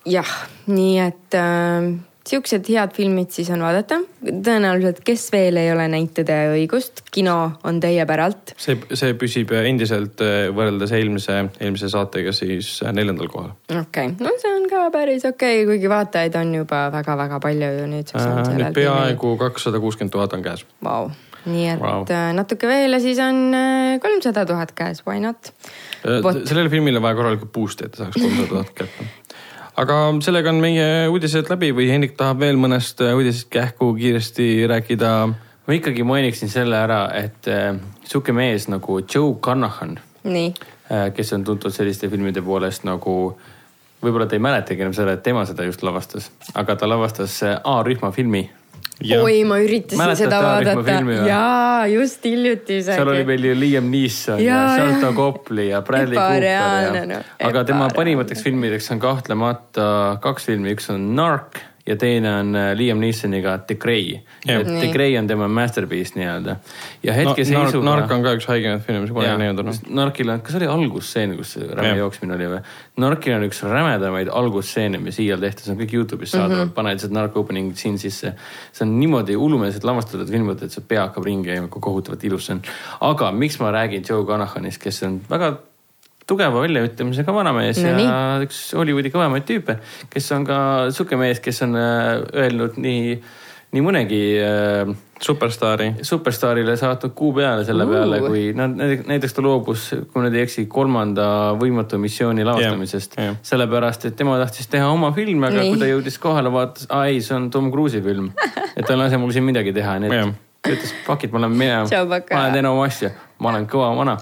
Speaker 3: jah, nii et äh, siuksed head filmid siis on vaadata. tõenäoliselt, kes veel ei ole näinud Tõde ja õigust, kino on teie päralt.
Speaker 2: see, see püsib endiselt äh, võrreldes eelmise, eelmise saatega siis äh, neljandal kohal.
Speaker 3: okei okay., no see on ka päris okei okay,, kuigi vaatajaid on juba väga-väga palju ju nüüdseks
Speaker 2: äh,. nüüd peaaegu kakssada kuuskümmend tuhat on käes.
Speaker 3: Vau, nii et wow. Äh, natuke veel ja siis on kolmsada tuhat käes, why not?
Speaker 2: sellele filmile vaja korralikult boost'i, et saaks kolmsada tuhat kätte aga sellega on meie uudised läbi või Hendrik tahab veel mõnest äh, uudisest kähku kiiresti rääkida?
Speaker 4: ma ikkagi mainiksin selle ära, et äh, sihuke mees nagu Joe Carnahan.
Speaker 3: Äh,
Speaker 4: kes on tuntud selliste filmide poolest nagu, võib-olla te ei mäletagi enam seda, et tema seda just lavastas, aga ta lavastas äh, A-rühma filmi
Speaker 3: oi, ma üritasin seda vaadata. jaa, just hiljuti.
Speaker 4: seal oli meil ju Liam Neeson ja, ja Charlotte Copley ja Bradley Cooper ja no,, aga tema parimateks filmideks on kahtlemata kaks filmi, üks on Narc ja teine on äh, Liam Neesoniga The Grey. The Grey on tema masterpiece nii-öelda. ja hetkeseisuga no,.
Speaker 2: Nark on ka üks haigemaid filme, mis kunagi näinud on.
Speaker 4: Narkil on, kas oli algusstseen, kus räme jooksmine oli või? Narkil on üks rämedamaid algusstseene, mis iial tehtud, see on kõik Youtube'is saadaval mm -hmm., pane lihtsalt Nark opening siin sisse. see on niimoodi hullumeelselt lavastatud film, et see pea hakkab ringi käima, kui kohutavalt ilus see on. aga miks ma räägin Joe Conahanist, kes on väga tugeva väljaütlemisega vanamees no, ja nii. üks Hollywoodi kõvemaid tüüpe, kes on ka sihuke mees, kes on äh, öelnud nii, nii mõnegi äh,
Speaker 2: superstaari,
Speaker 4: superstaarile saatnud kuu peale selle uh. peale, kui nad näiteks ta loobus, kui ma nüüd ei eksi, kolmanda võimatu missiooni lavastamisest yeah,. Yeah. sellepärast, et tema tahtis teha oma filmi, aga nii. kui ta jõudis kohale, vaatas, aa ei, see on Tom Cruise'i film. et ta ei lase mul siin midagi teha, nii et yeah. ütles fuck it, ma lähen minema, ma teen oma asja, ma olen kõva vana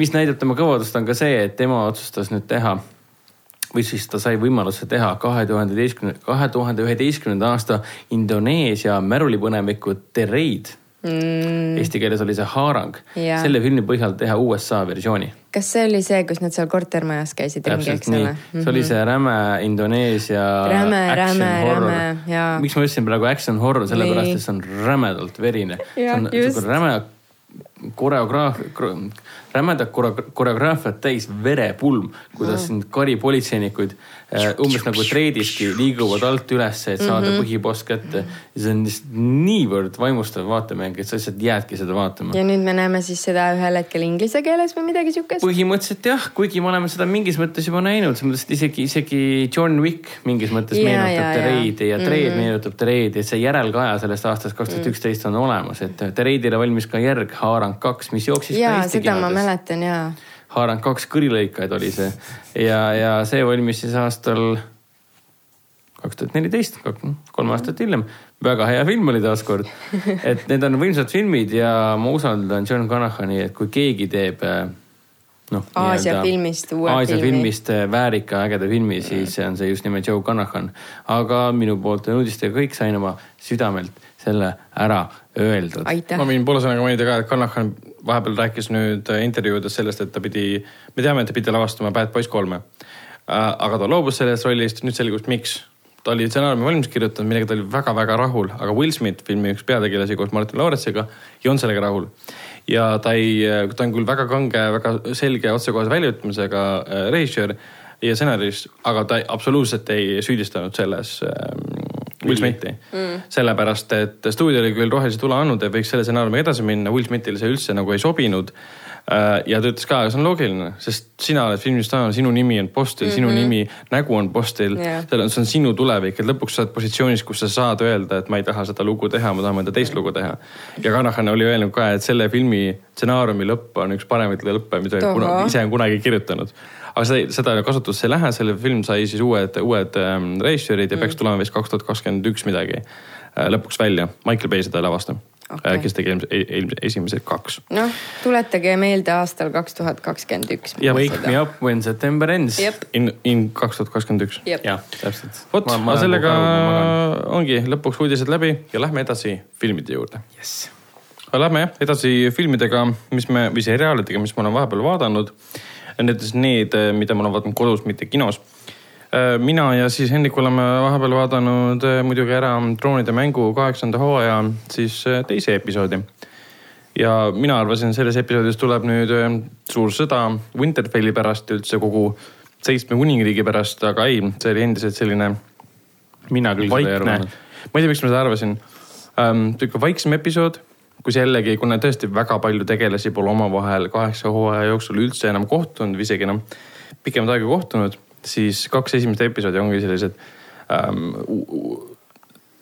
Speaker 4: mis näitab tema kõvadust, on ka see, et tema otsustas nüüd teha või siis ta sai võimaluse teha kahe tuhande üheteistkümne, kahe tuhande üheteistkümnenda aasta Indoneesia märulipõnemiku The Raid mm.. Eesti keeles oli see Haarang. selle filmi põhjal teha USA versiooni.
Speaker 3: kas see oli see, kus nad seal kortermajas käisid ringi, eks ole?
Speaker 4: see oli see räme Indoneesia.
Speaker 3: räme, räme, räme, jaa.
Speaker 4: miks ma ütlesin praegu action horror, sellepärast et see on rämedalt verine. see on räme koreograaf, rämedad koreograafiat täis verepulm, kuidas siin karipolitseinikud äh, umbes nagu treidiski liiguvad alt üles, et saada mm -hmm. põhiboss kätte. see on lihtsalt niivõrd vaimustav vaatemäng, et sa lihtsalt jäädki seda vaatama.
Speaker 3: ja nüüd me näeme siis seda ühel hetkel inglise keeles või midagi siukest?
Speaker 4: põhimõtteliselt jah, kuigi me oleme seda mingis mõttes juba näinud, selles mõttes, et isegi, isegi John Wick mingis mõttes ja, meenutab The Raidi ja Trade mm -hmm. meenutab The Raidi, et see järelkaja sellest aastast kaks tuhat üksteist on olemas, et The Raidile valmis ka järg Haarang kaks, mis jooksis
Speaker 3: jaa, seda ma mäletan jaa.
Speaker 4: Haaranud kaks kõrilõikajaid oli see ja, ja see valmis siis aastal kaks tuhat neliteist, kolm aastat hiljem. väga hea film oli taaskord. et need on võimsad filmid ja ma usaldan John Conahani, et kui keegi teeb
Speaker 3: noh. Aasia filmist
Speaker 4: uue Aasia filmi. filmist väärika ägeda filmi, siis on see just nimelt Joe Conahan. aga minu poolt on uudistega kõik, sain oma südamelt selle ära öeldud.
Speaker 2: ma võin poole sõnaga mainida ka, et Conahan vahepeal rääkis nüüd intervjuudes sellest, et ta pidi, me teame, et ta pidi lavastama Bad Boys kolme. Äh, aga ta loobus sellest rollist, nüüd selgus, miks. ta oli stsenaariumi valmis kirjutanud, millega ta oli väga-väga rahul, aga Will Smith, filmi üks peategelasi koos Martin Lawrence'iga, ei olnud sellega rahul. ja ta ei, ta on küll väga kange, väga selge otsekohese väljaütlemisega äh, režissöör ja stsenarist, aga ta absoluutselt ei süüdistanud selles ähm, Will Smithi mm.. sellepärast, et stuudio oli küll rohelise tule andnud, et võiks selle stsenaariumiga edasi minna, Will Smithile see üldse nagu ei sobinud. Äh, ja ta ütles ka, see on loogiline, sest sina oled filmistaar, sinu nimi on postil mm, -hmm. sinu mhm. nimi, nägu on postil yeah.. see on sinu tulevik, et lõpuks sa oled positsioonis, kus sa saad öelda, et ma ei taha seda lugu teha, ma tahan mõnda teist lugu teha. ja Kanahan oli öelnud ka, et selle filmi stsenaariumi lõpp on üks paremaid lõppe, mida ise on kunagi kirjutanud aga seda, seda kasutusse ei lähe, selle film sai siis uued, uued ähm, režissöörid ja mm. peaks tulema vist kaks tuhat kakskümmend üks midagi äh, lõpuks välja. Michael Bay seda ei lavasta okay.. Äh, kes tegi eelmised, esimesed kaks.
Speaker 3: noh, tuletage meelde aastal kaks tuhat kakskümmend üks.
Speaker 4: Wake me up when September ends
Speaker 2: yep.. In, in kaks tuhat kakskümmend üks.
Speaker 4: jah, täpselt.
Speaker 2: vot, aga sellega ongi lõpuks uudised läbi ja lähme edasi filmide juurde
Speaker 4: yes..
Speaker 2: Lähme jah edasi filmidega, mis me, või seriaalidega, mis ma olen vahepeal vaadanud näiteks need, eh, mida ma olen vaadanud kodus, mitte kinos. Eh, mina ja siis Hendrik oleme vahepeal vaadanud eh, muidugi ära droonide mängu kaheksanda hooaja siis teise episoodi. ja mina arvasin, selles episoodis tuleb nüüd suur sõda Winterfelli pärast üldse kogu seitsme kuningriigi pärast, aga ei, see oli endiselt selline.
Speaker 4: mina küll
Speaker 2: seda ei arvanud. ma ei tea, miks ma seda arvasin sihuke vaiksem episood kus jällegi, kuna tõesti väga palju tegelasi pole omavahel kaheksa hooaja jooksul üldse enam kohtunud või isegi enam pikemat aega kohtunud, siis kaks esimest episoodi ongi sellised ähm,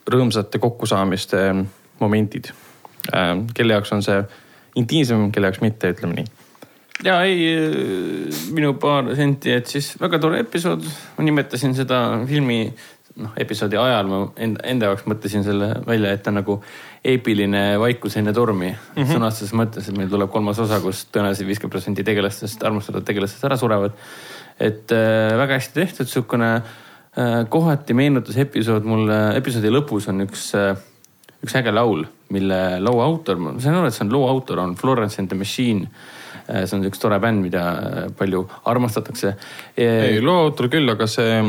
Speaker 2: rõõmsate kokkusaamiste momentid ähm,. kelle jaoks on see intiimsem, kelle jaoks mitte, ütleme nii
Speaker 4: ja ei, minu paar senti, et siis väga tore episood, ma nimetasin seda filmi noh, episoodi ajal ma enda, enda jaoks mõtlesin selle välja, et ta nagu eepiline vaikus enne tormi mm -hmm. sõnastuses mõttes, et meil tuleb kolmas osa, kus tõenäoliselt viiskümmend protsenti tegelastest, armastatud tegelastest ära surevad. et äh, väga hästi tehtud, sihukene äh, kohati meenutas episood mulle, episoodi lõpus on üks äh, üks äge laul, mille loo autor, ma sain aru, et see on loo autor, on Florence and the Machine see on üks tore bänd, mida äh, palju armastatakse.
Speaker 2: ei, loo autor küll, aga see,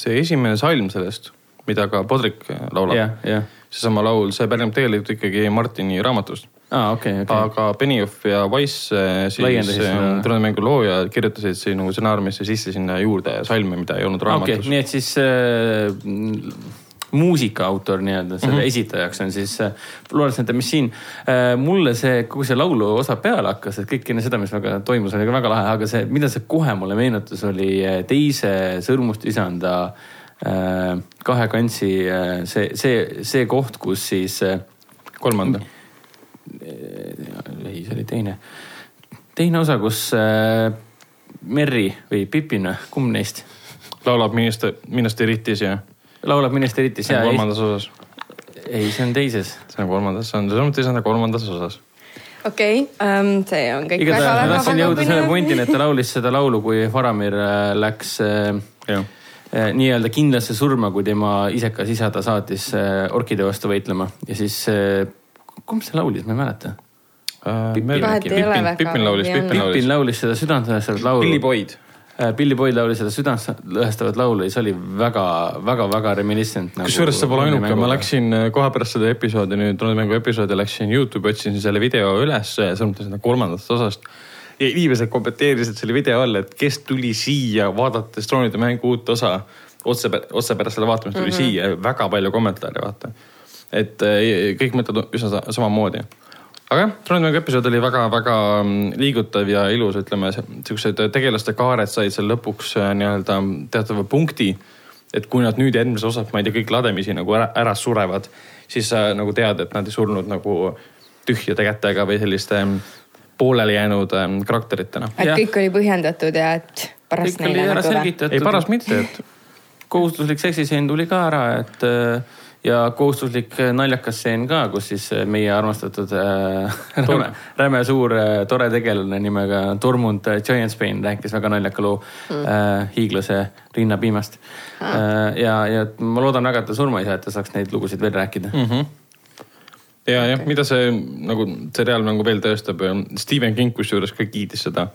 Speaker 2: see esimene salm sellest, mida ka Podrik laulab
Speaker 4: yeah,, yeah.
Speaker 2: seesama laul, see pärineb tegelikult ikkagi Martini raamatust
Speaker 4: ah,. Okay, okay.
Speaker 2: aga Benioff ja Wise siis trumimängu loojad kirjutasid siin nagu stsenaariumisse sisse sinna juurde salme, mida ei olnud raamatus
Speaker 4: okay,. nii et siis äh, muusika autor nii-öelda, selle mm -hmm. esitajaks on siis äh, Florence and the Machine. Äh, mulle see, kui see laulu osa peale hakkas, et kõik enne seda, mis väga toimus, oli ka väga lahe, aga see, mida see kohe mulle meenutas, oli äh, teise Sõrmust isanda kahe kantsi see, see, see koht, kus siis.
Speaker 2: kolmanda.
Speaker 4: ei, see oli teine. teine osa, kus Merri või Pippin, kumb neist?
Speaker 2: laulab Minest, Minest Iritis ja
Speaker 4: laulab Ministeritis.
Speaker 2: see on kolmandas osas.
Speaker 4: ei, see on teises.
Speaker 2: see on kolmandas, see on samuti see on kolmandas osas
Speaker 3: okei okay, um,, see on kõik
Speaker 4: Igatahes väga väga tahtsin jõuda selle pointini, et ta laulis seda laulu, kui Faramir äh, läks äh, äh, nii-öelda kindlasse surma, kui tema isekas isa ta saatis äh, orkide vastu võitlema ja siis äh,, kumb see laulis, ma ei mäleta
Speaker 2: uh,. Pippin, Pippin laulis, Pippin laulis.
Speaker 4: Pippin laulis seda südantlõhestavat laulu.
Speaker 2: Billy Boyd
Speaker 4: Äh, Billy Boyd laulis seda südantlõhestavat laulu ja see oli väga-väga-väga reminiscent
Speaker 2: nagu,. kusjuures see pole ainuke, ma läksin äh, kohe pärast seda episoodi, nüüd Trondheimi episoodi läksin Youtube'i, otsisin selle video üles, sõnumisin seda kolmandast osast. ja inimesed kommenteerisid selle video all, et kes tuli siia vaadates troonide mängu uut osa otse, otse pärast selle vaatamist tuli mm -hmm. siia, väga palju kommentaare vaata. et äh, kõik mõtlevad üsna samamoodi aga jah, Trondheimi episood oli väga-väga mm, liigutav ja ilus, ütleme siuksed tegelaste kaared said seal lõpuks äh, nii-öelda teatava punkti. et kui nad nüüd järgmises osas, ma ei tea, kõik lademisi nagu ära, ära surevad, siis sa nagu tead, et nad ei surnud nagu tühjade kätega või selliste mm, pooleli jäänud ähm, karakteritena.
Speaker 3: et ja. kõik oli põhjendatud ja et
Speaker 4: parast neile nagu tule.
Speaker 2: ei, parast mitte, et
Speaker 4: kohustuslik seksiseen tuli ka ära, et äh, ja kohustuslik äh, naljakas stseen ka, kus siis äh, meie armastatud äh, räme, räme suur äh, tore tegelane nimega Tormund Giantsbane rääkis väga naljaka loo mm. äh, hiiglase rinnapiimast ah.. Äh, ja, ja ma loodan väga, et ta surma ei saa, et ta saaks neid lugusid veel rääkida
Speaker 2: mm. -hmm ja okay., jah, mida see nagu seriaal nagu veel tõestab, Stephen King kusjuures ka kiitis seda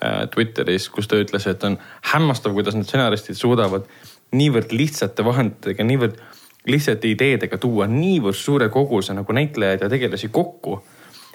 Speaker 2: äh, Twitteris, kus ta ütles, et on hämmastav, kuidas need stsenaristid suudavad niivõrd lihtsate vahenditega, niivõrd lihtsate ideedega tuua niivõrd suure koguse nagu näitlejaid ja tegelasi kokku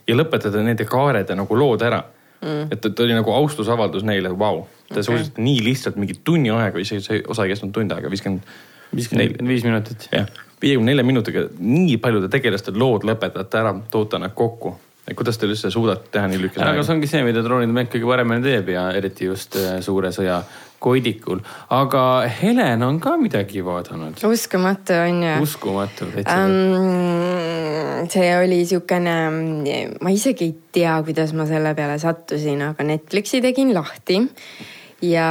Speaker 2: ja lõpetada nende kaared ja nagu lood ära mm.. et, et oli nagu austusavaldus neile, vau, te okay. suutsite nii lihtsalt mingi tunni aega, isegi see osa ei kestnud tund aega, viiskümmend.
Speaker 4: viiskümmend viis minutit.
Speaker 2: jah, viiekümne nelja minutiga nii paljude tegelaste lood lõpetate ära, toote nad kokku et kuidas te üldse suudate teha nii lühikese
Speaker 4: ajaga? aga see ongi see, mida droonide mäng kõige paremini teeb ja eriti just äh, suure sõja koidikul. aga Helen on ka midagi vaadanud.
Speaker 3: uskumatu on ju.
Speaker 4: uskumatu
Speaker 3: täitsa um,. see oli siukene, ma isegi ei tea, kuidas ma selle peale sattusin, aga Netflixi tegin lahti ja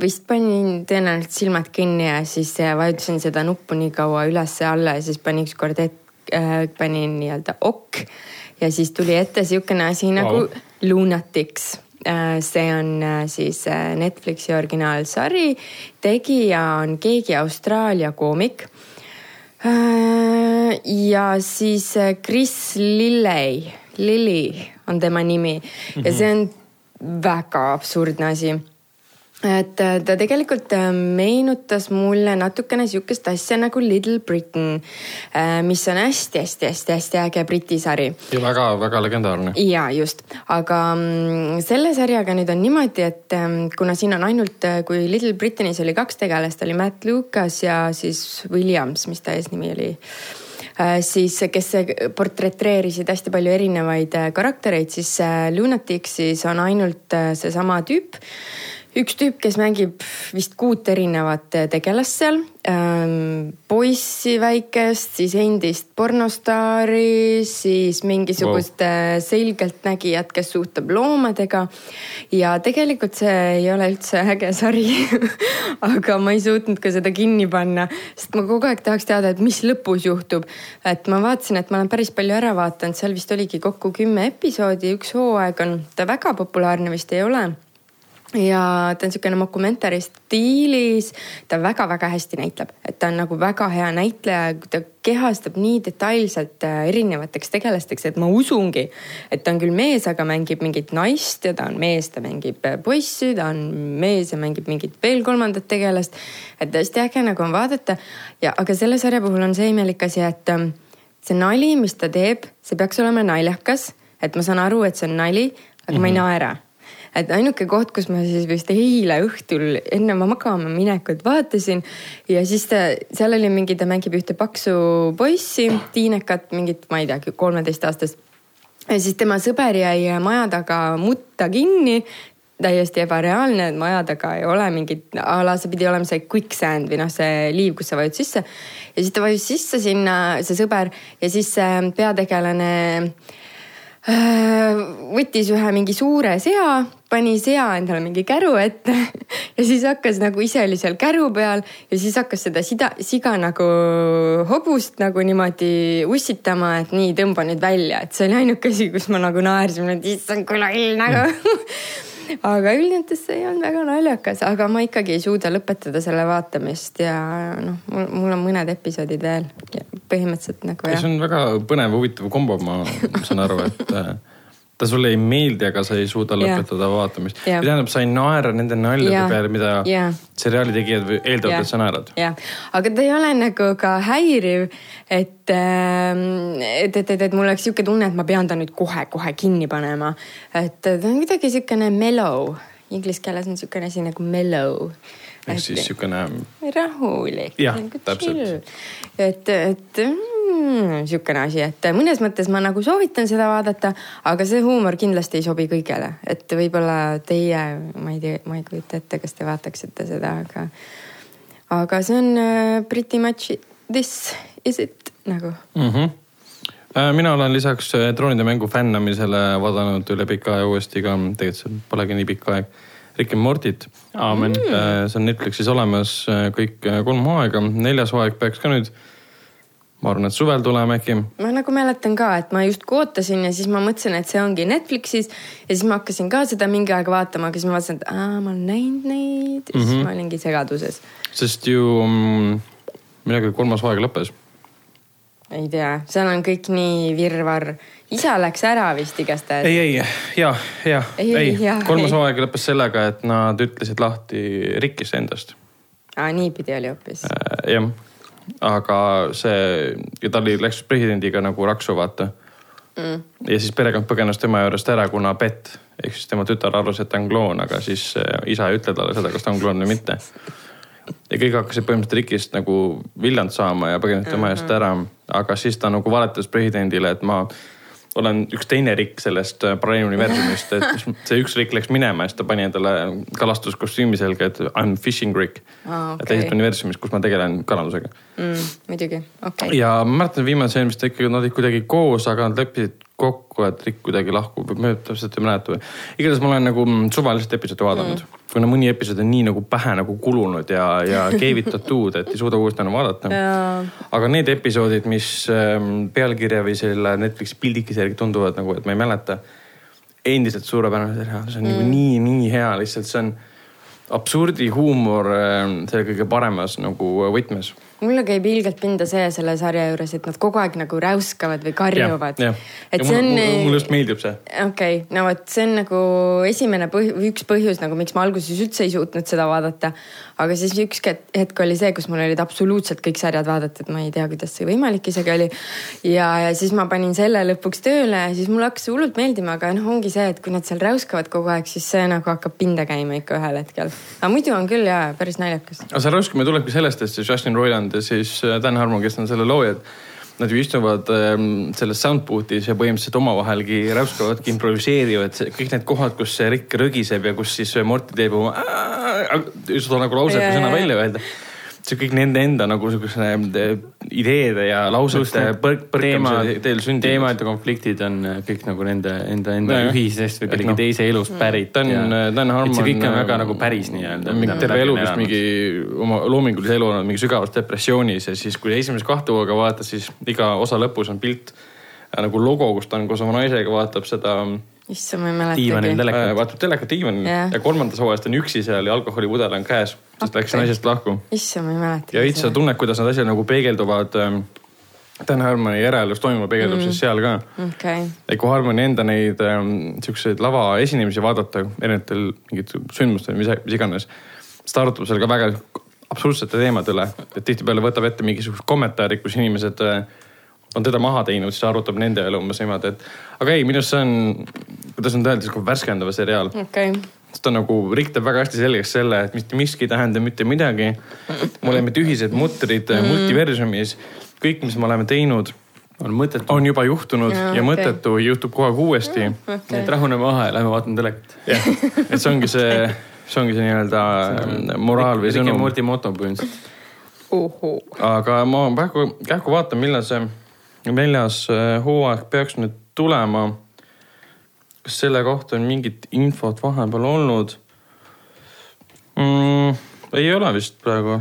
Speaker 3: vist panin tõenäoliselt silmad kinni ja siis vajutasin seda nuppu nii kaua üles-alla ja siis panin ükskord ette äh,, panin nii-öelda ok ja siis tuli ette sihukene asi wow. nagu Lunatics äh, see on äh, siis äh, Netflixi originaalsari, tegija on keegi Austraalia koomik. ja siis Chris Lilley, Lilly on tema nimi. Ja see on väga absurdne asi et äh, ta tegelikult äh, meenutas mulle natukene sihukest asja nagu Little Britain, äh, mis on hästi-hästi-hästi-hästi äge Briti sari.
Speaker 2: ja väga-väga legendaarne.
Speaker 3: ja just, aga mm, selle sarjaga nüüd on niimoodi, et ähm, kuna siin on ainult, kui Little Britannis oli kaks tegelast, oli Matt Lucas ja siis Williams, mis ta eesnimi oli siis kes portretreerisid hästi palju erinevaid karaktereid, siis Lunaticsis on ainult seesama tüüp üks tüüp, kes mängib vist kuut erinevat tegelast seal ähm,. poissi väikest, siis endist pornostaari, siis mingisugust wow. selgeltnägijat, kes suhtleb loomadega. ja tegelikult see ei ole üldse äge sari aga ma ei suutnud ka seda kinni panna, sest ma kogu aeg tahaks teada, et mis lõpus juhtub. et ma vaatasin, et ma olen päris palju ära vaadanud, seal vist oligi kokku kümme episoodi, üks hooaeg on, ta väga populaarne vist ei ole ja ta on niisugune mokumentari stiilis, ta väga-väga hästi näitleb, et ta on nagu väga hea näitleja, ta kehastab nii detailselt äh, erinevateks tegelasteks, et ma usungi, et ta on küll mees, aga mängib mingit naist ja ta on mees, ta mängib äh, poissi, ta on mees ja mängib mingit veel kolmandat tegelast. et hästi äge nagu on vaadata ja, aga selle sarja puhul on see imelik asi, et ähm, see nali, mis ta teeb, see peaks olema naljakas, et ma saan aru, et see on nali, aga mm -hmm. ma ei mhm. naera et ainuke koht, kus ma siis vist eile õhtul enne ma magama minekut vaatasin ja siis ta, seal oli mingi, ta mängib ühte paksu poissi, tiinekat, mingit, ma ei teagi, kolmeteistaastast. ja siis tema sõber jäi maja taga mutta kinni täiesti ebareaalne, et maja taga ei ole mingit, a la see pidi olema see quicksand või noh, see liiv, kus sa vajud sisse. ja siis ta vajus sisse sinna, see sõber ja siis see peategelane Äh, võttis ühe mingi suure sea, pani sea endale mingi käru ette ja siis hakkas nagu ise oli seal käru peal ja siis hakkas seda sida, siga nagu hobust nagu niimoodi ussitama, et nii, tõmba nüüd välja, et see oli ainuke asi, kus ma nagu naersin, et issand kui loll nagu aga üldjoontes see olnud väga naljakas, aga ma ikkagi ei suuda lõpetada selle vaatamist ja noh, mul, mul on mõned episoodid veel põhimõtteliselt nagu
Speaker 2: jah. see on väga põnev, huvitav kombo, ma saan aru, et äh, ta sulle ei meeldi, aga sa ei suuda lõpetada yeah. vaatamist. tähendab, sa ei naera nende naljade yeah. peale, mida yeah. seriaali tegijad eeldavad yeah., et sa naerad.
Speaker 3: jah, aga ta ei ole nagu ka häiriv, et, ähm, et, et, et, et mul oleks sihuke tunne, et ma pean ta nüüd kohe-kohe kinni panema. et ta on kuidagi siukene mellow, inglise keeles on siukene asi nagu mellow
Speaker 2: ehk siis siukene.
Speaker 3: rahulik.
Speaker 2: jah, täpselt.
Speaker 3: et, et mm, niisugune asi, et mõnes mõttes ma nagu soovitan seda vaadata, aga see huumor kindlasti ei sobi kõigele, et võib-olla teie, ma ei tea, ma ei kujuta ette, kas te vaataksite seda, aga, aga see on uh, pretty much this is it nagu
Speaker 2: mm. -hmm mina olen lisaks droonide mängu fännamisele vaadanud üle pika aja uuesti ka, tegelikult see polegi nii pikk aeg, Rick and Mortit.
Speaker 4: aamen
Speaker 2: mm.. see on Netflixis olemas kõik kolm hooaega, neljas hooaeg peaks ka nüüd ma arvan, et suvel tuleme äkki.
Speaker 3: ma nagu mäletan ka, et ma justkui ootasin ja siis ma mõtlesin, et see ongi Netflixis ja siis ma hakkasin ka seda mingi aeg vaatama, aga siis ma vaatasin, et aa, ma olen näinud neid ja mm -hmm. siis mhm. ma olingi segaduses.
Speaker 2: sest ju mm, millalgi kolmas hooaeg lõppes.
Speaker 3: ei tea, seal on kõik nii virvarr. Isa läks ära vist igastahes.
Speaker 2: ei, ei, ja, ja, ei, ei. kolmas hooaeg lõppes sellega, et nad ütlesid lahti Rikkist endast.
Speaker 3: aa, niipidi oli hoopis
Speaker 2: äh,. jah aga see, ta oli, läks presidendiga nagu raksu, vaata mm.. ja siis perekond põgenes tema juurest ära, kuna Bett ehk siis tema tütar arvas, et ta on kloon, aga siis äh, isa ei ütle talle seda, kas ta on kloon või mitte. ja kõik hakkasid põhimõtteliselt Rikist nagu viljand saama ja põgenesid tema eest mm -hmm. ära, aga siis ta nagu valetas presidendile, et ma olen üks teine Rick sellest äh, paralleeluniversumist, et see üks Rick läks minema ja siis ta pani endale kalastuskostüümi selga, et I m fishing Rick
Speaker 3: ah,. Okay.
Speaker 2: teises universumis, kus ma tegelen kalandusega
Speaker 3: mm,. muidugi, okei okay..
Speaker 2: ja ma mäletan viimase eelmist ikkagi nad olid kuidagi koos, aga nad leppisid kokku, et Rick kuidagi lahkub, ma täpselt ei mäleta. igatahes ma olen nagu suvaliselt episoodi vaadanud mm., kuna mõni episood on nii nagu pähe nagu kulunud ja, ja keevitatud, et ei suuda uuesti enam vaadata. aga need episoodid, mis ähm, pealkirja või selle Netflixi pildikese järgi tunduvad nagu, et ma ei mäleta. endiselt suurepärane seriaal, see on nagu mm. nagu nii, nii hea, lihtsalt see on absurdi huumor ähm, selle kõige paremas nagu võtmes
Speaker 3: mulle käib ilgelt pinda see selle sarja juures, et nad kogu aeg nagu räuskavad või karjuvad. et see on.
Speaker 2: mulle just meeldib see.
Speaker 3: okei okay,, no vot, see on nagu esimene põh-, üks põhjus nagu, miks ma alguses üldse ei suutnud seda vaadata. aga siis üks hetk oli see, kus mul olid absoluutselt kõik sarjad vaadatud, ma ei tea, kuidas see võimalik isegi oli. ja, ja siis ma panin selle lõpuks tööle ja siis mulle hakkas hullult meeldima, aga noh, ongi see, et kui nad seal räuskavad kogu aeg, siis see nagu hakkab pinda käima ikka ühel hetkel. aga muidu on küll jaa, päris naljakas.
Speaker 2: aga see räuskamine tulebki sellest, et see Justin Roiland ja siis äh, Dan Harmon, kes on selle loojad. Nad ju istuvad ähm, selles soundboot'is ja põhimõtteliselt omavahelgi räuskavadki, improviseerivad kõik need kohad, kus see Rick rõgiseb ja kus siis Morty teeb oma. ei suuda nagu lauset või sõna välja öelda see kõik nende enda nagu sihukese eh, ideede ja lausete põrk, põrkamise teel sündinud.
Speaker 4: teemad ja konfliktid on eh, kõik nagu nende enda, enda no, ühisest või kellegi no. teise elust pärit.
Speaker 2: Dan, Dan Harmon.
Speaker 4: see kõik on väga nagu päris nii-öelda.
Speaker 2: terve elu vist mingi oma loomingulise elu olnud mingi sügavas depressioonis ja siis, kui esimest kahte hooga vaatas, siis iga osa lõpus on pilt nagu logo, kus ta on koos oma naisega, vaatab seda
Speaker 3: issand, ma ei mäletagi.
Speaker 4: diivanil telekat.
Speaker 2: Äh, vaatab telekat diivanil yeah. ja kolmandas hooajas ta on üksi seal ja alkoholipudel on käes, sest okay. läks naisest lahku.
Speaker 3: issand, ma ei mäletagi.
Speaker 2: ja veits sa tunned, kuidas need asjad nagu peegelduvad ähm, Dan Harmoni järelus toimuma peegeldub mm. siis seal ka
Speaker 3: okay..
Speaker 2: et kui Harmoni enda neid ähm, siukseid lavaesinemisi vaadata erinevatel mingitel sündmustel, mis, mis iganes. siis ta arutab seal ka väga absurdsete teemade üle, et tihtipeale võtab ette mingisugused kommentaarid, kus inimesed äh, on teda maha teinud, siis arutab nende üle umbes niimoodi, et aga ei, minu arust see on, kuidas nüüd öelda, sihuke värskendav seriaal
Speaker 3: okay.
Speaker 2: ta nagu riktab väga hästi selgeks selle, et mitte miski ei tähenda mitte midagi. me oleme tühised mutrid mm. multiversumis, kõik, mis me oleme teinud
Speaker 4: on mõttetu.
Speaker 2: on juba juhtunud ja, ja okay. mõttetu juhtub kogu aeg uuesti mm,.
Speaker 4: Okay. et rahuneme maha ja lähme vaatame telekat.
Speaker 2: jah, et see ongi see, see ongi see nii-öelda moraal või sõnum.
Speaker 4: Mordi moto põhimõtteliselt.
Speaker 2: aga ma praegu kähku vaatan, millal see neljas äh, hooaeg peaks nüüd tulema. kas selle kohta on mingit infot vahepeal olnud mm,? ei ole vist praegu.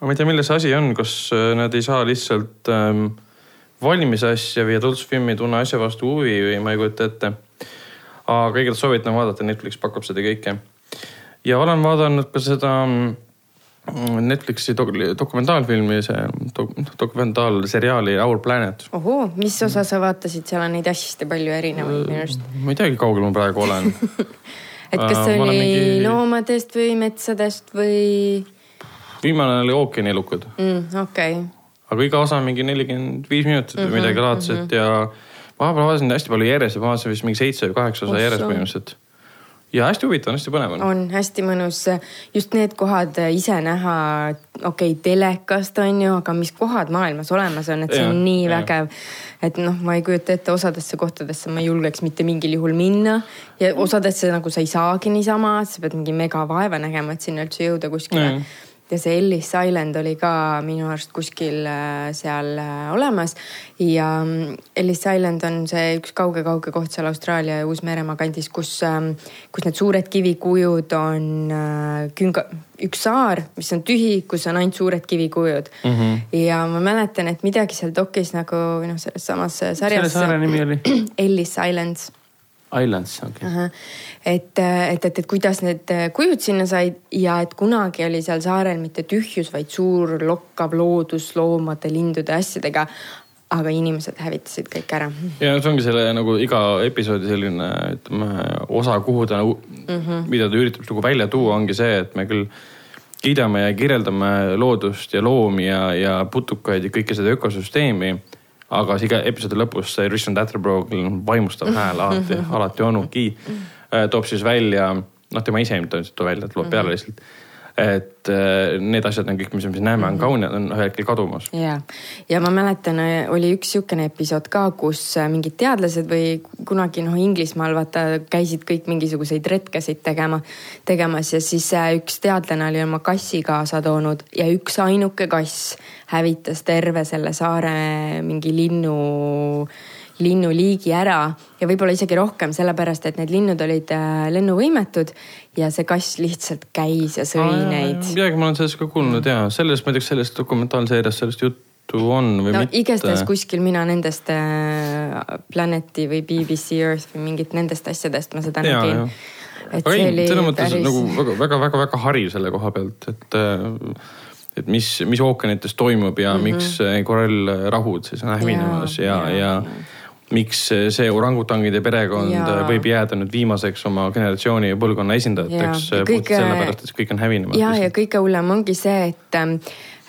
Speaker 2: ma ei tea, milles asi on, kas äh, nad ei saa lihtsalt ähm, valmis asja või tutvusfilm ei tunne asja vastu huvi või ma ei kujuta ette. aga igatahes soovitan vaadata, Netflix pakub seda kõike. ja olen vaadanud ka seda mm, Netflixi dok dokumentaalfilmi, see dok dokumentaalseriaali Our Planet.
Speaker 3: ohoo, mis osa sa vaatasid, seal on neid hästi palju erinevaid minu arust.
Speaker 2: ma ei teagi, kaugel ma praegu olen
Speaker 3: et kas see oli mingi... loomadest või metsadest või?
Speaker 2: viimane oli ookeanielukad
Speaker 3: mm,. okei okay.
Speaker 2: aga iga osa mingi nelikümmend viis minutit või mm -hmm, midagi laadset mm -hmm. ja vahepeal vaatasin hästi palju järjest ja vaatasin vist mingi seitse või kaheksa osa järjest põhimõtteliselt ja hästi huvitav hästi põnev on.
Speaker 3: on hästi mõnus, just need kohad ise näha, okei okay,, telekast on ju, aga mis kohad maailmas olemas on, et see ja, on nii ja. vägev. et noh, ma ei kujuta ette, osadesse kohtadesse ma ei julgeks mitte mingil juhul minna ja osadesse nagu sa ei saagi niisama, sa pead mingi mega vaeva nägema, et sinna üldse jõuda kuskile mm ja see Ellis Island oli ka minu arust kuskil äh, seal äh, olemas. ja mm, Ellis Island on see üks kauge-kauge koht seal Austraalia ja Uus-Meremaa kandis, kus, ähm, kus need suured kivikujud on äh, künga, üks saar, mis on tühi, kus on ainult suured kivikujud mm. -hmm. ja ma mäletan, et midagi seal dokis nagu noh, selles samas sarjas.
Speaker 4: selle saare nimi oli?
Speaker 3: Ellis Islands
Speaker 4: Islands, okei okay..
Speaker 3: et, et, et, et kuidas need kujud sinna said ja et kunagi oli seal saarel mitte tühjus, vaid suur lokkav loodus loomade, lindude, asjadega. aga inimesed hävitasid kõik ära.
Speaker 2: ja see ongi selle nagu iga episoodi selline, ütleme osa, kuhu ta nagu mm, -hmm. mida ta üritab nagu välja tuua, ongi see, et me küll kiidame ja kirjeldame loodust ja loomi ja, ja putukaid ja kõike seda ökosüsteemi aga iga episoodi lõpus see Richard Attenborough, vaimustav hääl alati, alati onugi, äh, toob siis välja, noh, tema ise ei too välja, ta loob peale lihtsalt et äh, need asjad on kõik, mis me näeme, on kaunid, on ühel hetkel kadumas.
Speaker 3: ja, ja ma mäletan, oli üks sihukene episood ka, kus äh, mingid teadlased või kunagi noh, Inglismaal vaata käisid kõik mingisuguseid retkesid tegema, tegemas ja siis üks teadlane oli oma kassi kaasa toonud ja üksainuke kass hävitas terve selle saare mingi linnu linnuliigi ära ja võib-olla isegi rohkem, sellepärast et need linnud olid äh, lennuvõimetud ja see kass lihtsalt käis ja sõi Aa, neid.
Speaker 2: midagi ma olen sellest ka kuulnud ja sellest, ma ei tea, kas sellest dokumentaalseeriast sellest juttu on või no, mitte.
Speaker 3: igastahes kuskil mina nendest äh, Planeti või BBC Earth või mingit nendest asjadest ma seda nägin.
Speaker 2: et aga see ei, oli selles mõttes päris... nagu väga-väga-väga hariv selle koha pealt, et äh, et mis, mis ookeanites toimub ja mm -hmm. miks korallrahud siis on hävinemas ja, ja, ja, ja miks see orangutangide perekond ja. võib jääda nüüd viimaseks oma generatsiooni ja põlvkonna esindajateks. sellepärast, et kõik on hävinemas.
Speaker 3: ja, ja kõige hullem ongi see, et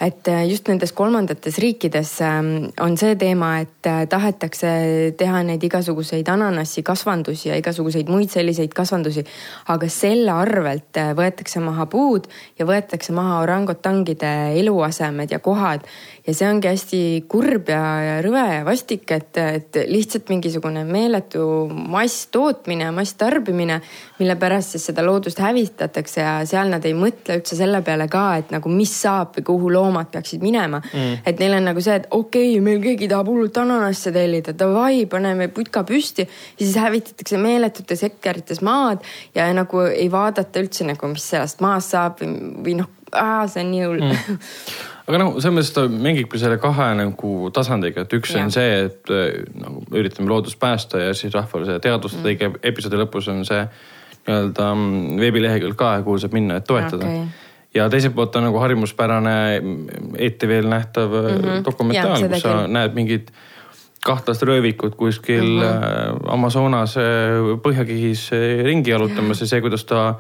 Speaker 3: et äh, just nendes kolmandates riikides ähm, on see teema, et äh, tahetakse teha neid igasuguseid ananassikasvandusi ja igasuguseid muid selliseid kasvandusi. aga selle arvelt äh, võetakse maha puud ja võetakse maha orangutangide eluasemed ja kohad. ja see ongi hästi kurb ja, ja rõve ja vastik, et, et lihtsalt mingisugune meeletu masstootmine, masstarbimine, mille pärast siis seda loodust hävitatakse ja seal nad ei mõtle üldse selle peale ka, et nagu mis saab või kuhu loom loomad peaksid minema. Mm.. et neil on nagu see, et okei okay,, meil keegi tahab hullult ananasse tellida, davai, paneme putka püsti. ja siis hävitatakse meeletutes hektarites maad ja nagu ei vaadata üldse nagu, mis sellest maast saab või, või noh, see on nii hull. Mm.
Speaker 2: Aga noh, selles mõttes ta mängibki selle kahe nagu tasandiga, et üks ja. on see, et nagu üritame loodust päästa ja siis rahvale seda teadvustada mm., iga episoodi lõpus on see nii-öelda mm, veebilehekülg ka, kuhu saab minna, et toetada. Okay ja teiselt poolt on nagu harjumuspärane ETV-l nähtav mm -hmm. dokumentaal, kus sa näed mingit kahtlast röövikut kuskil mm -hmm. Amazonas põhjakihis ringi jalutamas ja see, kuidas ta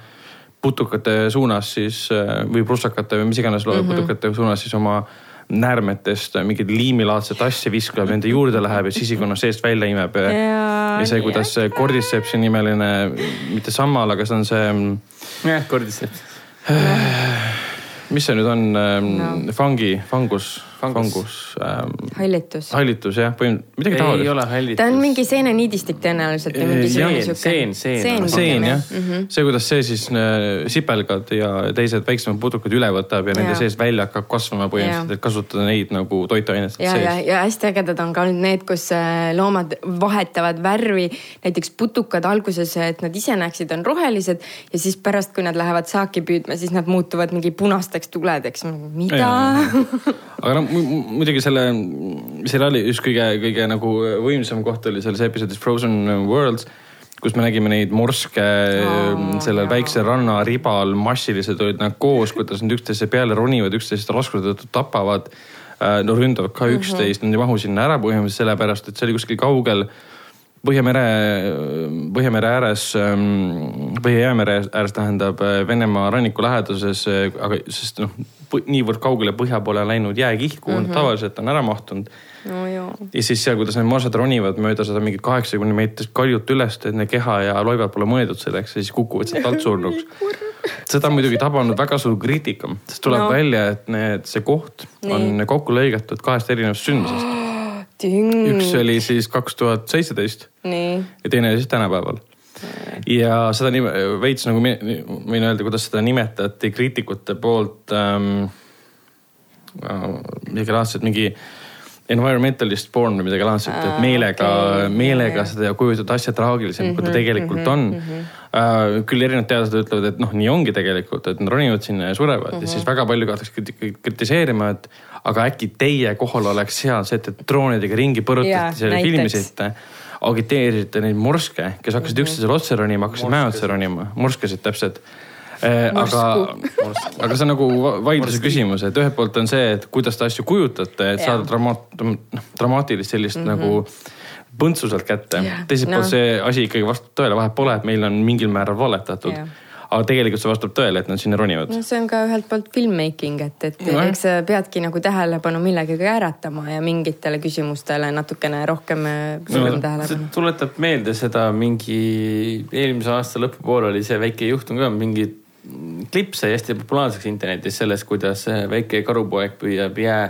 Speaker 2: putukate suunas siis või prussakate või mis iganes mm -hmm. putukate suunas siis oma näärmetest mingit liimilaadset asja viskab, nende juurde läheb ja sisikonna seest välja imeb. ja, ja see, kuidas see Cordycepsi nimeline, mitte sammal, aga see on see.
Speaker 4: jah, Cordyceps
Speaker 2: mis see nüüd on ähm, no., fangi, fangus fangus
Speaker 3: ähm,. hallitus.
Speaker 2: hallitus jah, põhimõtteliselt midagi taolist.
Speaker 4: ei ole hallitus.
Speaker 3: ta on mingi seeneniidistik tõenäoliselt või mingi
Speaker 4: seen, seen, seen,
Speaker 2: seen, seen jah mm. -hmm. see, kuidas see siis äh, sipelgad ja teised väiksemad putukad üle võtab ja, ja. nende sees välja hakkab kasvama põhimõtteliselt, et kasutada neid nagu toitainest.
Speaker 3: ja, ja, ja hästi ägedad on ka nüüd need, kus äh, loomad vahetavad värvi. näiteks putukad alguses, et nad ise näeksid, on rohelised ja siis pärast, kui nad lähevad saaki püüdma, siis nad muutuvad mingi punasteks tuledeks. mida?
Speaker 2: aga noh muidugi selle seriaali just kõige, kõige nagu võimsam koht oli selles episoodis Frozen Worlds kus me nägime neid morske oh, sellel väiksel rannaribal, massiliselt olid nad koos, kuidas nad üksteise peale ronivad, üksteist raskuse tõttu tapavad. Äh, no ründavad ka mhm. üksteist mm, -hmm. nad ei mahu sinna ära põhimõtteliselt sellepärast, et see oli kuskil kaugel Põhjamere, Põhjamere ääres, ähm, Põhja-Jäämere ääres tähendab äh, Venemaa ranniku läheduses, äh, aga sest noh, niivõrd kaugele põhja poole läinud jääkiht, kuhu mm -hmm. tavaliselt on ära mahtunud
Speaker 3: no,.
Speaker 2: ja siis seal, kuidas need morsad ronivad mööda seda mingit kaheksakümne meetrist kaljut üles, et nende keha ja loivad pole mõeldud selleks ja siis kukuvad sealt alt surnuks seda on muidugi tabanud väga suur kriitika, sest tuleb no. välja, et need, see koht Nii. on kokku lõigatud kahest erinevast sündmusest. Üks oli siis kaks tuhat seitseteist ja teine oli siis tänapäeval. Ja seda nime, veits nagu võin öelda, kuidas seda nimetati kriitikute poolt ähm,. midagi laadset, mingi environmentalist porn või midagi laadset, et meelega okay., meelega seda kujutada asja traagilisemalt mm, -hmm, kui ta mhm, tegelikult mm -hmm, on mm. -hmm. Uh, küll erinevad teadlased ütlevad, et noh, nii ongi tegelikult, et nad ronivad sinna ja surevad mm -hmm. ja siis väga palju hakatakse kritiseerima, et aga äkki teie kohal oleks seal see, et te droonidega ringi põrutate, selle filmisite agiteerisite neid morske, kes hakkasid mhm. üksteisele otse ronima, hakkasid mäe otsa ronima, morskesid täpselt aga, aga see on nagu vaidluse küsimus, et ühelt poolt on see, et kuidas te asju kujutate, et saada dramaat-, noh, dramaatilist sellist mm -hmm. nagu põntsu sealt kätte. teiselt poolt no. see asi ikkagi vastab tõele, vahet pole, et meile on mingil määral valetatud yeah aga tegelikult see vastab tõele, et nad sinna ronivad.
Speaker 3: no see on ka ühelt poolt filmmaking, et, et no, eks sa peadki nagu tähelepanu millegagi äratama ja mingitele küsimustele natukene rohkem no, tähelepanu.
Speaker 4: tuletab meelde seda mingi eelmise aasta lõpupoole oli see väike juhtum ka, mingi klipp sai hästi populaarseks internetis sellest, kuidas väike karupoeg püüab jää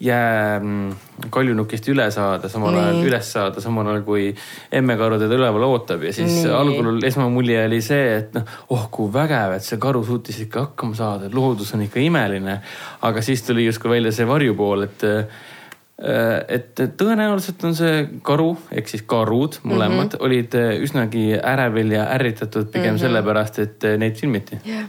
Speaker 4: jää mm, kaljunukist üle saada, samal ajal mm. üles saada, samal ajal kui emmekaru teda üleval ootab ja siis Nii. algul esmamulje oli see, et noh, oh kui vägev, et see karu suutis ikka hakkama saada, et loodus on ikka imeline. aga siis tuli justkui välja see varjupool, et et tõenäoliselt on see karu ehk siis karud mõlemad mm -hmm. olid üsnagi ärevil ja ärritatud pigem mm -hmm. sellepärast, et neid filmiti yeah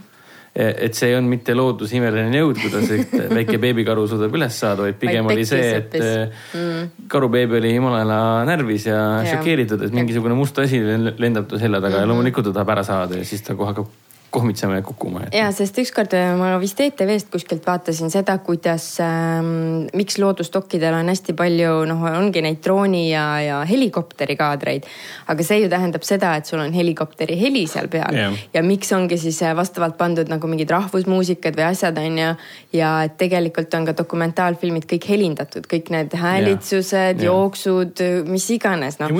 Speaker 4: et see ei olnud mitte looduse imeline jõud, kuidas väike beebikaru suudab üles saada, vaid pigem oli see, et mm. karubeebi oli jumala närvis ja, ja šokeeritud, et mingisugune must asi lendab ta selja taga mm -hmm. ja mhm. loomulikult ta tahab ära saada ja siis ta kohe hakkab kohmitsema ja kukkuma.
Speaker 3: ja, sest ükskord äh, ma vist ETV-st kuskilt vaatasin seda, kuidas ähm,, miks loodustokkidel on hästi palju, noh, ongi neid drooni ja, ja helikopteri kaadreid. aga see ju tähendab seda, et sul on helikopteri heli seal peal yeah. ja miks ongi siis äh, vastavalt pandud nagu mingid rahvusmuusikad või asjad on ju. ja et tegelikult on ka dokumentaalfilmid kõik helindatud, kõik need häälitsused yeah., yeah. jooksud, mis iganes noh.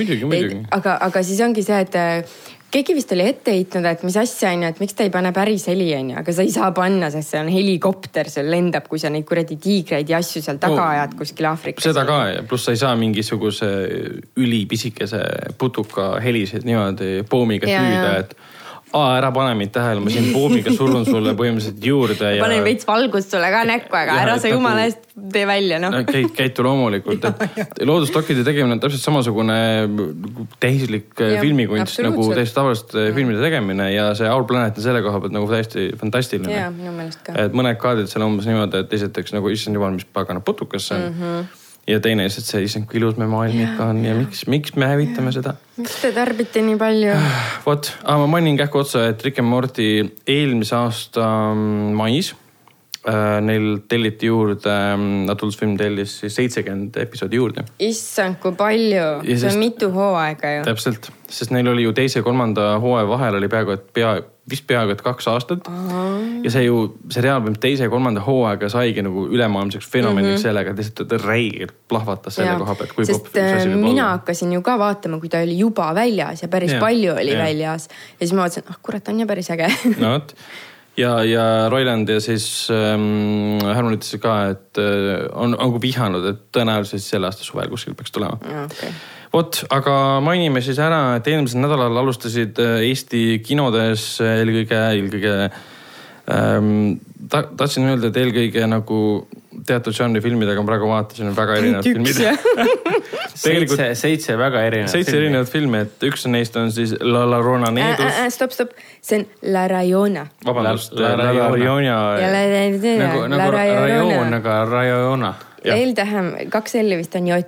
Speaker 3: aga, aga siis ongi see, et keegi vist oli ette heitnud, et mis asja on ju, et miks ta ei pane päris heli on ju, aga sa ei saa panna, sest see on helikopter, seal lendab, kui sa neid kuradi tiigreid ja asju seal taga no, ajad kuskil Aafrikas.
Speaker 2: seda ka ja pluss sa ei saa mingisuguse ülipisikese putuka heliseid niimoodi poomiga püüda, et aa, ära pane mind tähele, ma siin poomiga surun sulle põhimõtteliselt juurde
Speaker 3: ja. panen veits valgust sulle ka näkku, aga ja, ära sa jumala nagu eest tee välja noh.
Speaker 2: käid, käitu loomulikult, et loodusdokkide tegemine on täpselt samasugune tehislik äh, ja, filmikunst nagu täiesti tavaliste filmide tegemine ja see Our Planet on selle koha pealt nagu täiesti fantastiline. et mõned kaadrid seal umbes niimoodi, et esiteks nagu issand jumal, mis pagana putukas see on mm. -hmm ja teine lihtsalt see, issand kui ilus me maailm ikka on ja miks, miks me hävitame seda.
Speaker 3: miks te tarbite nii palju?
Speaker 2: vot, ma mainin kähku otsa, et Rick and Morty eelmise aasta mm, mais neil telliti juurde, mm, Adult Swim tellis siis seitsekümmend episoodi juurde.
Speaker 3: issand, kui palju, see on mitu hooaega ju.
Speaker 2: täpselt, sest neil oli ju teise ja kolmanda hooaja vahel oli peaaegu, et pea, vist peaaegu et kaks aastat. ja see ju, seriaal teise ja kolmanda hooaega saigi nagu ülemaailmseks fenomeniks mm -hmm. sellega, et lihtsalt räigelt plahvatas selle koha pealt.
Speaker 3: sest äh, mina olla. hakkasin ju ka vaatama, kui ta oli juba väljas ja päris ja, palju oli ja. väljas. ja siis ma vaatasin, ah kurat, on ju päris äge
Speaker 2: no vot ja, ja Roiland ja siis ähm, Härman ütles ka, et äh, on, on nagu vihanud, et tõenäoliselt selle aasta suvel kuskil peaks tulema. Okay vot, aga mainime siis ära, et eelmisel nädalal alustasid äh, Eesti kinodes eelkõige, eelkõige ähm, ta, tahtsin öelda, et eelkõige nagu teatud žanri filmidega ma praegu vaatasin, on väga erinevad filmid
Speaker 4: seitse, seitse väga erinevat
Speaker 2: seitse filmi. erinevat filmi, et üks neist on siis La La Rona Needus äh,.
Speaker 3: Äh, stopp, stopp, see on La Rajona.
Speaker 2: vabandust, La Rajona.
Speaker 4: nagu, nagu rajoon, aga Rajona.
Speaker 3: L-tähem, kaks L-i vist on J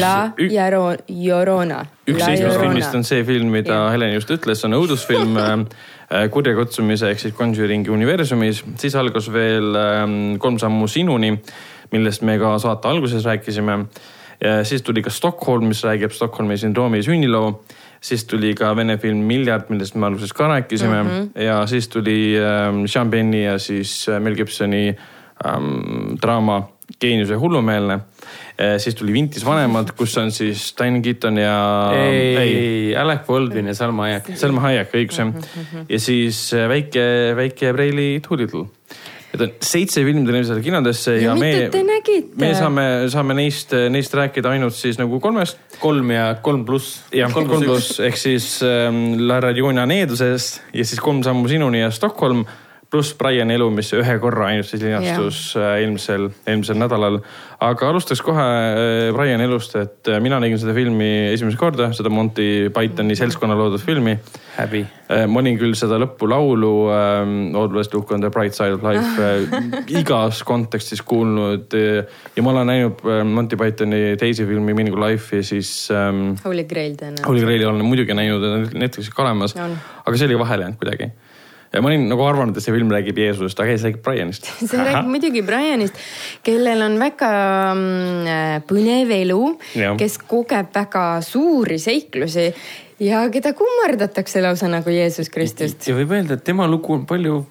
Speaker 3: La Jaro-, Llorona.
Speaker 2: üks seitsmest filmist on see film, mida ja. Helen just ütles, on õudusfilm äh, äh, kurjakutsumise ehk siis Conjuringi universumis. siis algas veel ähm, Kolm sammu sinuni, millest me ka saate alguses rääkisime. siis tuli ka Stockholm, mis räägib Stockholmi sündroomi sünniloo siis tuli ka vene film Miljard, millest me alguses ka rääkisime mm -hmm. ja siis tuli ähm, Sean Penni ja siis äh, Mel Gibsoni ähm, draama Geenius ja hullumeelne siis tuli Vintis vanemad, kus on siis Diane Keaton ja.
Speaker 4: ei, ei, Alec Baldwin ja Salma Hayek.
Speaker 2: Salma Hayek, õigus jah. ja siis eh, väike, väike Preili Doolittle. Need on seitse filmi tuli eelmisel kinodesse
Speaker 3: ja, ja me,
Speaker 2: me saame, saame neist, neist rääkida ainult siis nagu kolmest.
Speaker 4: kolm ja kolm pluss.
Speaker 2: jah, kolm pluss ehk siis ähm, La Ragiona Needuses ja siis Kolm sammu sinuni ja Stockholm pluss Briani elu, mis ühe korra ainult siis linastus yeah. eelmisel, eelmisel nädalal. aga alustaks kohe äh, Briani elust, et äh, mina nägin seda filmi esimest korda, seda Monty Pythoni seltskonna loodud filmi.
Speaker 4: häbi.
Speaker 2: Äh, ma olin küll seda lõpulaulu Always look on the bright side of life igas kontekstis kuulnud ja ma olen näinud Monty Pythoni teisi filmi Meaning of Life'i siis um,.
Speaker 3: Holy Grail tõenäoliselt.
Speaker 2: Holy Grail'i olen muidugi näinud, Netflixis ka olemas, aga see oli vahele jäänud kuidagi ja ma olin nagu arvanud, et see film räägib Jeesusest, aga ei, see räägib Brianist
Speaker 3: see räägib muidugi Brianist, kellel on väga mm, põnev elu, kes kogeb väga suuri seiklusi ja keda kummardatakse lausa nagu Jeesus Kristust.
Speaker 4: ja võib öelda, et tema lugu on palju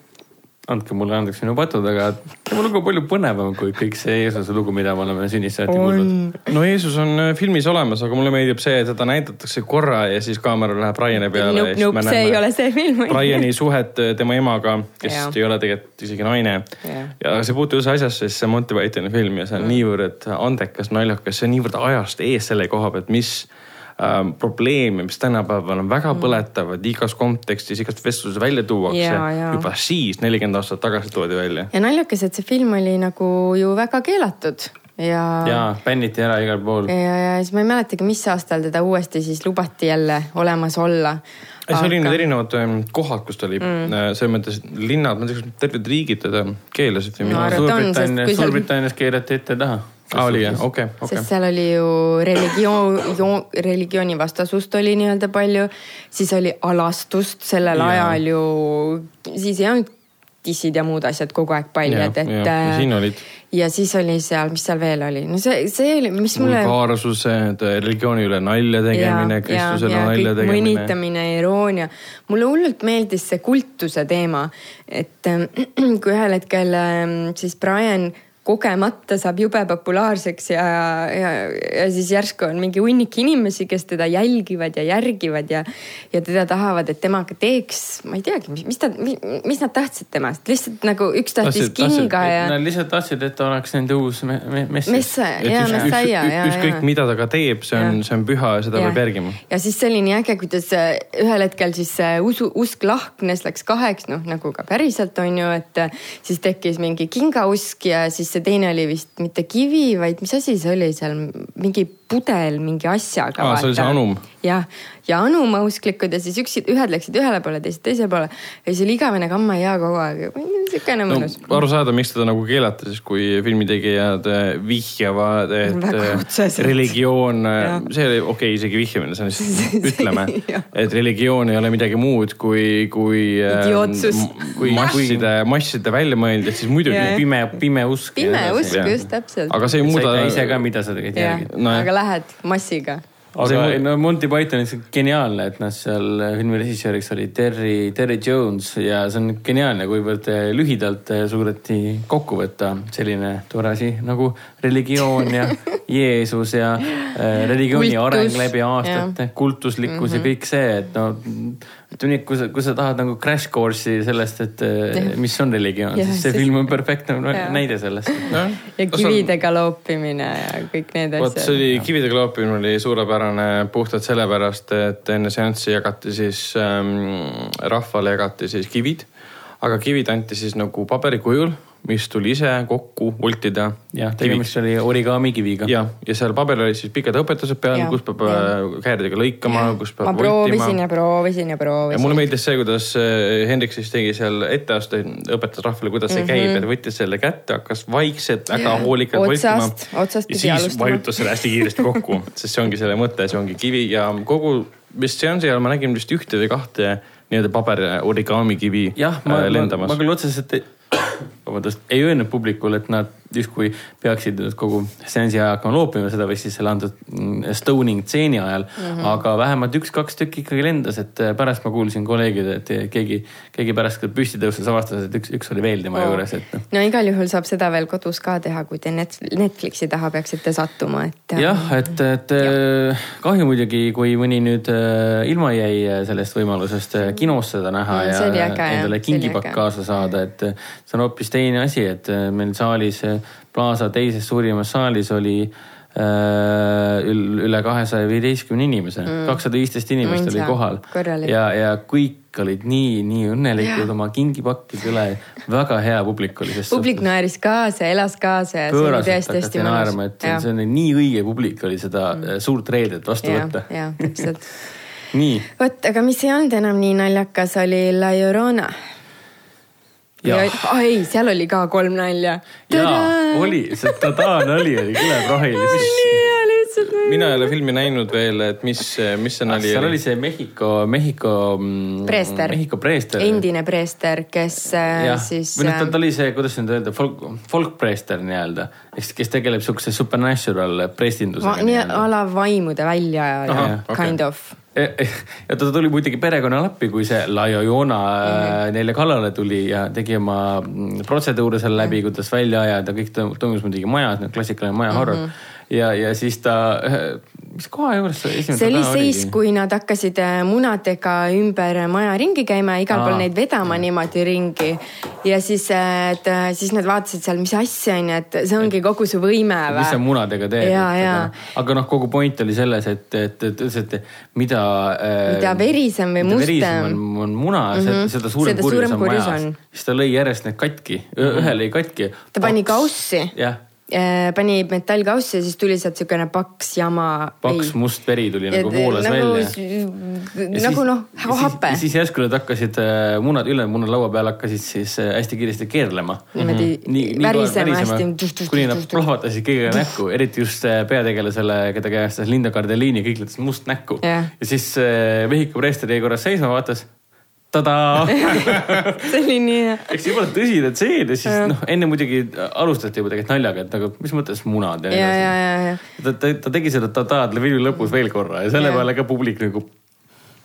Speaker 4: andke mulle andeks minu patud, aga tema lugu on palju põnevam kui kõik see Jeesuse lugu, mida me oleme sünnist saati kuulnud.
Speaker 2: no Jeesus on äh, filmis olemas, aga mulle meeldib see, et teda näidatakse korra ja siis kaamera läheb Briani peale.
Speaker 3: Nope, nope, see ei ole see film.
Speaker 2: Briani suhet äh, tema emaga, kes ja. ei ole tegelikult isegi naine. ja see puutub üldse asjasse, sest see Monty Pythoni film ja see on mm. niivõrd andekas, naljakas, see on niivõrd ajast ees selle koha pealt, mis äh, probleeme, mis tänapäeval on väga mm. põletavad igas kontekstis, igas vestluses välja tuuakse. juba siis, nelikümmend aastat tagasi toodi välja.
Speaker 3: ja naljakas, et see film oli nagu ju väga keelatud ja.
Speaker 4: ja bänniti ära igal pool.
Speaker 3: ja, ja siis ma ei mäletagi, mis aastal teda uuesti siis lubati jälle olemas olla.
Speaker 2: see aga... oli need erinevad ähm, kohad, kus ta oli mm., äh, selles mõttes linnad, ma ei tea, kas terved riigid teda keelasid või
Speaker 4: no, midagi. Suurbritannias, Suurbritannias keelati ette-taha
Speaker 2: aa, oli jah, okei okay,, okei
Speaker 3: okay.. sest seal oli ju religioon, religioonivastasust oli nii-öelda palju, siis oli alastust sellel ja. ajal ju, siis ei olnud dissid ja muud asjad kogu aeg paljad, et.
Speaker 2: ja, ja siin olid.
Speaker 3: ja siis oli seal, mis seal veel oli, no see, see oli, mis mulle.
Speaker 2: vulgaarsused, religiooni üle nalja tegemine, Kristuse üle nalja tegemine.
Speaker 3: mõnitamine, iroonia. mulle hullult meeldis see kultuse teema, et kui ühel hetkel ähm, siis Brian kogemata saab jube populaarseks ja, ja, ja siis järsku on mingi hunnik inimesi, kes teda jälgivad ja järgivad ja, ja teda tahavad, et temaga teeks, ma ei teagi, mis ta, mis nad tahtsid temast, lihtsalt nagu üks tahtis tahtsid, kinga ja.
Speaker 4: Nad lihtsalt tahtsid, et ta oleks nende uus me, me, messis.
Speaker 3: Messa, ja Messaia, ja.
Speaker 2: ükskõik, mida ta ka teeb, see on, see on püha ja seda ja. peab järgima.
Speaker 3: ja siis see oli nii äge, kuidas äh, ühel hetkel siis usu, usk lahknes, läks kaheks, noh nagu ka päriselt on ju, et äh, siis tekkis mingi kingausk ja siis see teine oli vist mitte kivi, vaid mis asi see oli seal, mingi pudel mingi asjaga.
Speaker 2: aa, see oli see anum.
Speaker 3: jah, ja anumausklikud ja siis üks, ühed läksid ühele poole, teised teisele poole. ja siis oli igavene kammajaa kogu aeg, siukene mõnus
Speaker 2: no,. arusaadav, miks teda nagu keelata siis, kui filmitegijad eh, vihjavad, et eh, religioon, eh, see oli okei okay,, isegi vihjamine, see on siis, ütleme et religioon ei ole midagi muud kui, kui. kui masside, masside väljamõeldud, siis muidugi.
Speaker 4: pime, pime usk.
Speaker 3: pime usk, just täpselt.
Speaker 2: aga see ei muuda.
Speaker 4: sa ei tea ise ka, mida sa tegelikult järgid
Speaker 3: no,. aga lähed massiga
Speaker 4: aga ei, no Monty Python on geniaalne, et noh, seal filmi režissööriks oli Terry, Terry Jones ja see on geniaalne, kuivõrd lühidalt suudeti kokku võtta selline tore asi nagu religioon ja Jeesus ja äh, religiooni Kultus. areng läbi aastate, kultuslikkus mm -hmm. ja mhm. kõik see, et no ütleme nii, kui sa, kui sa tahad nagu crash course'i sellest, et mis on religioon, siis see film on perfektne näide sellest
Speaker 3: no,. ja kividega loopimine ja kõik need asjad.
Speaker 2: vot see oli, kividega loopimine oli suurepärane puhtalt sellepärast, et enne seanssi jagati siis ähm,, rahvale jagati siis kivid. aga kivid anti siis nagu paberi kujul mis tuli ise kokku voltida.
Speaker 4: jah, tegemist oli origami kiviga.
Speaker 2: jah, ja seal paberil olid siis pikad õpetused peal, kus peab äh, käedega lõikama, kus peab.
Speaker 3: ma proovisin ja proovisin ja proovisin.
Speaker 2: ja mulle meeldis see, kuidas äh, Hendrik siis tegi seal etteaste, õpetas rahvale, kuidas see mm -hmm. käib, et võttis selle kätte, hakkas vaikselt väga hoolikalt
Speaker 3: voltima. otsast
Speaker 2: pidi alustama. ja siis vajutas selle hästi kiiresti kokku, sest see ongi selle mõte, see ongi kivi ja kogu vist seansi ajal ma nägin vist ühte või kahte nii-öelda paber origami kivi
Speaker 4: jah, ma, lendamas. ma küll otseselt vabandust, ei öelnud publikule, et nad justkui peaksid kogu seansi aja hakkama loopima, seda võis siis selle antud mm, stoning stseeni ajal mm. -hmm. aga vähemalt üks-kaks tükki ikkagi lendas, et äh, pärast ma kuulsin kolleegide, et keegi, keegi pärast püsti tõuses, avastas, et üks, üks oli veel tema oh. juures, et.
Speaker 3: Noh. no igal juhul saab seda veel kodus ka teha, kui te net, Netflixi taha peaksite sattuma, et.
Speaker 4: jah, et, et ja. Äh, kahju muidugi, kui mõni nüüd ilma jäi sellest võimalusest kinos seda näha mm, ja endale kingipakk kaasa saada, et see on hoopis teine asi, et meil saalis Plaza teises suurimas saalis oli äh, üle kahesaja viieteistkümne inimese mm., kakssada viisteist inimest Mõnsa, oli kohal ja, ja kõik olid nii, nii õnnelikud ja. oma kingipakkide üle. väga hea publik oli.
Speaker 3: publik naeris kaasa, elas kaasa ja oli tõesti-hästi
Speaker 4: mõnus. et ja. see on nii õige publik oli seda mm. suurt reedet vastu ja, võtta.
Speaker 3: jah, täpselt
Speaker 4: nii.
Speaker 3: vot, aga mis ei olnud enam nii naljakas, oli La Llorona ja, ja. Oh, ei, seal oli ka kolm nalja.
Speaker 4: jaa, oli, see tadaa nali oli kõleprohilises
Speaker 2: mina ei ole filmi näinud veel, et mis, mis see nali
Speaker 4: oli? seal oli see Mehhiko, Mehhiko.
Speaker 3: Mm, preester.
Speaker 4: Mehhiko preester.
Speaker 3: endine preester, kes äh, ja. siis.
Speaker 4: või noh, ta, ta oli see, kuidas nüüd öelda, folk, folkpreester nii-öelda, kes, kes tegeleb sihukese supernatural preestindusega.
Speaker 3: nii a la vaimude välja, kind okay. of
Speaker 4: ja ta tuli muidugi perekonnale appi, kui see La Llorona mm -hmm. neile kallale tuli ja tegi oma mm, protseduure seal läbi, kuidas välja ajada, kõik toimus muidugi majas, klassikaline maja horror mm. -hmm ja, ja siis ta, mis koha juures
Speaker 3: see esimene see oli siis, kui nad hakkasid äh, munadega ümber maja ringi käima ja igal Aa. pool neid vedama niimoodi ringi. ja siis, äh, et äh, siis nad vaatasid seal, mis asja on ju, et see ongi kogu su võime
Speaker 4: või. mis sa munadega teed. aga noh, kogu point oli selles, et, et, et, et, et mida.
Speaker 3: mida verisem või mustem.
Speaker 4: On, on muna mm, -hmm. seda suurem kurjus on majas. siis ta lõi järjest need katki, ühe lõi katki.
Speaker 3: ta pani kaussi.
Speaker 4: jah
Speaker 3: pani metallkaussi ja siis tuli sealt siukene paks jama.
Speaker 4: paks ei. must veri tuli nagu voolas nagu, välja.
Speaker 3: nagu noh, hape.
Speaker 4: siis järsku nad hakkasid äh, munad, ülejäänud munad laua peal hakkasid siis äh, hästi kiiresti keerlema.
Speaker 3: niimoodi -hmm. värisema hästi.
Speaker 4: kuni nad plahvatasid kõigile näkku, eriti just peategelasele, keda käestas Linda Cardellini, kõik läks must näkku
Speaker 3: yeah..
Speaker 4: ja siis Mehhiko preester jäi korra seisma, vaatas tadaa
Speaker 3: see oli nii hea.
Speaker 4: eks jumala tõsine tseen ja siis noh, enne muidugi alustati juba tegelikult naljaga, et nagu mis mõttes munad
Speaker 3: ja nii edasi.
Speaker 4: ta, ta, ta tegi seda tadaad filmi lõpus veel korra ja selle ja. peale ka publik nagu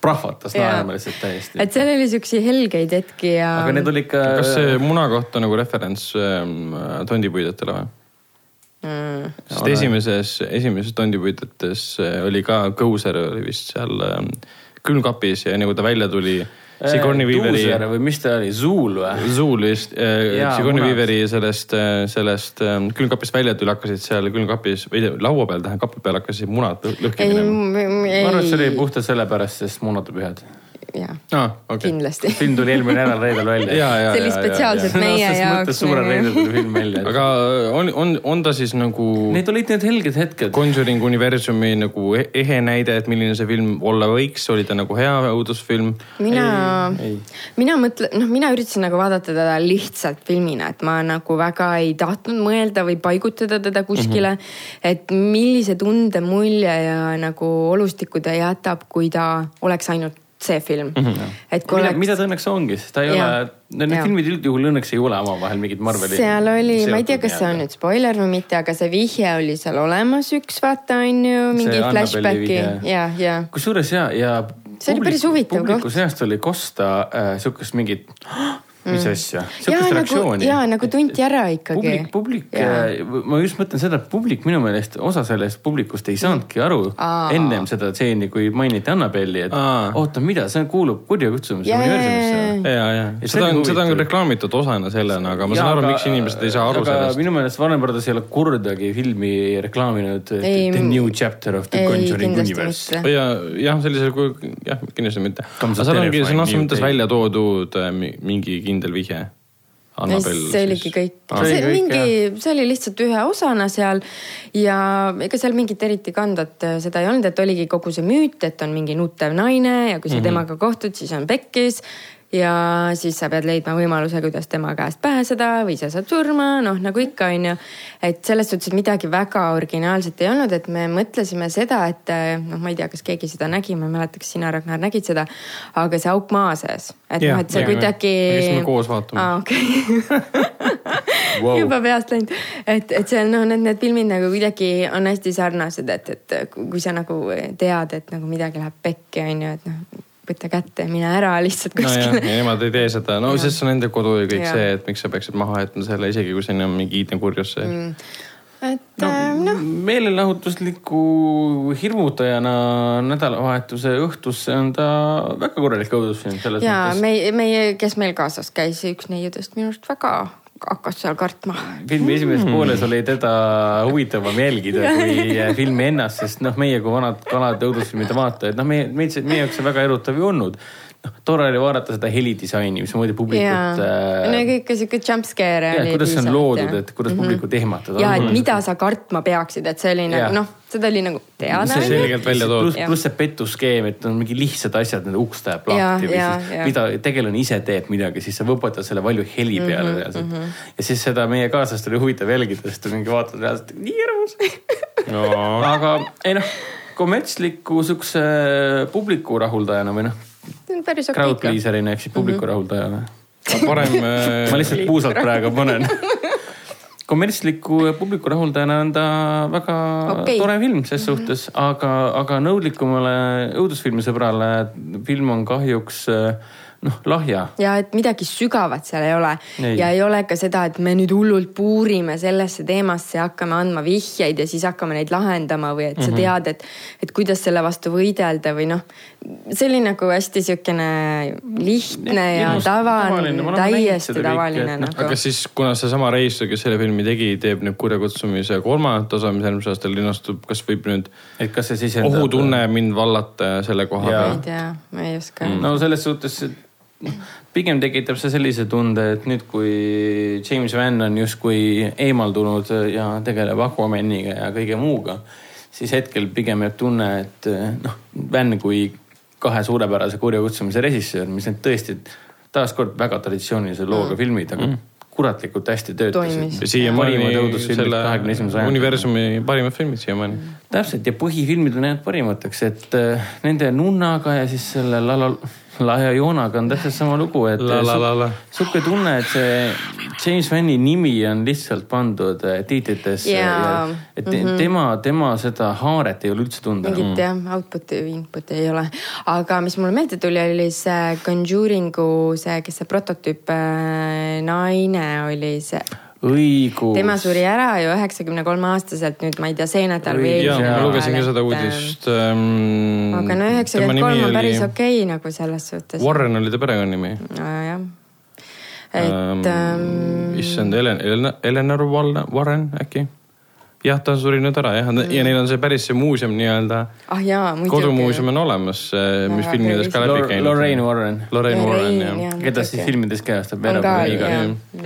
Speaker 4: prahvatas naerma lihtsalt täiesti.
Speaker 3: et seal oli siukseid helgeid hetki ja.
Speaker 4: aga need olid ka.
Speaker 2: kas see muna koht on nagu referents ähm, tondipuidetele või? Mm. sest esimeses, esimeses tondipuidetes äh, oli ka Kõuser oli vist seal ähm, külmkapis ja enne kui ta välja tuli Sigourney Weaveri.
Speaker 4: või mis ta oli, Zool või?
Speaker 2: Zool just äh,, Sigourney Weaveri sellest, äh, sellest ähm, külmkapist välja tuli, hakkasid seal külmkapis või laua peal, tähendab kapi peal hakkasid munad lõhki minema.
Speaker 4: ma arvan, et see oli puhtalt sellepärast, sest munad on pühad
Speaker 3: jaa ah,, okay. kindlasti.
Speaker 4: film tuli eelmine nädal reedel välja.
Speaker 3: see oli spetsiaalselt meie jaoks.
Speaker 4: suurel reedel tuli film välja.
Speaker 2: aga on, on, on ta siis nagu?
Speaker 4: Need olid need helged hetked.
Speaker 2: Conjuring universumi nagu e-, ehe näide, et milline see film olla võiks, oli ta nagu hea õudusfilm?
Speaker 3: mina, mina mõtlen, noh, mina üritasin nagu vaadata teda lihtsalt filmina, et ma nagu väga ei tahtnud mõelda või paigutada teda kuskile mm. -hmm. et millise tunde, mulje ja nagu olustikku ta jätab, kui ta oleks ainult see film mm. -hmm.
Speaker 4: et kui mida, oleks. mida ta õnneks ongi, sest ta ei ja, ole, need ja. filmid üldjuhul õnneks ei ole omavahel mingid Marveli.
Speaker 3: seal oli, ma ei tea, kas see on nüüd spoiler või mitte, aga see vihje oli seal olemas üks vaata on ju, mingi flashback'i ja, ja.
Speaker 4: kusjuures ja, ja.
Speaker 3: see oli päris huvitav
Speaker 4: koht. publiku seast oli kosta äh, sihukest mingit mis mm. asja? sihukest
Speaker 3: nagu-
Speaker 4: reaktsiooni.
Speaker 3: ja nagu tunti ära ikkagi.
Speaker 4: publik, publik, ma just mõtlen seda, et publik minu meelest, osa sellest publikust ei saanudki aru Aa. ennem seda stseeni, kui mainiti Annabelli, et Aa. oota, mida, see kuulub kurjakutsumise universumisse.
Speaker 2: ja, ja, seda on, seda on reklaamitud osana sellena, aga ma saan aru, miks inimesed ei saa aru sellest.
Speaker 4: minu meelest Warner Brothers ei ole kordagi filmi reklaaminud ei, The New Chapter of the Conjuring Universe.
Speaker 2: ja, jah, sellisel kujul, jah, kindlasti mitte. aga seal ongi sõna otseses mõttes välja toodud äh, mingi kindel vihje.
Speaker 3: see oligi kõik ah,, see kõik, mingi, see oli lihtsalt ühe osana seal ja ega seal mingit eriti kandvat äh, seda ei olnud, et oligi kogu see müüt, et on mingi nutev naine ja kui sa mm -hmm. temaga kohtud, siis on pekkis ja siis sa pead leidma võimaluse, kuidas tema käest pääseda või sa saad surma, noh nagu ikka, on ju. et selles suhtes, midagi väga originaalset ei olnud, et me mõtlesime seda, et noh, ma ei tea, kas keegi seda nägi, ma ei mäleta, kas sina, Ragnar, nägid seda, aga see auk maa sees, et noh, et see ja, kuidagi.
Speaker 2: käisime koos vaatamas.
Speaker 3: aa, okei wow. juba peast läinud, et, et see noh, need, need filmid nagu kuidagi on hästi sarnased, et, et kui sa nagu tead, et nagu midagi läheb pekki, on ju, et noh võta kätte ja mine ära lihtsalt kuskile
Speaker 2: no. ja nemad ei tee seda, no sest see on nende kodu ja kõik ja. see, et miks sa peaksid maha jätma selle, isegi kui siin on mingi iidne kurjus sees mm
Speaker 3: et no, äh, noh.
Speaker 4: meelelahutusliku hirmutajana nädalavahetuse õhtusse on ta väga korralik õudusfilm selles
Speaker 3: ja, mõttes. meie, meie, kes meil kaasas käis, üks neiudest minu arust väga hakkas seal kartma.
Speaker 4: filmi esimeses mm. pooles oli teda huvitavam jälgida kui filmi ennast, sest noh, meie kui vanad kalad õudusfilmide vaatajad, noh, meie, meid, meie jaoks see väga erutav ju olnud noh, tore oli vaadata seda helidisaini, mismoodi publikut.
Speaker 3: Äh, no ikka sihuke jump scare.
Speaker 4: kuidas see on loodud, et kuidas mm -hmm. publikut ehmatada.
Speaker 3: ja, et mida sa kartma peaksid, et see oli nagu noh, seda oli nagu teada.
Speaker 2: selgelt välja toodud.
Speaker 4: pluss plus see petuskeem, et on mingi lihtsad asjad, need uks läheb lahti või siis mida tegelane ise teeb midagi, siis sa võpatad selle valju heli mhm, peale mm -hmm, reaalselt mm. -hmm. ja siis seda meie kaaslast oli huvitav jälgida, sest ta mingi vaatab reaalselt nii hirmus no.. aga ei noh, kommertsliku siukse publiku rahuldajana või noh
Speaker 3: päris okei
Speaker 4: okay. Crowdpleaser'ina ehk siis publiku mm -hmm. rahuldajana.
Speaker 2: parem
Speaker 4: ma lihtsalt puusalt praegu panen kommertsliku publiku rahuldajana on ta väga okay. tore film ses mm -hmm. suhtes, aga, aga nõudlikumale õudusfilmi sõbrale film on kahjuks äh, noh, lahja.
Speaker 3: ja et midagi sügavat seal ei ole ei. ja ei ole ka seda, et me nüüd hullult puurime sellesse teemasse ja hakkame andma vihjeid ja siis hakkame neid lahendama või et sa mm -hmm. tead, et, et kuidas selle vastu võidelda või noh. See oli nagu hästi siukene lihtne ja, ja tavaline, täiesti tavaline
Speaker 2: nagu. aga siis, kuna seesama reisija, kes selle filmi tegi, teeb nüüd kurjakutsumise kolmandat osa, mis eelmisel aastal linastub, kas võib nüüd.
Speaker 4: et kas see siis.
Speaker 2: ohutunne mind vallata selle koha
Speaker 3: peal? ma ei tea, ma ei oska
Speaker 4: mm.. no selles suhtes, et pigem tekitab see sellise tunde, et nüüd, kui James Van on justkui eemaldunud ja tegeleb Aquamaniga ja kõige muuga, siis hetkel pigem jääb tunne, et noh, Van kui kahe suurepärase kurjakutsumise režissöör, mis need tõesti taaskord väga traditsioonilise looga mm. filmid, aga mm kuratlikult hästi töötasid.
Speaker 2: siiamaani selle universumi parimad filmid siiamaani.
Speaker 4: täpselt ja põhifilmid on jäänud parimateks, et äh, nende nunnaga ja siis selle La La Lahe Joonaga on täpselt sama lugu, et sihuke tunne, et see James Vanni nimi on lihtsalt pandud äh, tiitlitesse yeah.. et mm -hmm. tema, tema seda haaret ei ole üldse tunda.
Speaker 3: mingit jah, output'i või input'i ei ole. aga mis mulle meelde tuli, oli see Conjuring'u see, kes see prototüüp äh, naine oli see
Speaker 4: õigus.
Speaker 3: tema suri ära ju üheksakümne kolme aastaselt nüüd, ma ei tea, see nädal või
Speaker 2: eelmine nädal. ma lugesin ka seda uudist ähm,.
Speaker 3: aga no üheksakümmend kolm on päris okei okay, nagu selles suhtes.
Speaker 2: Warren oli ta perekonnanimi.
Speaker 3: nojah et ähm,.
Speaker 2: issand, Helen, Eleanor Warren äkki? Jah, ta on surinud ära jah mm., ja neil on see päris see muuseum nii-öelda
Speaker 3: ah,.
Speaker 2: kodumuuseum on olemas, mis filmides ka läbi käinud.
Speaker 4: Lorraine Warren.
Speaker 2: Lorraine Warren jah.
Speaker 4: keda siis filmides kajastab.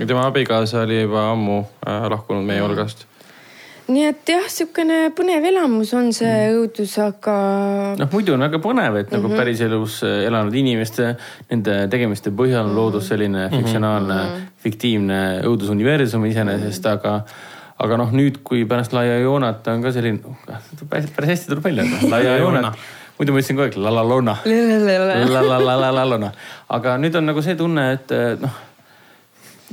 Speaker 2: tema abikaasa oli juba ammu äh, lahkunud meie hulgast
Speaker 3: nii et jah, niisugune põnev elamus on see mm. õudus, aga.
Speaker 4: noh, muidu on väga põnev, et nagu mm -hmm. päriselus äh, elanud inimeste, nende tegemiste põhjal on loodud selline mm -hmm. fiktsionaalne mm, -hmm. fiktiivne õudusuniversum iseenesest mm, -hmm. aga aga noh, nüüd, kui pärast Laia Joonat on ka selline, päris, päris hästi tuleb välja, Laia Joonat muidu ma ütlesin kogu aeg la la lona. la la la la la lona, aga nüüd on nagu see tunne, et noh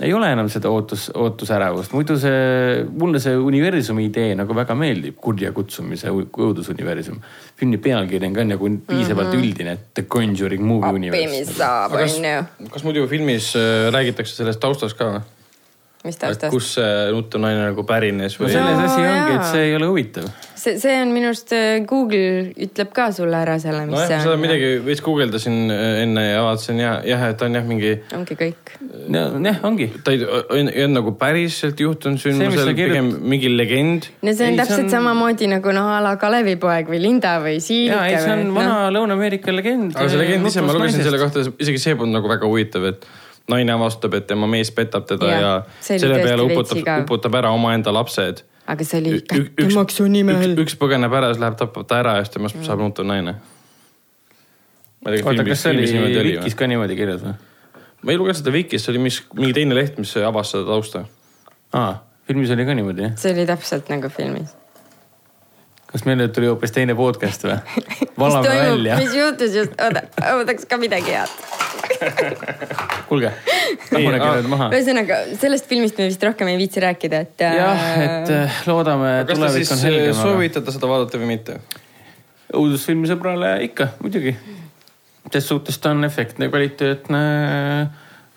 Speaker 4: ei ole enam seda ootus, ootusärevust, muidu see, mulle see universumi idee nagu väga meeldib, kurja kutsumise õudusuniversum. filmi pealkiri on ka nagu piisavalt mm -hmm. üldine, et The Conjuring Movie Universe.
Speaker 2: kas, kas muidu filmis äh, räägitakse sellest taustast ka või?
Speaker 3: Mis taustast?
Speaker 2: kus see nuttu naine nagu pärines
Speaker 4: või? no selles asi ongi, et see ei ole huvitav.
Speaker 3: see, see on minu arust, äh, Google ütleb ka sulle ära selle, mis no,
Speaker 2: see on. seda midagi veits guugeldasin äh, enne ja vaatasin ja jah, et on jah mingi.
Speaker 3: ongi kõik.
Speaker 4: jah, ongi.
Speaker 2: ta ei, ei, ei olnud nagu päriselt juhtunud sündmusel, pigem mingi legend.
Speaker 3: no see on ei, täpselt on... samamoodi nagu noh, a la Kalevipoeg või Linda või Siilike.
Speaker 4: ja, ei see on vana no. Lõuna-Ameerika legend.
Speaker 2: aga see legend ise, ma lugesin selle kohta, isegi see polnud nagu väga huvitav, et naine avastab, et tema mees petab teda ja, ja selle peale uputab, uputab ära omaenda lapsed.
Speaker 3: aga see oli kättemaksu nimel.
Speaker 2: üks, üks põgeneb ära, siis läheb, tapab ta ära ja siis temast saab nutuv naine.
Speaker 4: oota, kas see oli Vikis ka niimoodi kirjas või?
Speaker 2: ma ei lugenud seda Vikis, see oli mis, mingi teine leht, mis avas seda tausta.
Speaker 4: aa, filmis oli ka niimoodi, jah?
Speaker 3: see oli täpselt nagu filmis
Speaker 4: kas meil nüüd tuli hoopis teine podcast või? valame välja.
Speaker 3: mis juhtus just, oota, ma tahaks ka midagi head
Speaker 4: kuulge, rahunege nüüd maha.
Speaker 3: ühesõnaga sellest filmist me vist rohkem ei viitsi rääkida, et.
Speaker 4: jah, et äh, loodame, tulevik on helgem.
Speaker 2: Äh, soovitate seda vaadata või mitte?
Speaker 4: õudusfilmi sõbrale ikka, muidugi. ses suhtes ta on efektne, kvaliteetne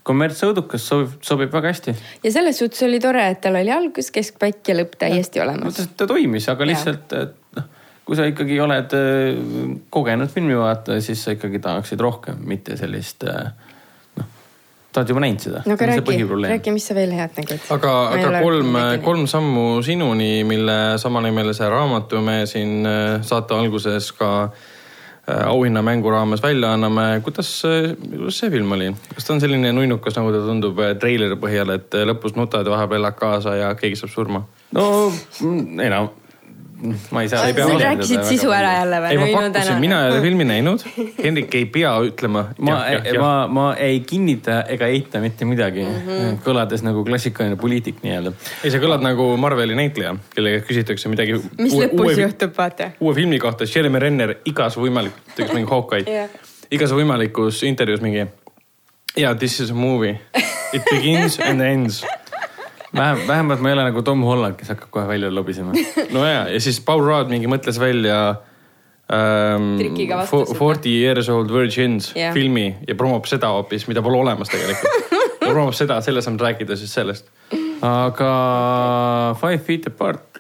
Speaker 4: kommertsõudukas sobib, sobib väga hästi.
Speaker 3: ja selles suhtes oli tore, et tal oli algus, keskpaik ja lõpp täiesti ja, olemas.
Speaker 4: ta toimis, aga lihtsalt, et noh, kui sa ikkagi oled äh, kogenud filmivaataja, siis sa ikkagi tahaksid rohkem, mitte sellist äh, noh, sa oled juba näinud seda.
Speaker 3: no aga räägi, räägi, mis sa veel head nägid.
Speaker 2: aga, aga kolm, kolm sammu sinuni, mille samanimelise raamatu me siin äh, saate alguses ka auhinnamängu raames välja anname. kuidas, kuidas see film oli, kas ta on selline nunnukas, nagu ta tundub treileri põhjal, et lõpus nutad ja vahepeal elad kaasa ja keegi saab surma?
Speaker 4: no mm, no ma ei saa.
Speaker 3: sa rääkisid sisu ära jälle
Speaker 2: või? ei, ma pakkusin, mina ei ole filmi näinud. Hendrik ei pea ütlema.
Speaker 4: ma, ma, ma ei kinnita ega eita mitte midagi mm, -hmm. kõlades nagu klassikaline poliitik nii-öelda.
Speaker 2: ei, sa kõlad nagu Marveli näitleja, kellega küsitakse midagi.
Speaker 3: mis uue, lõpus uue, juhtub, vaata.
Speaker 2: uue filmi kohta, Jeremy Renner igas võimalik, teeks mingi Hawkeye yeah., igas võimalikus intervjuus mingi. Yeah, this is a movie. It begins and ends
Speaker 4: vähem, vähemalt ma ei ole nagu Tom Holland, kes hakkab kohe välja lobisema.
Speaker 2: no ja, ja siis Paul Rudd mingi mõtles välja ähm, Forty Years Old Virgins yeah. filmi ja promob seda hoopis, mida pole olemas tegelikult. promob seda, selle saame rääkida siis sellest.
Speaker 4: aga Five Feet Apart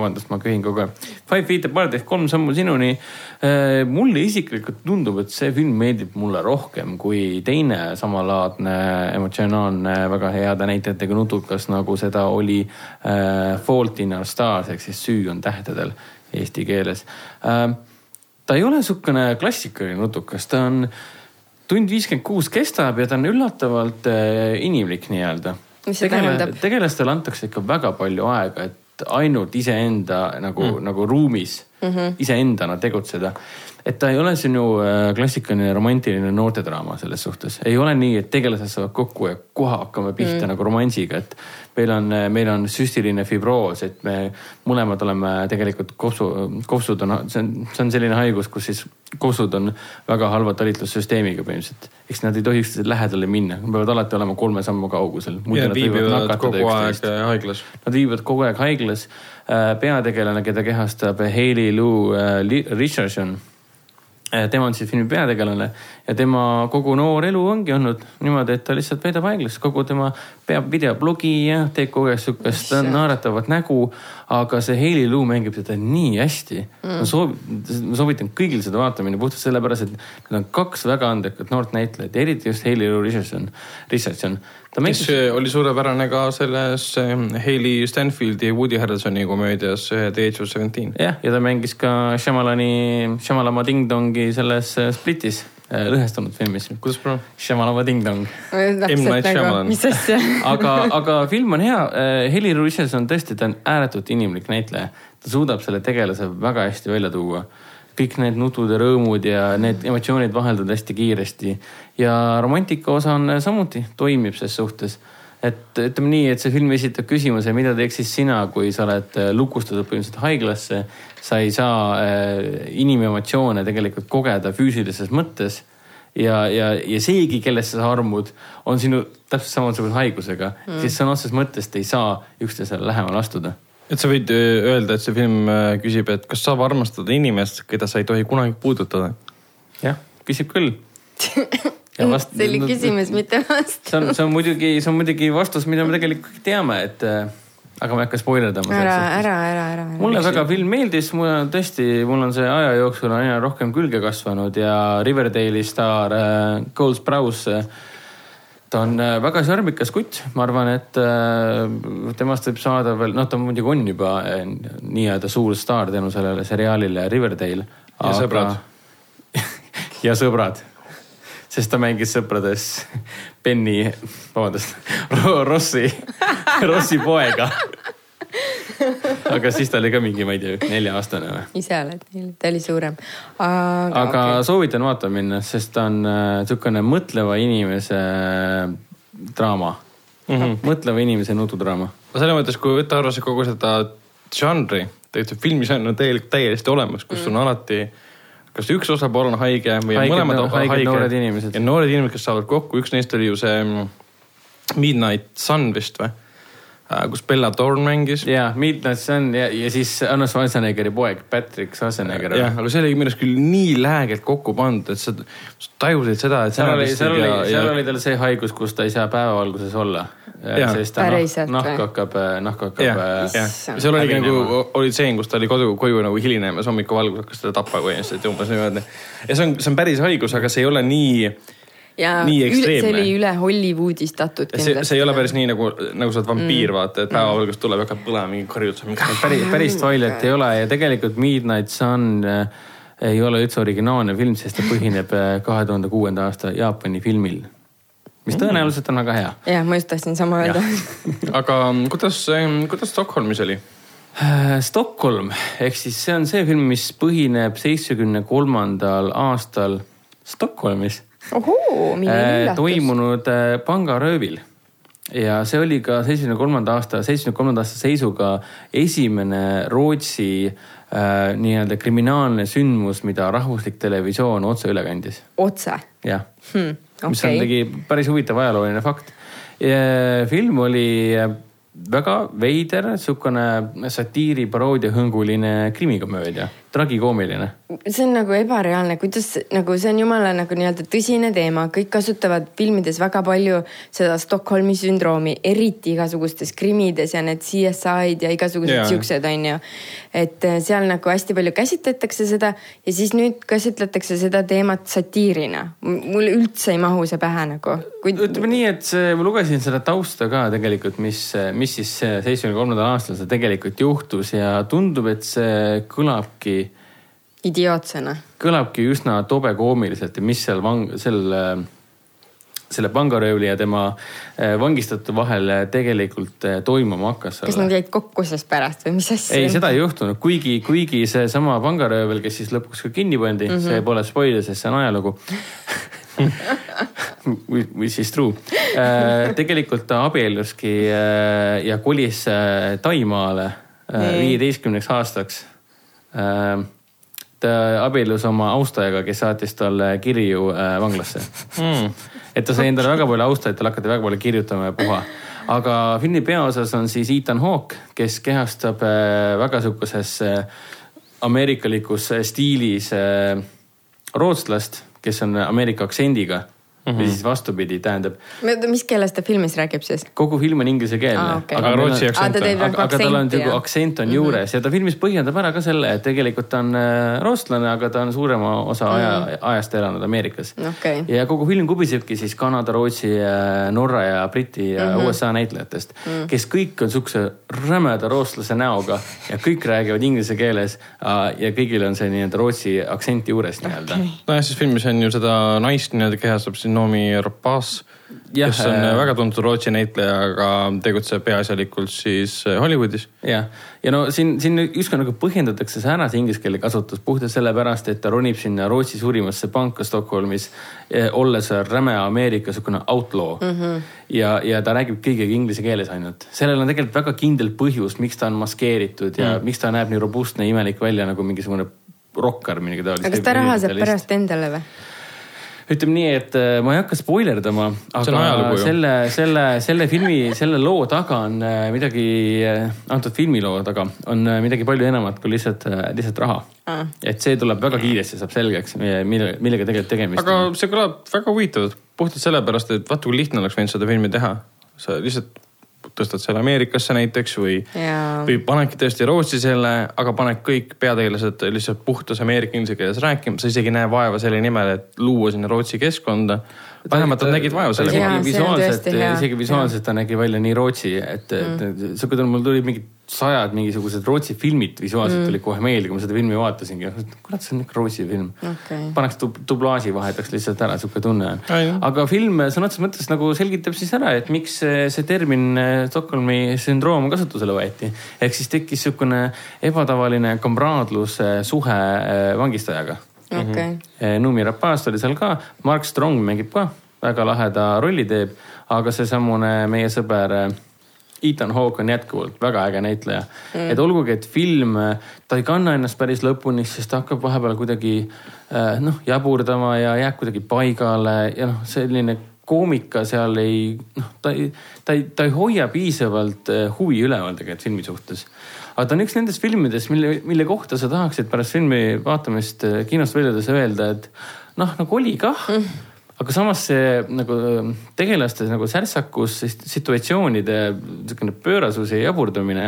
Speaker 4: vabandust, ma köhin kogu aeg. Five Feet Apart ehk kolm sammu sinuni. Äh, mulle isiklikult tundub, et see film meeldib mulle rohkem kui teine samalaadne emotsionaalne, väga heade näitajatega nutukas, nagu seda oli äh, Fault in our stars ehk siis Süü on tähtedel eesti keeles äh,. ta ei ole sihukene klassikaline nutukas, ta on tund viiskümmend kuus kestab ja ta on üllatavalt inimlik nii-öelda. Tegele, tegelastele antakse ikka väga palju aega, et ainult iseenda nagu mm., nagu ruumis mm -hmm. iseendana tegutseda. et ta ei ole sinu äh, klassikaline romantiline noortedraama selles suhtes, ei ole nii, et tegelased saavad kokku ja kohe hakkame pihta mm. nagu romansiga, et meil on, meil on süstiline fibroos, et me mõlemad oleme tegelikult kopsu, kopsud on, see on, see on selline haigus, kus siis kopsud on väga halva talitlussüsteemiga põhimõtteliselt. eks nad ei tohiks lähedale minna, nad peavad alati olema kolme sammu kaugusel.
Speaker 2: ja viibivad kogu aeg haiglas.
Speaker 4: Nad viibivad kogu aeg haiglas. Äh, peategelane, keda kehastab Hailey Lou äh, Richardson Äh, tema on siis filmi peategelane ja tema kogu noor elu ongi olnud niimoodi, et ta lihtsalt veedab haiglas, kogu tema peab videoblogi ja teeb kogu aeg sihukest naeratavat nägu. aga see Hailey Lou mängib seda nii hästi mm.. ma soovin, ma soovitan kõigil seda vaatamine puhtalt sellepärast, et need on kaks väga andekat noort näitlejat ja eriti just Hailey Lou Richardson, Richardson.
Speaker 2: Ta mängis. oli suurepärane ka selles Hailey Stanfieldi ja Woody Harrelsoni komöödias The Age of Seventeen.
Speaker 4: jah, ja ta mängis ka Shyamalani, Shyamalama Ding Dongi selles Splitis lõhestunud filmis.
Speaker 2: kuidas bro?
Speaker 4: Shamalama Ding Dong.
Speaker 3: Nagu, mis asja
Speaker 4: aga, aga film on hea. Heli Ruises on tõesti, ta on ääretult inimlik näitleja. ta suudab selle tegelase väga hästi välja tuua kõik need nutud ja rõõmud ja need emotsioonid vahelduvad hästi kiiresti. ja romantika osa on samuti, toimib ses suhtes. et ütleme nii, et see film esitab küsimuse, mida teeksid sina, kui sa oled äh, lukustatud põhimõtteliselt haiglasse. sa ei saa äh, inimemotsioone tegelikult kogeda füüsilises mõttes ja, ja, ja seegi, kellesse sa armud, on sinu täpselt samasuguse haigusega mm., siis sõna otseses mõttes te ei saa üksteisele lähemale astuda
Speaker 2: et sa võid äh, öelda, et see film äh, küsib, et kas saab armastada inimest, keda sa ei tohi kunagi puudutada?
Speaker 4: jah, küsib küll.
Speaker 3: Vast... see oli küsimus, mitte vastus.
Speaker 4: see on, see on muidugi, see on muidugi vastus, mida me tegelikult teame, et äh, aga ma ei hakka spoilerdama.
Speaker 3: ära, ära, ära, ära.
Speaker 4: mulle väga film meeldis, mul on tõesti, mul on see aja jooksul aina rohkem külge kasvanud ja Riverdale'i staar äh, Cole Sprouse äh, ta on äh, väga sõrmikas kutt, ma arvan, et äh, temast võib saada veel, noh, ta muidugi on juba äh, nii-öelda suur staar tänu sellele seriaalile Riverdale.
Speaker 2: ja aga... sõbrad.
Speaker 4: Ja sõbrad, sest ta mängis sõprades Benny, vabandust, Rossi, Rossi poega aga siis ta oli ka mingi, ma ei tea, nelja-aastane või?
Speaker 3: ise oled, ta oli suurem.
Speaker 4: aga, aga okay. soovitan vaatama minna, sest ta on niisugune äh, mõtleva inimese äh, draama mm. -hmm. mõtleva inimese nutudraama.
Speaker 2: selles mõttes, kui võtta arvesse kogu seda žanri, tegelikult filmižanr on täielikult täiesti olemas, kus mm. on alati kas üks osapool on haige või haiged, mõlemad no, haiged, haiged
Speaker 4: noored inimesed.
Speaker 2: ja noored inimesed, kes saavad kokku, üks neist oli ju see Midnight Sun vist või? Äh, kus Bella Thorne mängis.
Speaker 4: ja, Midnight Sun ja, ja siis Arnold Schwarzeneggeri poeg Patrick Schwarzenegger.
Speaker 2: jah, aga see oli minu arust küll nii lähedalt kokku pandud, et sa, tajusid seda, et.
Speaker 4: seal oli, seal oli, seal oli tal see haigus, kus ta ei saa päevavalguses olla. sest ta nahk, nahk hakkab, nahk hakkab.
Speaker 2: seal oligi nagu, oli tseen, kus ta oli kodu, koju nagu hilinemas, hommikuvalgus hakkas teda tapma põhimõtteliselt umbes niimoodi. ja see on, see on päris haigus, aga see ei ole nii
Speaker 3: ja nii ekstreemne. see oli üle Hollywoodistatud
Speaker 2: kindlasti. see ei ole päris nii nagu, nagu sa oled vampiir mm., vaata, et päevavalgus tuleb ja hakkab põlema mingi karjutus.
Speaker 4: päris, päris Twilight ei ole ja tegelikult Midnight Sun äh, ei ole üldse originaalne film, sest ta põhineb äh, kahe tuhande kuuenda aasta Jaapani filmil mis mm. tõenäoliselt on väga hea.
Speaker 3: jah, ma just tahtsin sama öelda
Speaker 2: aga kuidas, kuidas Stockholmis oli?
Speaker 4: Äh, Stockholm ehk siis see on see film, mis põhineb seitsmekümne kolmandal aastal Stockholmis
Speaker 3: ohoo, milline äh, üllatus.
Speaker 4: toimunud äh, pangaröövil ja see oli ka seitsmekümne kolmanda aasta, seitsmekümne kolmanda aasta seisuga esimene Rootsi äh, nii-öelda kriminaalne sündmus, mida rahvuslik televisioon otse üle kandis.
Speaker 3: otse?
Speaker 4: jah hmm,, okay. mis on muidugi päris huvitav ajalooline fakt. film oli väga veider, sihukene satiiri, paroodia, hõnguline krimikomöödia, tragikoomiline.
Speaker 3: see on nagu ebareaalne, kuidas nagu see on jumala nagu nii-öelda tõsine teema, kõik kasutavad filmides väga palju seda Stockholmi sündroomi, eriti igasugustes krimides ja need CSI-d ja igasugused yeah. siuksed onju. et eh, seal nagu hästi palju käsitletakse seda ja siis nüüd käsitletakse seda teemat satiirina. mul üldse ei mahu see pähe nagu
Speaker 4: Kui.... ütleme nii, et see, ma lugesin seda tausta ka tegelikult, mis, mis siis seitsmekümne kolmandal aastal see tegelikult juhtus ja tundub, et see kõlabki.
Speaker 3: Idiootsena.
Speaker 4: kõlabki üsna tobe koomiliselt ja mis seal vang-, sel, selle pangaröövli ja tema eh, vangistatu vahel tegelikult eh, toimuma hakkas.
Speaker 3: kas nad jäid kokku siis pärast või mis asja?
Speaker 4: ei, seda ei juhtunud, kuigi, kuigi seesama pangaröövel, kes siis lõpuks ka kinni pandi mm, -hmm. see pole spoiler, sest see on ajalugu Which is true. Tegelikult ta abielluski ja kolis Taimaale viieteistkümneks aastaks. Ta abiellus oma austajaga, kes saatis talle kirju vanglasse. Mm.. et ta sai endale väga palju austajaid, talle hakati väga palju kirjutama ja puha. Aga filmi peaosas on siis Ethan Hawke, kes kehastab väga sihukeses ameerikalikus stiilis rootslast kes on Ameerika aktsendiga mm. -hmm. või siis vastupidi, tähendab.
Speaker 3: mis keeles ta filmis räägib siis?
Speaker 4: kogu film on inglisekeelne
Speaker 3: ah,. Okay.
Speaker 2: aga rootsi aktsent
Speaker 4: on. aga, aga tal on nagu aktsent on mm -hmm. juures ja ta filmis põhjendab ära ka selle, et tegelikult ta on äh, rootslane, aga ta on suurema osa mm -hmm. aja, ajast elanud Ameerikas
Speaker 3: okay..
Speaker 4: ja kogu film kubisebki siis Kanada, Rootsi, Norra ja Briti ja mm -hmm. USA näitlejatest mm, -hmm. kes kõik on siukse rämeda rootslase näoga ja kõik räägivad inglise keeles ja kõigil on see nii-öelda rootsi aktsent juures nii-öelda okay..
Speaker 2: nojah, siis filmis on ju seda naist nii-öelda kehastab siin Noomi Rapace, kes on äh, väga tuntud Rootsi näitleja, aga tegutseb peaasjalikult siis äh, Hollywoodis.
Speaker 4: jah, ja no siin, siin justkui nagu põhjendatakse see ära, see inglise keele kasutus puhtalt sellepärast, et ta ronib sinna Rootsi suurimasse panka Stockholmis, eh, olles räme Ameerika sihukene outlaw mm. -hmm. ja, ja ta räägib kõigega inglise keeles ainult. sellel on tegelikult väga kindel põhjus, miks ta on maskeeritud ja mm. miks ta näeb nii robustne, imelik välja nagu mingisugune rokkar, midagi taolist.
Speaker 3: aga kas ta raha saab pärast endale või?
Speaker 4: Ütleme nii, et äh, ma ei hakka spoiler dama, aga selle, selle, selle filmi, selle loo taga on äh, midagi, äh, antud filmi loo taga on midagi palju enamat kui lihtsalt, lihtsalt raha ah.. et see tuleb väga kiiresti, saab selgeks, mille, millega tegelikult tegemist
Speaker 2: aga on. aga see kõlab väga huvitavalt, puhtalt sellepärast, et vaata, kui lihtne oleks võinud seda filmi teha. sa lihtsalt tõstad selle Ameerikasse näiteks või, või panedki tõesti Rootsi selle, aga paned kõik peategelased lihtsalt puhtas ameerika inglise keeles rääkima, sa isegi ei näe vaeva selle nimel, et luua sinna Rootsi keskkonda vähemalt nad nägid vaeva selle
Speaker 4: peale. visuaalselt, isegi visuaalselt ta nägi välja nii Rootsi, et mm., sihuke, mul tuli mingid sajad mingisugused Rootsi filmid visuaalselt mm. tulid kohe meelde, kui ma seda filmi vaatasingi. kurat, see on ikka Rootsi film okay.. paneks dub dublaaži, vahetaks lihtsalt ära, sihuke tunne on. aga film sõna otseses mõttes nagu selgitab siis ära, et miks see termin eh, Stockholmi sündroom kasutusele võeti. ehk siis tekkis sihukene ebatavaline kamraadluse suhe eh, vangistajaga
Speaker 3: okay..
Speaker 4: Eh, Numi Rapaz oli seal ka, Mark Strong mängib ka, väga laheda rolli teeb, aga seesamune meie sõber eh, Ethan Hawke on jätkuvalt väga äge näitleja. Mm.. et olgugi, et film, ta ei kanna ennast päris lõpuni, sest ta hakkab vahepeal kuidagi eh, noh, jaburdama ja jääb kuidagi paigale. Ja noh, selline koomika seal ei, noh, ta ei, ta ei, ta ei hoia piisavalt huvi üleval tegelikult filmi suhtes aga ta on üks nendest filmidest, mille, mille kohta sa tahaksid pärast filmi vaatamist äh, kinost väljudes öelda, et noh, nagu oli kah. Mm. Aga samas see nagu tegelaste nagu särtsakus, situatsioonide niisugune pöörasus ja jaburdumine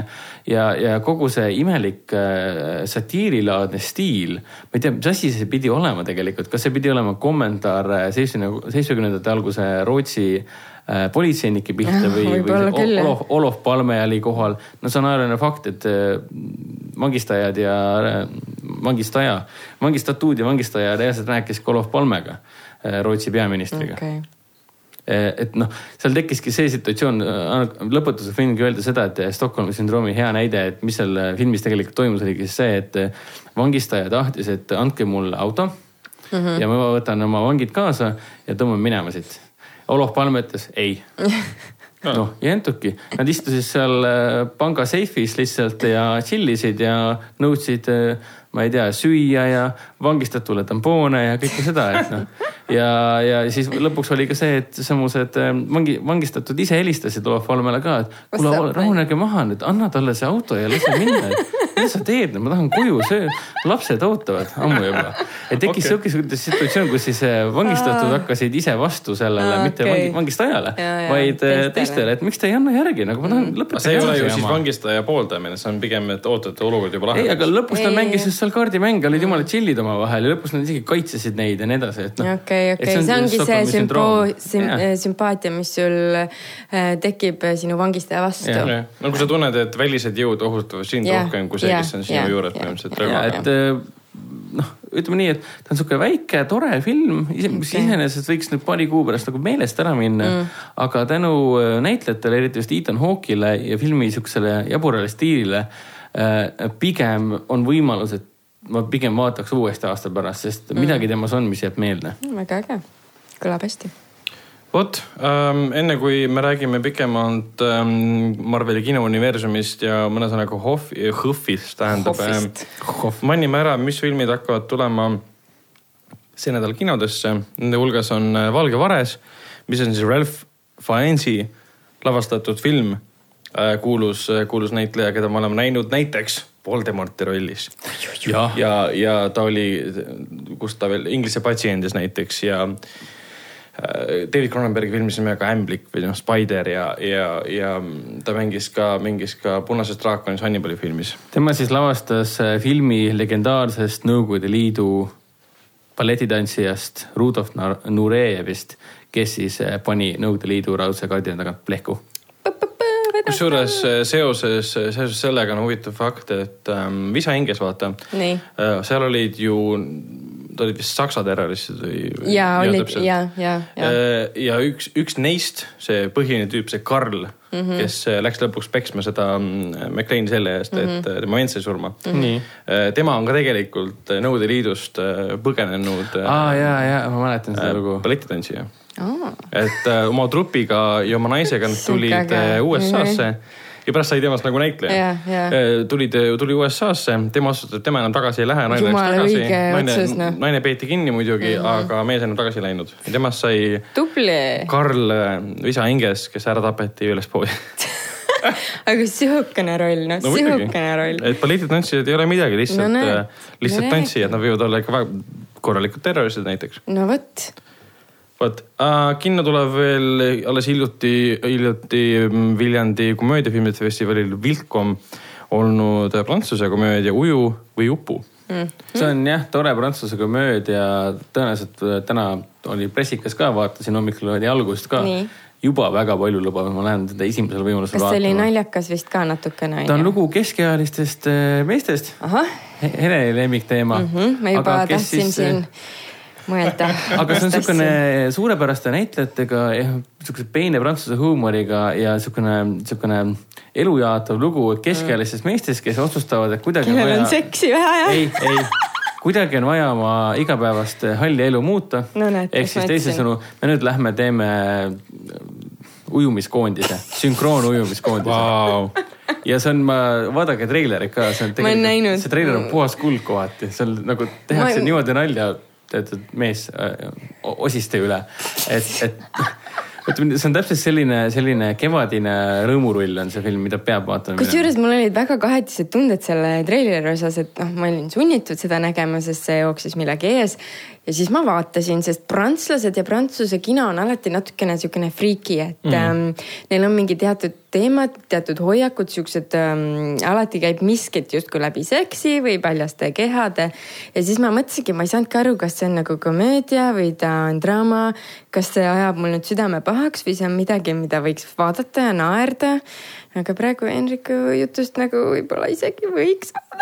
Speaker 4: ja, ja kogu see imelik äh, satiirilaadne stiil. ma ei tea, mis asi see pidi olema tegelikult, kas see pidi olema kommentaar äh, seitsmekümnendate alguse Rootsi äh, politseinike pihta või, või Olof, Olof Palme oli kohal. no see on ajalooline fakt, et äh, vangistajad ja äh, vangistaja, vangistatuud ja vangistaja reaalselt rääkisid ka Olof Palmega Äh, Rootsi peaministriga okay äh, et noh, seal tekkiski see situatsioon, äh, lõpetuseks võingi öelda seda, et Stockholmi sündroomi hea näide, et mis seal filmis tegelikult toimus, oligi see, et vangistaja tahtis, et andke mulle auto mm -hmm. ja ma võtan oma vangid kaasa ja tõmban minema siit. Olof Palme ütles ei. Noh, ei jäntuki, nad istusid seal panga seifis lihtsalt ja chill isid ja nõudsid, ma ei tea, süüa ja vangistatule tampoone ja kõike seda, et noh. Ja, ja siis lõpuks oli ka see, et samused ähm, vangi, vangistatud ise helistasid Olav Valmele ka, et kuule, rahunege maha nüüd, anna talle see auto ja lase minna. mida sa teed, ma tahan koju, söö, lapsed ootavad ammu juba. et tekkis okay. sihuke situatsioon, kus siis äh, vangistatud hakkasid ise vastu sellele Aa, mitte okay. vangistajale, vaid äh, teistele, teistele, et miks te ei anna järgi, nagu ma tahan mm. lõpetada.
Speaker 2: see ei ole ju siis vangistaja pooldamine, see on pigem, et ootate olukord juba lahenes.
Speaker 4: ei, aga lõpus nad mängisid seal kaardimänge, olid jumala chill'id omavahel ja lõpus nad isegi kaitsesid neid ja nii edasi, et
Speaker 3: noh okay okei, okei, see ongi see sümpo-, süm-, sümpaatia, mis sul äh, tekib äh, sinu vangistaja vastu.
Speaker 2: no kui sa tunned, et välised jõud ohustavad sind rohkem kui see, kes on sinu juures põhimõtteliselt.
Speaker 4: ja, et äh, noh, ütleme nii, et ta on sihuke väike, tore film, mis iseenesest võiks nüüd paari kuu pärast nagu meelest ära minna mm.. aga tänu näitlejatele, eriti just Ethan Hawke'ile ja filmi sihukesele jaburale stiilile pigem on võimalus, et ma pigem vaataks uuesti aasta pärast, sest mm. midagi temas on, mis jääb meelde.
Speaker 3: väga äge, kõlab hästi
Speaker 2: vot ähm,, enne kui me räägime pikemalt ähm, Marveli kinouniversumist ja mõne sõnaga Hoff, Hõhvist tähendab ähm,. mainime ära, mis filmid hakkavad tulema see nädal kinodesse. Nende hulgas on äh, Valge vares, mis on siis Ralph Fiennes'i lavastatud film äh,. kuulus, äh, kuulus näitleja, keda me oleme näinud näiteks Voldemorti rollis. ja, ja, ja ta oli, kus ta veel, Inglise patsiendis näiteks ja David Cronenbergi filmis nimega Ämblik või noh, Spider ja, ja, ja ta mängis ka, mängis ka Punases draakonis Hannibali filmis.
Speaker 4: tema siis lavastas äh, filmi legendaarsest Nõukogude Liidu balletitantsijast Rudolf Nurejevist, kes siis äh, pani Nõukogude Liidu raudse kardina tagant plehku.
Speaker 2: Kusjuures seoses, seoses sellega on huvitav fakt, et ähm, Visa hinges vaata, seal olid ju ta olid vist saksa terroristid või?
Speaker 3: ja olid ja, ja,
Speaker 2: ja. Ja üks, üks neist, see põhiline tüüp, see Karl mm, -hmm. kes äh, läks lõpuks peksma seda mm, McLeani selle eest mm, -hmm. et mhm. äh, tema vend sai surma mm. -hmm. tema on ka tegelikult Nõukogude Liidust põgenenud.
Speaker 4: aa ja, ja ma mäletan seda lugu.
Speaker 2: balletitantsija oh.. et oma trupiga ja oma naisega nad tulid USA-sse mm -hmm ja pärast sai temast nagu näitleja yeah,. Yeah. tuli, tuli USA-sse, tema otsustas, et tema enam tagasi ei lähe, naine läks tagasi. naine, no. naine peeti kinni muidugi mm, -hmm. aga mees enam tagasi ei läinud ja temast sai
Speaker 3: Tubli.
Speaker 2: Karl Visa Inges, kes ära tapeti ülespoole
Speaker 3: aga sihukene roll, noh no, sihukene roll.
Speaker 2: et baletitantsijad ei ole midagi, lihtsalt no,, äh, lihtsalt tantsijad, nad võivad olla ikka väga korralikud terroristid näiteks.
Speaker 3: no vot
Speaker 2: vot äh,, kinno tuleb veel alles hiljuti, hiljuti mm, Viljandi komöödiafilmide festivalil Vilkom olnud prantsuse komöödia Uju või upu
Speaker 4: mm.. see on jah, tore prantsuse komöödia, tõenäoliselt äh, täna oli pressikas ka, vaatasin hommikul oli algust ka Nii juba väga palju lubav, ma lähen teda esimesel võimalusel
Speaker 3: vaatama. kas see oli naljakas vist ka natukene?
Speaker 4: ta on lugu keskealistest äh, meestest. Hele lemmikteema
Speaker 3: mm. -hmm, ma juba tahtsin siis, siin mõelda.
Speaker 4: aga see on niisugune suurepäraste näitlejatega, niisuguse peene prantsuse huumoriga ja niisugune, niisugune elujaatav lugu keskealistest meestest, kes otsustavad, et kuidagi.
Speaker 3: kellel on vaja... seksi vähe, jah?
Speaker 4: ei, ei kuidagi on vaja oma igapäevast halli elu muuta
Speaker 3: no,.
Speaker 4: ehk siis teisisõnu, me nüüd lähme teeme ujumiskoondise, sünkroonujumiskoondise wow. ja see on, ma, vaadake treilerit ka, see on tegelikult, see treiler on puhas kuld kohati, seal nagu tehakse ma... niimoodi nalja teatud mees osiste üle, et, et ütleme, see on täpselt selline, selline kevadine rõõmurull on see film, mida peab vaatama.
Speaker 3: kusjuures mul olid väga kahetised tunded selle treileri osas, et noh, ma olin sunnitud seda nägema, sest see jooksis millegi ees ja siis ma vaatasin, sest prantslased ja prantsuse kino on alati natukene niisugune friiki, et mm. ähm, neil on mingi teatud teemad, teatud hoiakud, siuksed ähm,, alati käib miskit justkui läbi seksi või paljaste kehade. ja siis ma mõtlesingi, ma ei saanudki aru, kas see on nagu komöödia või ta on draama. kas see ajab mul nüüd südame pahaks või see on midagi, mida võiks vaadata ja naerda. aga praegu Henriku jutust nagu võib-olla isegi võiks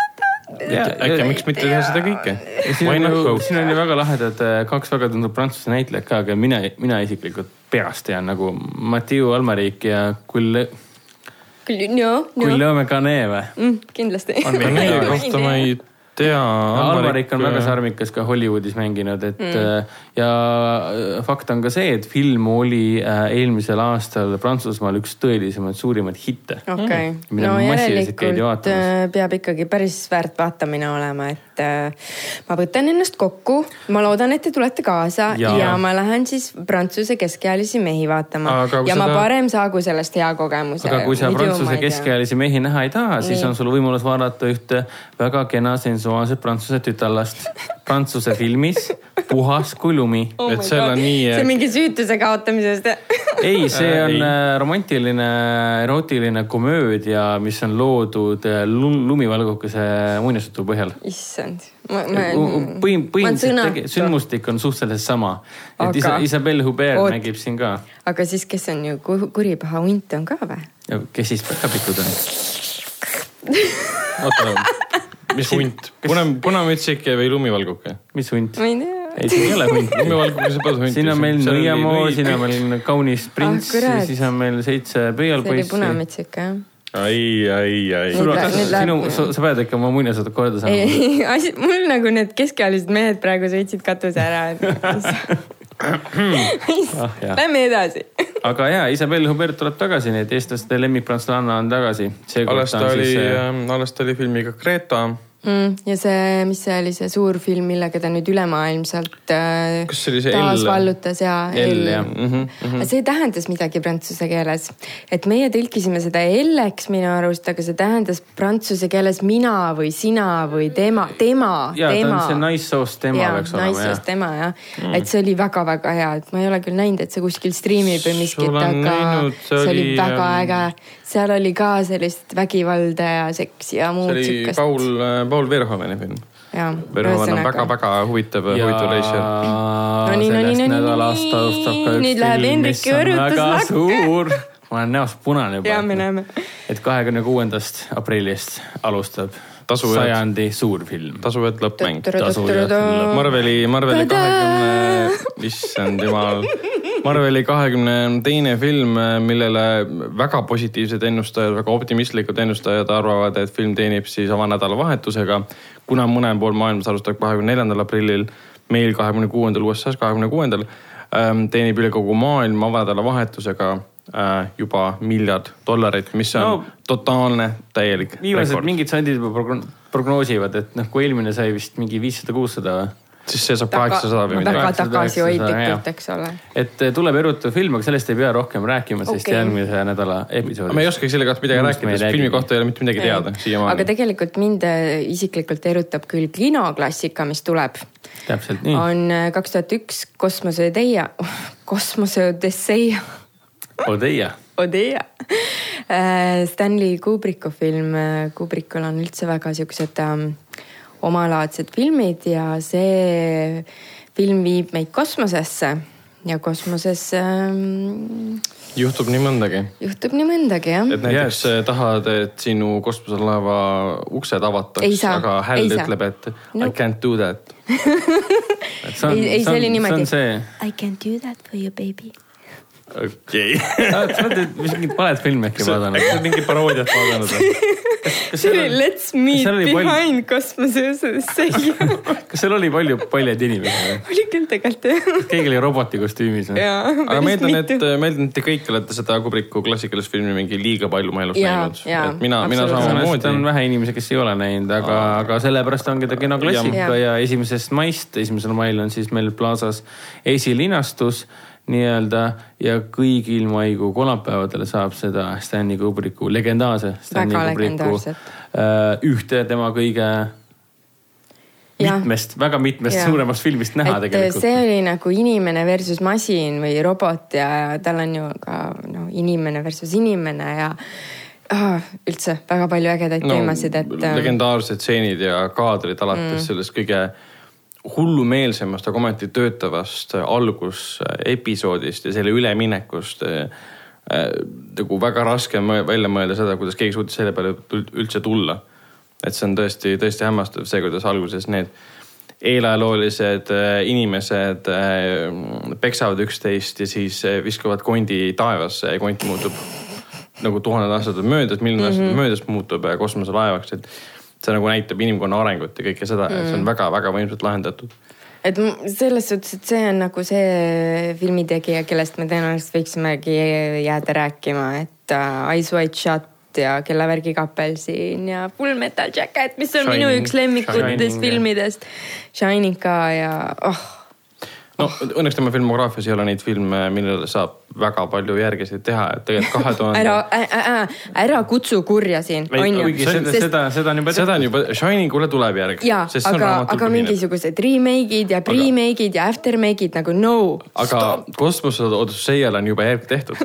Speaker 2: äkki, miks mitte teha seda kõike?
Speaker 4: siin on, ju väga lahedad äh, kaks väga tuntud prantsuse näitlejat ka, aga mina, mina isiklikult peast tean nagu Mathieu Almaric ja Kulle. Guillaume Canet või
Speaker 3: mm,? kindlasti.
Speaker 2: Kohta ma ei tea.
Speaker 4: Alvarik on väga sarmikas ka Hollywoodis mänginud, et mm. Äh, ja äh, fakt on ka see, et film oli äh, eelmisel aastal Prantsusmaal üks tõelisemaid suurimaid hitte.
Speaker 3: okei, no järelikult peab ikkagi päris väärt vaatamine olema, et ma võtan ennast kokku, ma loodan, et te tulete kaasa ja, ja ma lähen siis Prantsuse keskealisi mehi vaatama aga ja ma seda... parem saagu sellest hea kogemuse.
Speaker 4: aga kui sa Prantsuse keskealisi mehi näha ei taha, siis Nii. on sul võimalus vaadata ühte väga kena sensuaalset sensuaalset prantsuse tütarlast prantsuse filmis Puhas kui lumi
Speaker 3: oh. et seal on nii. see on mingi süütuse kaotamisest
Speaker 4: ei, see on äh, romantiline, erootiline komöödia, mis on loodud äh, lumivalgukese muinasjutu põhjal.
Speaker 3: issand.
Speaker 4: põhim-, põhimõtteliselt sündmustik on suhteliselt sama. et aga... Isa, Isabel Hubert Oot. mängib siin ka.
Speaker 3: aga siis, kes on ju kuripaha hunt on ka või?
Speaker 4: kes siis päkapikud on?
Speaker 2: oota mis hunt? pune, punamütsike või lumivalguke?
Speaker 4: mis hunt?
Speaker 3: ma ei tea.
Speaker 4: ei, siin ei ole hunt.
Speaker 2: lumivalgukese põld hunt.
Speaker 4: siin on meil nõiamoo, siin on meil kaunis prints ah, ja siis on meil seitse pöialpoissi.
Speaker 3: see oli punamütsik jah
Speaker 2: ai, ai, ai.
Speaker 4: sinu, sa, sa pead ikka oma muinasjutud korda saama.
Speaker 3: ei, asi, mul nagu need keskealised mehed praegu sõitsid katuse ära ah, Lähme edasi
Speaker 4: aga ja, Isabel Hubert tuleb tagasi, nii et eestlaste lemmikprantslanna on tagasi.
Speaker 2: alles ta oli äh, alles ta oli filmiga Greta
Speaker 3: mm,. ja see, mis see oli, see suur film, millega ta nüüd ülemaailmselt äh,
Speaker 2: kas see oli see
Speaker 3: taas
Speaker 2: L?
Speaker 3: vallutas ja
Speaker 4: L, jah.
Speaker 2: Mm -hmm, mm
Speaker 3: aga see tähendas midagi prantsuse keeles, et meie tõlkisime seda L-eks minu arust, aga see tähendas prantsuse keeles mina või sina või tema, tema,
Speaker 4: ja ta
Speaker 3: tema.
Speaker 4: on see naissoost tema
Speaker 3: Jaa,
Speaker 4: peaks olema
Speaker 3: naissoost
Speaker 4: jah.
Speaker 3: tema jah mm., et see oli väga-väga hea, et ma ei ole küll näinud, et see kuskil striimib või miskit, aga
Speaker 2: näinud, see
Speaker 3: see oli
Speaker 2: oli,
Speaker 3: väga
Speaker 2: ähm,
Speaker 3: äge. Seal oli ka sellist vägivalda ja seksi ja
Speaker 2: see
Speaker 3: muud
Speaker 2: oli
Speaker 3: siukest.
Speaker 2: Paul, Paul Verhoveni film. Verhoven on väga-väga huvitav, huvitav reisija.
Speaker 3: No nii, no nii, no nii, Nüüd läheb Hendriki
Speaker 4: väga
Speaker 3: lakke.
Speaker 4: suur. ma olen näost punane juba.
Speaker 3: ja me näeme.
Speaker 4: et kahekümne kuuendast aprillist alustab. Sajandi suurfilm.
Speaker 2: tasuvad lõppmäng. Marveli, Marveli kahekümne, issand jumal, Marveli kahekümne teine film, millele väga positiivsed ennustajad, väga optimistlikud ennustajad arvavad, et film teenib siis avanädalavahetusega. kuna mõnel pool maailmas alustab kahekümne neljandal aprillil, meil kahekümne kuuendal, USA-s kahekümne kuuendal, teenib üle kogu maailma avanädalavahetusega äh, juba miljard dollarit, mis on
Speaker 4: No.
Speaker 2: totaalne täielik
Speaker 4: viimased mingid sandid juba progno- prognoosivad, et noh, kui eelmine sai vist mingi viissada, kuussada või
Speaker 2: siis see saab kaheksasada või midagi.
Speaker 3: väga
Speaker 4: 800,
Speaker 3: tagasihoidlikult, eks ole.
Speaker 4: et eh, tuleb erutav film, aga sellest ei pea rohkem rääkima, sest
Speaker 3: Okei.
Speaker 4: järgmise nädala episoodis.
Speaker 2: ma ei oskagi selle kohta midagi rääkida,
Speaker 4: ei
Speaker 2: sest filmi kohta ei ole mitte midagi teada
Speaker 3: aga
Speaker 2: siiamaani.
Speaker 3: tegelikult mind äh, isiklikult erutab küll kinoklassika, mis tuleb.
Speaker 4: täpselt nii.
Speaker 3: on äh, kaks tuhat üks Kosmose Odeia, Kosmose Odesseia,
Speaker 4: Odeia.
Speaker 3: Odeia. Stanley Kubricku film, Kubrickul on üldse väga siuksed ähm, omalaadsed filmid ja see film viib meid kosmosesse ja kosmoses ähm,
Speaker 2: juhtub nii mõndagi.
Speaker 3: juhtub nii mõndagi jah.
Speaker 2: et näiteks yes. tahad, et sinu kosmoselaeva uksed avataks, aga hääl ütleb, et
Speaker 3: No.
Speaker 2: I can't do that.
Speaker 3: ei, ei see oli niimoodi. I can do that for you baby.
Speaker 2: Okei.
Speaker 4: sa oled mingit valet filmi äkki vaadanud?
Speaker 2: äkki sa oled mingit paroodiat vaadanud või?
Speaker 3: see oli Let's meet
Speaker 4: oli palju-
Speaker 3: behind Cosmose Odesseia.
Speaker 4: kas seal oli palju paljaid inimesi?
Speaker 3: oli küll tegelikult jah.
Speaker 4: keegi oli roboti kostüümis või?
Speaker 2: aga ma eeldan, et, ma eeldan, et te kõik olete seda Kubriku klassikalist filmi mingi liiga palju oma elus näinud. et mina, mina samamoodi
Speaker 4: on. vähe inimesi, kes ei ole näinud, aga, aga sellepärast ongi ta kinoklassika
Speaker 3: Jaa.
Speaker 4: ja esimesest maist, esimesel mail on siis meil Plaza's esilinastus nii-öelda ja kõigil maikuu kolmapäevadel saab seda Stanley Kubricku, legendaarse Stanley Kubricku äh, ühte tema kõige
Speaker 3: Jah.
Speaker 4: mitmest, väga mitmest
Speaker 3: Jah.
Speaker 4: suuremast filmist näha
Speaker 3: et
Speaker 4: tegelikult.
Speaker 3: see oli nagu inimene versus masin või robot ja, ja tal on ju ka noh, inimene versus inimene ja ah, üldse väga palju ägedaid no, teemasid, et. ähm,
Speaker 2: legendaarsed stseenid ja kaadrid alates mm. sellest kõige hullumeelsemast, aga ometi töötavast algusepisoodist ja selle üleminekust äh, äh, nagu väga raske on välja mõelda seda, kuidas keegi suutis selle peale üldse tulla. et see on tõesti, tõesti hämmastav, see, kuidas alguses need eelajaloolised äh, inimesed äh, peksavad üksteist ja siis äh, viskavad kondi taevasse ja kont muutub nagu tuhanded aastad möödas, miljon aastat
Speaker 3: Mhm.
Speaker 2: on möödas, muutub äh, kosmoselaevaks, et see nagu näitab inimkonna arengut ja kõike seda ja see on väga-väga võimsalt lahendatud.
Speaker 3: et selles suhtes, et see on nagu see filmitegija, kellest me tõenäoliselt võiksimegi jääda rääkima, et äh, Eyes Wide Shut ja Kellavärgi kapel siin ja Full Metal Jacket, mis on Shining, minu üks lemmikutest filmidest. Shining ka ja oh,
Speaker 2: no õnneks tema filmograafias ei ole neid filme, millele saab väga palju järgiseid teha, et tegelikult kahe tuhande.
Speaker 3: ära, ära, ära kutsu kurja siin,
Speaker 2: Ei,
Speaker 3: on ju
Speaker 2: kuigi
Speaker 4: seda, seda, seda on juba
Speaker 2: seda on juba, Shiningule tuleb järg.
Speaker 3: ja, aga, aga mingisugused remake'id ja pre-make'id ja aftermake'id nagu no.
Speaker 2: aga Kosmose Odüsseial on juba järg tehtud.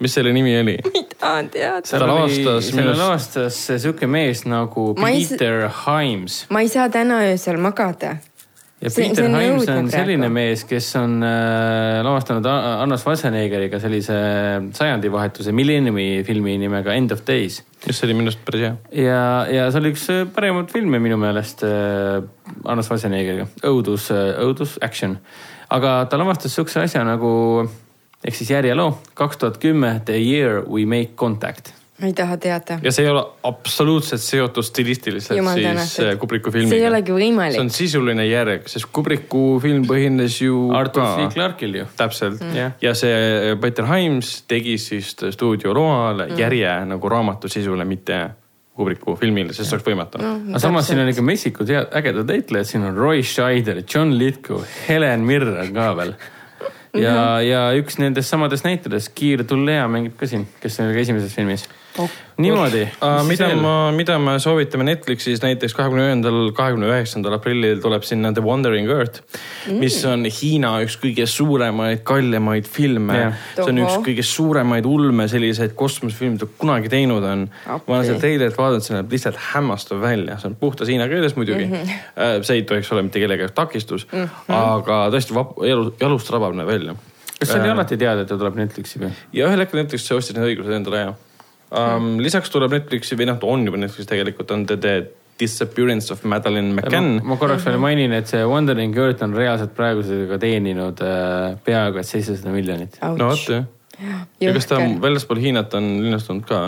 Speaker 2: mis selle nimi oli?
Speaker 3: ei taha teada.
Speaker 2: Ta lavastas
Speaker 4: selle lavastas sihuke mees nagu
Speaker 3: Ma ei s-
Speaker 4: Peter Himes.
Speaker 3: ma ei saa täna öösel magada.
Speaker 4: Ja
Speaker 3: See-
Speaker 4: Peter
Speaker 3: on
Speaker 4: Himes on
Speaker 3: praegu.
Speaker 4: selline mees, kes on äh, lavastanud A- Arnold Schwarzeneggeriga sellise sajandivahetuse Millenniumi filmi nimega End of Days.
Speaker 2: just see oli minu arust päris hea.
Speaker 4: ja, ja see oli üks äh, paremaid filme minu meelest äh, Arnold Schwarzeneggeriga, õudus, õudus, action. aga ta lavastas sihukese asja nagu ehk siis järjeloo kaks tuhat kümme The year we make contact
Speaker 3: ma ei taha teada.
Speaker 2: ja see ei ole absoluutselt seotud stilistiliselt
Speaker 3: Jumal
Speaker 2: siis
Speaker 3: tänatud.
Speaker 2: äh, Kubriku filmiga.
Speaker 3: see ei olegi võimalik.
Speaker 2: see on sisuline järg, sest Kubriku film põhines ju
Speaker 4: Artur C Clarke'il ju.
Speaker 2: täpselt
Speaker 3: Mm.
Speaker 4: Jah.
Speaker 2: ja see Peter Himes tegi siis stuudio loal
Speaker 3: Mm.
Speaker 2: järje nagu raamatu sisule, mitte Kubriku filmile, sest see oleks võimatu no,.
Speaker 4: aga samas siin on ikka messikud head, ägedad näitlejad, siin on Roy Scheider, John Lithgow, Helen Mirren ka veel ja mm, -hmm. ja üks nendest samadest näitlejatest, Kiir Tullea mängib ka siin, kes oli ka esimeses filmis niimoodi
Speaker 2: mida ma, mida me soovitame Netflixis näiteks kahekümne ühendal, kahekümne üheksandal aprillil tuleb sinna The Wandering Earth mm., mis on Hiina üks kõige suuremaid, kallimaid filme yeah.. see on üks kõige suuremaid ulme selliseid kosmosefilme, mida kunagi teinud on okay.. ma olen seda treilerit vaadanud, see näeb lihtsalt hämmastav välja, see on puhtas hiina keeles muidugi mm. -hmm. see ei tohiks olla mitte kellegi takistus mm, -hmm. aga tõesti jalu, jalust rabab näeb välja.
Speaker 4: kas see oli äh, alati teada, et ta tuleb Netflixi või?
Speaker 2: ja ühel hetkel Netflix ostis need õigused endale ja um,. lisaks tuleb Netflixi või noh, ta on juba Netflixis tegelikult on The, The Disappearance of Madeline McCann.
Speaker 4: ma korraks veel mainin, et see Wandering Earth on reaalselt praegusega teeninud äh, peaaegu et seitsesada miljonit.
Speaker 2: no vot jah. ja kas ta väljaspool Hiinat on linnastunud ka?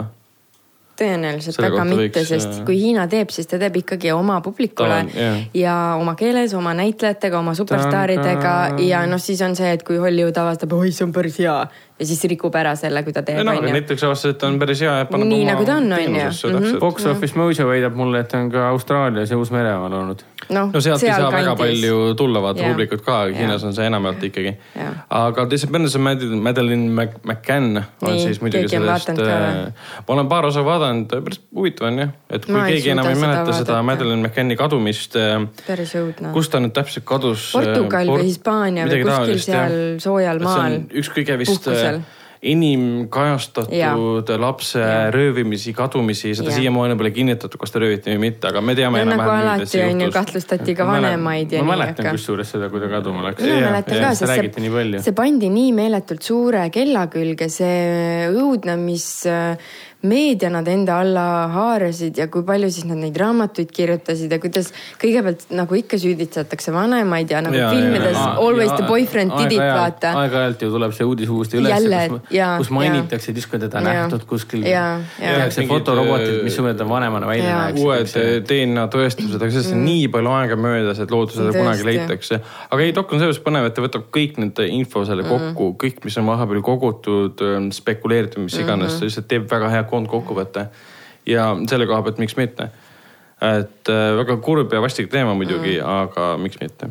Speaker 3: Tõenäoliselt väga mitte, sest kui Hiina teeb, siis ta teeb ikkagi oma publikule on, yeah. ja oma keeles, oma näitlejatega, oma superstaaridega ja noh, siis on see, et kui Hollywood avastab, oi, see on päris hea ja siis rikub ära selle, kui ta teeb.
Speaker 2: no, näiteks avastas, et ta on päris hea ja
Speaker 3: paneb nii nagu ta on, on ju.
Speaker 4: Mhm. Box Office Mojo väidab mulle, et ta on ka Austraalias ja Uus-Meremaal olnud.
Speaker 2: No, no sealt ei saa kandis. väga palju tulla, vaata publikut ka, Hiinas on see enamjaolt ikkagi aga Disappearance of Madeline McCann on nii, siis muidugi sellest, äh, ma olen paar osa vaadanud, päris huvitav on jah, et kui no, keegi enam ei mäleta seda Madeline McCanni kadumist.
Speaker 3: Äh, päris õudne.
Speaker 2: kus ta nüüd täpselt kadus?
Speaker 3: Portugal või Hispaania või kuskil seal soojal maal.
Speaker 2: üks kõige vist puhkusel inimkajastatud ja. lapse ja. röövimisi, kadumisi, seda siiamaani pole kinnitatud, kas ta rööviti või mitte, aga me teame
Speaker 3: no, nagu alati on ju kahtlustati ka vanemaid
Speaker 4: ja ma nii. ma mäletan kusjuures seda, kui ta kaduma läks.
Speaker 3: mina mäletan ka, sest see, see pandi nii meeletult suure kella külge, see õudne, mis meedia nad enda alla haarasid ja kui palju siis nad neid raamatuid kirjutasid ja kuidas kõigepealt nagu ikka süüdistatakse vanemaid ja nagu ja, filmides ja, Always ja, the boyfriend did it, vaata.
Speaker 4: aeg-ajalt ju tuleb see uudis uuesti üles, kus, kus mainitakse siis, kui teda nähtud kuskil. tehakse fotorobotid, missugune ta vanemana välja näeks.
Speaker 2: uued DNA tõestused, aga sellest on mm. nii palju aega möödas, et loodus seda kunagi leitakse. aga ei, dok on selles põnev, et ta võtab kõik need info selle mm. kokku mm., kõik, mis on vahepeal kogutud, spekuleeritud, mis iganes mm, -hmm. ta lihtsalt teeb väga hea koondkokkuvõte. ja selle koha pealt, miks mitte. et äh, väga kurb ja vastik teema muidugi mm., aga miks mitte.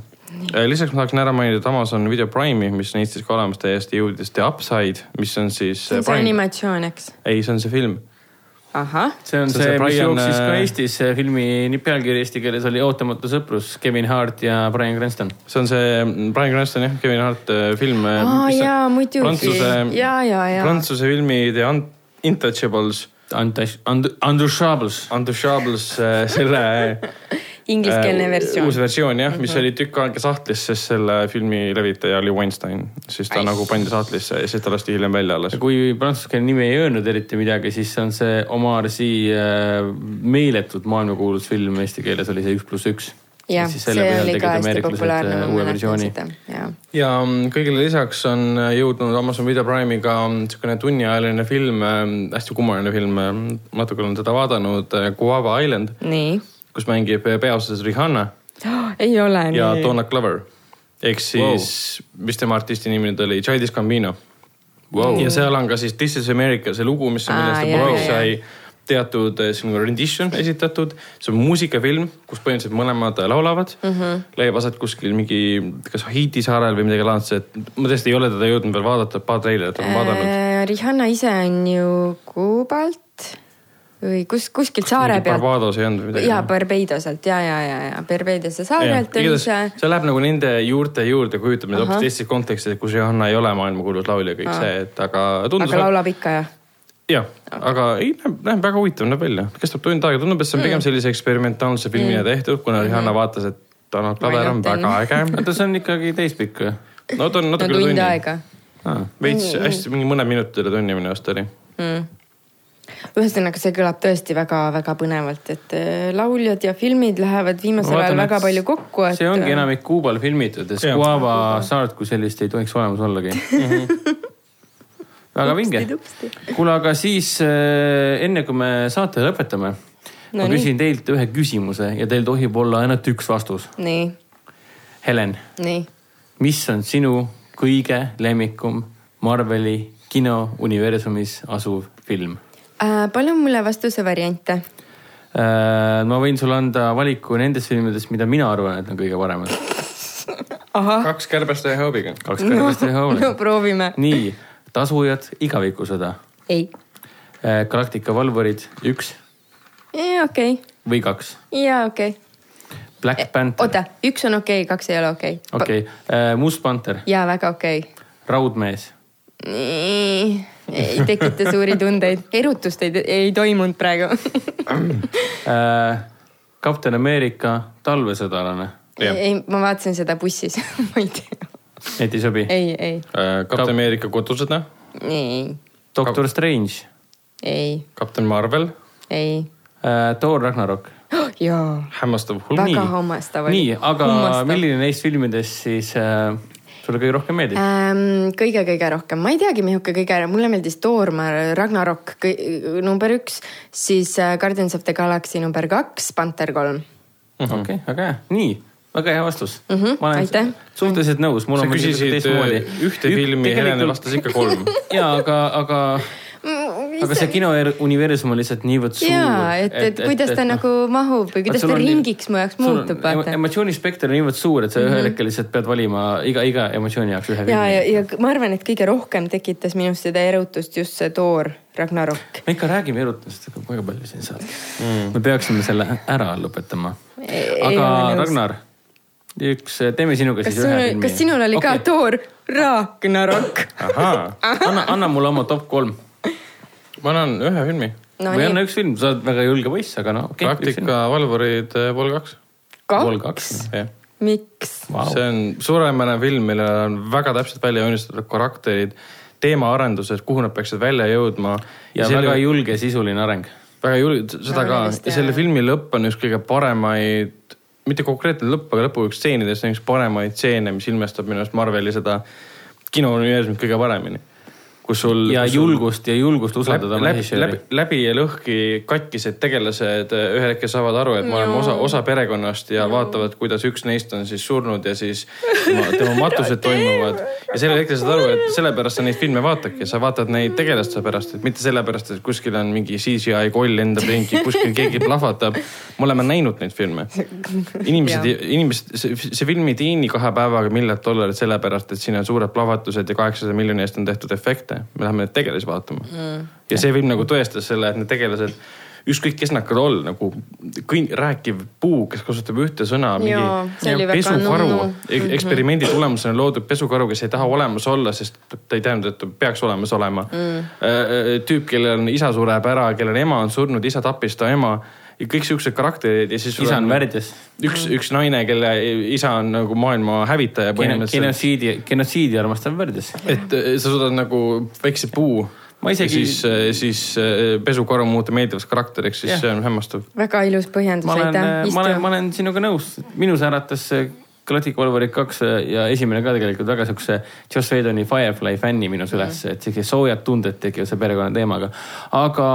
Speaker 2: Äh, lisaks ma tahaksin ära mainida, et Amazon Video Prime'i, mis on Eestis ka olemas täiesti jõudis The Upside, mis on siis.
Speaker 3: see on see animatsioon, eks?
Speaker 2: ei, see on see film
Speaker 3: ahah.
Speaker 4: see on see, see, mis jooksis ka Eestis, filmi pealkiri eesti keeles oli Ootamatu sõprus, Kevin Hart ja Brian Cranston.
Speaker 2: see on see Brian Cranston jah, Kevin Hart film.
Speaker 3: aa jaa, muidugi.
Speaker 2: Prantsuse, Prantsuse filmi The Untouchables.
Speaker 4: Untouchables.
Speaker 2: Untouchables, äh, selle
Speaker 3: ingliskeelne äh, versioon.
Speaker 2: uus versioon jah, mis mm -hmm. oli tükk aega sahtlis, sest selle filmi levitaja oli Weinstein. siis ta Ai. nagu pandi sahtlisse ja siis ta lasti hiljem välja alles.
Speaker 4: kui prantsuskeelne nimi ei öelnud eriti midagi, siis on see Omar Sy äh, meeletult maailmakuulus film eesti keeles oli see Üks pluss üks
Speaker 3: jah, see oli ka hästi populaarne, ma mäletan seda,
Speaker 2: ja. ja mm, kõigile lisaks on jõudnud Amazon Video Prime'iga niisugune tunniajaline film, mm, hästi kummaline film, mm, natuke olen teda vaadanud, Guava Island. kus mängib peaosas Rihanna
Speaker 3: oh,. ei ole
Speaker 2: nii. ja Donna Glover ehk siis wow., mis tema artisti nimi nüüd oli, Childish Gambino wow.. ja seal on ka siis This is America, see lugu, mis, millest ta poiss sai teatud eh, selline rendition esitatud, see on muusikafilm, kus põhimõtteliselt mõlemad laulavad mm. -hmm. leiab aset kuskil mingi, kas Haiti saarel või midagi laadset, ma tõesti ei ole teda jõudnud veel vaadata, paar treilerit olen vaadanud
Speaker 3: äh,. Rihanna ise on ju Kuubalt või kus, kuskilt saare pealt.
Speaker 2: Barbados ei olnud midagi.
Speaker 3: jaa, Barbeidoselt ja, ja, ja, ja Barbeidosse saarelt
Speaker 2: on see. see läheb nagu nende juurte juurde, kujutab neid hoopis teistes kontekstis, kus Rihanna ei ole maailmakuulus laulja, kõik Aha. see, et aga.
Speaker 3: aga laulab ikka jah?
Speaker 2: Jah, aga ei, näeb väga huvitav näeb välja, kestab tund aega, tundub, et see on pigem mm. sellise eksperimentaalse filmina mm. tehtud, kuna Rihanna mm-hmm. vaatas, et Donald Glover on väga äge.
Speaker 4: oota, see on ikkagi täispikk või?
Speaker 2: no ta on natuke
Speaker 3: no, üle tunni. aega
Speaker 2: ah,. veits mm. hästi, mingi mõned minutid üle tunni minu arust oli mm
Speaker 3: ühesõnaga, see kõlab tõesti väga-väga põnevalt, et äh, lauljad ja filmid lähevad viimasel ajal väga palju kokku et....
Speaker 4: see ongi äh, enamik Kuubal filmitud, et Guava saart kui sellist ei tohiks olemas ollagi. -hmm väga vinge. kuule, aga siis äh, enne kui me saate lõpetame no, ma küsin nii. teilt ühe küsimuse ja teil tohib olla ainult üks vastus.
Speaker 3: nii.
Speaker 4: Helen.
Speaker 3: nii.
Speaker 4: mis on sinu kõige lemmikum Marveli kinouniversumis asuv film
Speaker 3: äh,? palun mulle vastuse variante
Speaker 4: äh,. ma võin sulle anda valiku nendest filmidest, mida mina arvan, et on kõige paremad.
Speaker 2: kaks kärbest ühe hoobiga.
Speaker 4: kaks kärbest ühe hoobiga
Speaker 3: no proovime.
Speaker 4: nii, Tasujad, Igavikusõda.
Speaker 3: ei
Speaker 4: äh,. Galaktika valvurid, üks.
Speaker 3: okei okay.
Speaker 4: või kaks.
Speaker 3: jaa, okei okay
Speaker 4: Black eh, Panther.
Speaker 3: oota, üks on okei okay,, kaks ei ole okei
Speaker 4: okay.. okei okay. uh,, Must Panther.
Speaker 3: jaa, väga okei okay..
Speaker 4: Raudmees.
Speaker 3: ei tekita suuri tundeid, erutust ei, ei toimunud praegu
Speaker 4: Kapten Ameerika, talvesõdalane.
Speaker 3: ei, ma vaatasin seda bussis ma ei tea.
Speaker 4: Et ei sobi?
Speaker 3: ei, ei
Speaker 2: uh,. Kapten Ameerika kodusõda?
Speaker 3: ei.
Speaker 4: Doctor Strange?
Speaker 3: ei.
Speaker 2: Kapten Marvel?
Speaker 3: ei
Speaker 4: uh,. Thor Ragnarok
Speaker 3: jaa.
Speaker 2: hämmastav
Speaker 3: hull. väga hämmastav oli.
Speaker 4: nii, aga Hummastav. milline neist filmidest siis äh, sulle kõige rohkem meeldib
Speaker 3: ähm,? kõige-kõige rohkem, ma ei teagi, milline kõige, mulle meeldis Thor, Ragnarok number üks, siis äh, Guardians of the Galaxy number kaks, Panther kolm.
Speaker 4: Okei, väga hea, nii väga hea vastus
Speaker 3: mm. -hmm, ma olen aitäh.
Speaker 4: suhteliselt nõus.
Speaker 2: sa küsisid äh, ühte filmi, Helene vastas ikka kolm.
Speaker 4: ja aga, aga aga see kinouniversum on lihtsalt niivõrd suur.
Speaker 3: jaa, et, et, et kuidas et, ta et, nagu mahub või kuidas ta ringiks mu jaoks muutub,
Speaker 4: emotsioonispekter on niivõrd suur, et sa mm -hmm. ühel hetkel lihtsalt pead valima iga, iga emotsiooni jaoks ühe.
Speaker 3: ja, ja, ja ma arvan, et kõige rohkem tekitas minust seda erutust just see Thor Ragnarok.
Speaker 4: me ikka räägime erutusest väga palju siin saates mm.. me peaksime selle ära lõpetama. aga Ragnar üks, teeme sinuga siis
Speaker 3: kas
Speaker 4: ühe filmi.
Speaker 3: kas sinul oli okay. ka Thor Ragnarok?
Speaker 4: anna, anna mulle oma top kolm
Speaker 2: ma annan ühe filmi
Speaker 4: no,. või anna üks film, sa oled väga julge poiss, aga no
Speaker 2: okay,. praktika valvurid pool kaks.
Speaker 3: kaks? miks
Speaker 2: wow.? see on suurepärane film, millel on väga täpselt välja joonistatud karakterid, teemaarendused, kuhu nad peaksid välja jõudma.
Speaker 4: ja, ja väga julge sisuline areng.
Speaker 2: väga julge, seda ka. ja selle filmi lõpp on üks kõige paremaid, mitte konkreetne lõpp, aga lõpu üks stseenidest on üks paremaid stseene, mis ilmestab minu arust Marveli seda kinouniversumit kõige paremini kus sul.
Speaker 4: ja kus julgust ja julgust usaldada
Speaker 2: läbi, läbi, läbi, läbi ja lõhki katkised tegelased äh, ühel hetkel saavad aru, et me oleme osa, osa perekonnast ja vaatavad, kuidas üks neist on siis surnud ja siis tema, tema matused toimuvad. ja sellel hetkel saad aru, et sellepärast sa neid filme vaatadki, sa vaatad neid tegelaste pärast, et mitte sellepärast, et kuskil on mingi CGI koll lendab ringi, kuskil keegi plahvatab. me oleme näinud neid filme. inimesed, inimesed, see, see film ei teeni kahe päevaga miljard dollarit sellepärast, et siin on suured plahvatused ja kaheksasada miljoni eest on tehtud efekte me läheme neid tegelasi vaatama. Mm.. ja see film nagu tõestas selle, et need tegelased, ükskõik kes nad ka olla, nagu kõn-, rääkiv puu, kes kasutab ühte sõna. pesukaru no, no. eksperimendi tulemusena loodud pesukaru, kes ei taha olemas olla, sest ta ei teadnud, et ta peaks olemas olema. Mm.. tüüp, kellel on isa sureb ära, kellel ema on surnud, isa tappis ta ema ja kõik siuksed karakterid ja siis.
Speaker 4: isa on värdjas.
Speaker 2: üks, üks naine, kelle isa on nagu maailma hävitaja
Speaker 4: põhimõtteliselt. genotsiidi, genotsiidi armastav värdjas.
Speaker 2: et äh, sa suudad nagu väikse puu ma isegi. siis, äh, siis äh, pesukaru muuta meeldivaks karakteriks, siis yeah. see on hämmastav.
Speaker 3: väga ilus põhjendus,
Speaker 4: aitäh. ma olen, ma olen sinuga nõus, minus äratas Galactic Wolverine kaks ja esimene ka tegelikult väga siukse Joss Whedoni Firefly fänni minus üles, et siuke soojad tunded tekivad selle perekonna teemaga. aga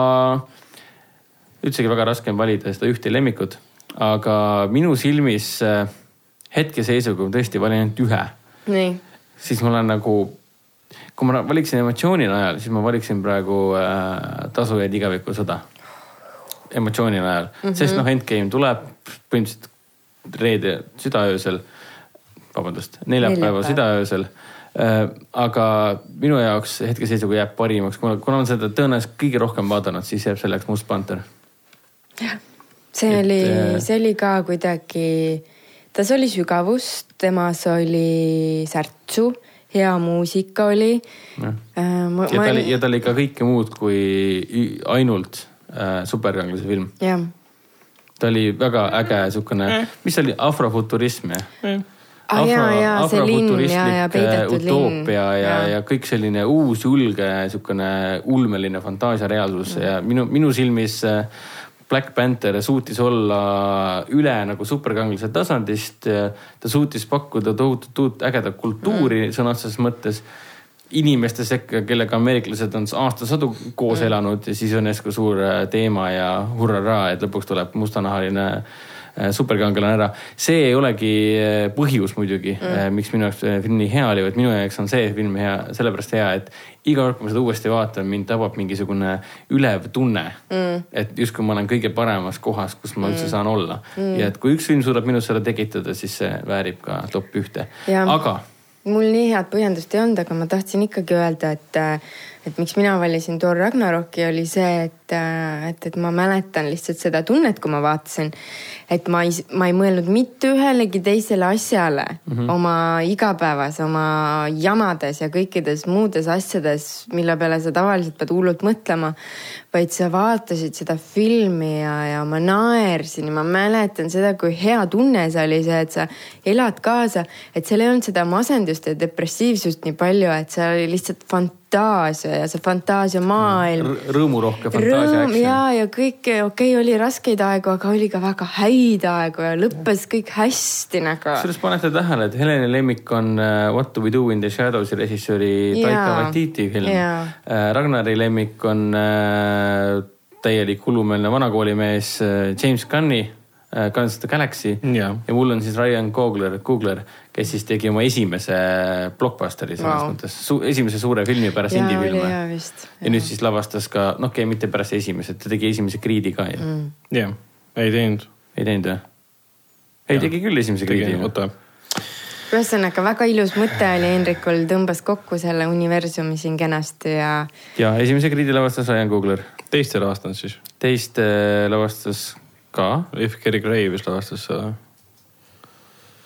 Speaker 4: üldsegi väga raske on valida seda ühte lemmikut. aga minu silmis äh, hetkeseisuga ma tõesti valin ainult ühe. siis mul on nagu, kui ma valiksin emotsiooni najal, siis ma valiksin praegu äh, Tasujaid igaviku sõda. emotsiooni najal mm, -hmm. sest noh, Endgame tuleb põhimõtteliselt reede südaöösel, vabandust, neljapäeva südaöösel äh, aga minu jaoks hetkeseisuga jääb parimaks, kuna, kuna olen seda tõenäoliselt kõige rohkem vaadanud, siis jääb selleks Must Panther
Speaker 3: see et, oli, äh, see oli ka kuidagi, tas oli sügavust, temas oli särtsu, hea muusika oli.
Speaker 4: Äh, ja ta oli, ja ta oli ka kõike muud kui ainult äh, superkangelase film. ta oli väga äge siukene, mis oli afrofuturism jah mm.?
Speaker 3: ah, afro, jaa, jaa, afrofuturistlik
Speaker 4: äh, utoopia ja, ja, ja kõik selline uus, julge, siukene ulmeline fantaasiareaalsus mm. ja minu, minu silmis äh, Black Panther suutis olla üle nagu superkangelase tasandist. ta suutis pakkuda tohutut uut ägedat kultuuri mm. sõna otseses mõttes inimeste sekka, kellega ameeriklased on aastasadu koos mm. elanud ja siis on järsku suur äh, teema ja hurraraa, et lõpuks tuleb mustanahaline superkangelane ära. see ei olegi põhjus muidugi mm., miks minu jaoks film nii hea oli, vaid minu jaoks on see film hea, sellepärast hea, et iga kord, kui ma seda uuesti vaatan, mind tabab mingisugune ülev tunne mm.. et justkui ma olen kõige paremas kohas, kus ma mm. üldse saan olla mm.. ja et kui üks film suudab minus seda tekitada, siis see väärib ka top ühte. aga.
Speaker 3: mul nii head põhjendust ei olnud, aga ma tahtsin ikkagi öelda, et et miks mina valisin Thor Ragnaroki, oli see, et, et, et ma mäletan lihtsalt seda tunnet, kui ma vaatasin. et ma ei, ma ei mõelnud mitte ühelegi teisele asjale mm -hmm. oma igapäevas, oma jamades ja kõikides muudes asjades, mille peale sa tavaliselt pead hullult mõtlema. vaid sa vaatasid seda filmi ja, ja ma naersin ja ma mäletan seda, kui hea tunne see oli, see, et sa elad kaasa, et seal ei olnud seda masendust ja depressiivsust nii palju, et see oli lihtsalt fantastiline fantaasia ja see fantaasiamaailm
Speaker 4: R. rõõmurohke fantaasia Rõõm,.
Speaker 3: ja, ja kõik okei okay,, oli raskeid aegu, aga oli ka väga häid aegu ja lõppes kõik hästi nagu.
Speaker 4: sellest panete tähele, et Heleni lemmik on uh, What do we do in the shadows'i režissööri Taika Waititi film. Uh, Ragnari lemmik on uh, täielik hullumeelne vanakoolimees James Gunni uh, Guns of the Galaxy ja. ja mul on siis Ryan Coogler, Coogler, kes siis tegi oma esimese blockbusteri selles wow. mõttes su, esimese suure filmi pärast indie-filme. ja nüüd siis lavastas ka, noh, okei okay,, mitte pärast esimese, ta tegi esimese Creed'i ka ju
Speaker 2: mm.. jah, ei teinud.
Speaker 4: ei teinud või? ei, tegi küll esimese Creed'i. oota
Speaker 3: ühesõnaga väga ilus mõte oli Hendrikul, tõmbas kokku selle universumi siin kenasti ja.
Speaker 4: ja esimese Creed'i lavastas Ryan Coogler.
Speaker 2: teist ei lavastanud siis?
Speaker 4: teist äh, lavastas ka.
Speaker 2: If Gary Graves lavastas seda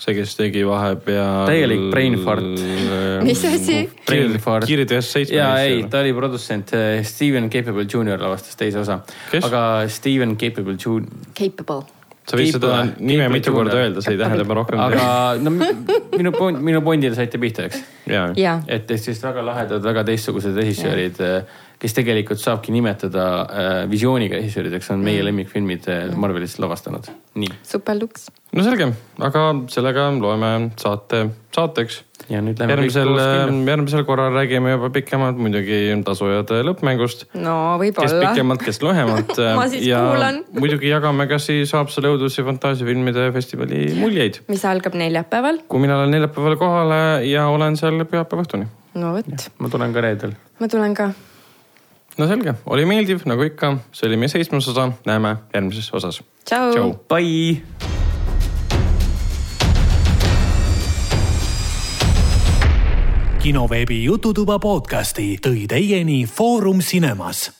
Speaker 2: see, kes tegi vahepeal.
Speaker 4: täielik brain fart.
Speaker 3: mis asi?
Speaker 4: Brain fart.
Speaker 2: kiirtest seitsme.
Speaker 4: ja ei, ta oli produtsent, eh, Steven Capable Junior lavastas teise osa. aga Steven Capable Junior.
Speaker 3: Capable
Speaker 2: sa võid seda nime mitu korda öelda, see ei tähenda juba rohkem.
Speaker 4: aga no minu point, minu pointile saite pihta, eks? et siis väga lahedad, väga teistsugused režissöörid kes tegelikult saabki nimetada äh, visiooniga režissöörideks, on meie mm. lemmikfilmid äh, mm. Marvelis lavastanud. nii.
Speaker 3: super luks.
Speaker 2: no selge, aga sellega loeme saate saateks.
Speaker 4: ja nüüd lähme
Speaker 2: järgmisel, äh, järgmisel korral räägime juba pikemalt muidugi tasujate lõppmängust.
Speaker 3: no võib-olla.
Speaker 2: kes pikemalt, kes lühemalt
Speaker 3: ma siis
Speaker 2: ja
Speaker 3: kuulan
Speaker 2: muidugi jagame ka siis Haapsalu õudus- ja fantaasiafilmide festivali muljeid.
Speaker 3: mis algab neljapäeval.
Speaker 2: kui mina olen neljapäeval kohale ja olen seal pühapäeva õhtuni.
Speaker 3: no vot.
Speaker 4: ma tulen ka reedel.
Speaker 3: ma tulen ka
Speaker 2: no selge, oli meeldiv nagu ikka, see oli meie seitsmes osa, näeme järgmises osas.
Speaker 3: tšau,
Speaker 4: bye.
Speaker 1: kinoveebi Jututuba podcasti tõi teieni Foorum Cinemas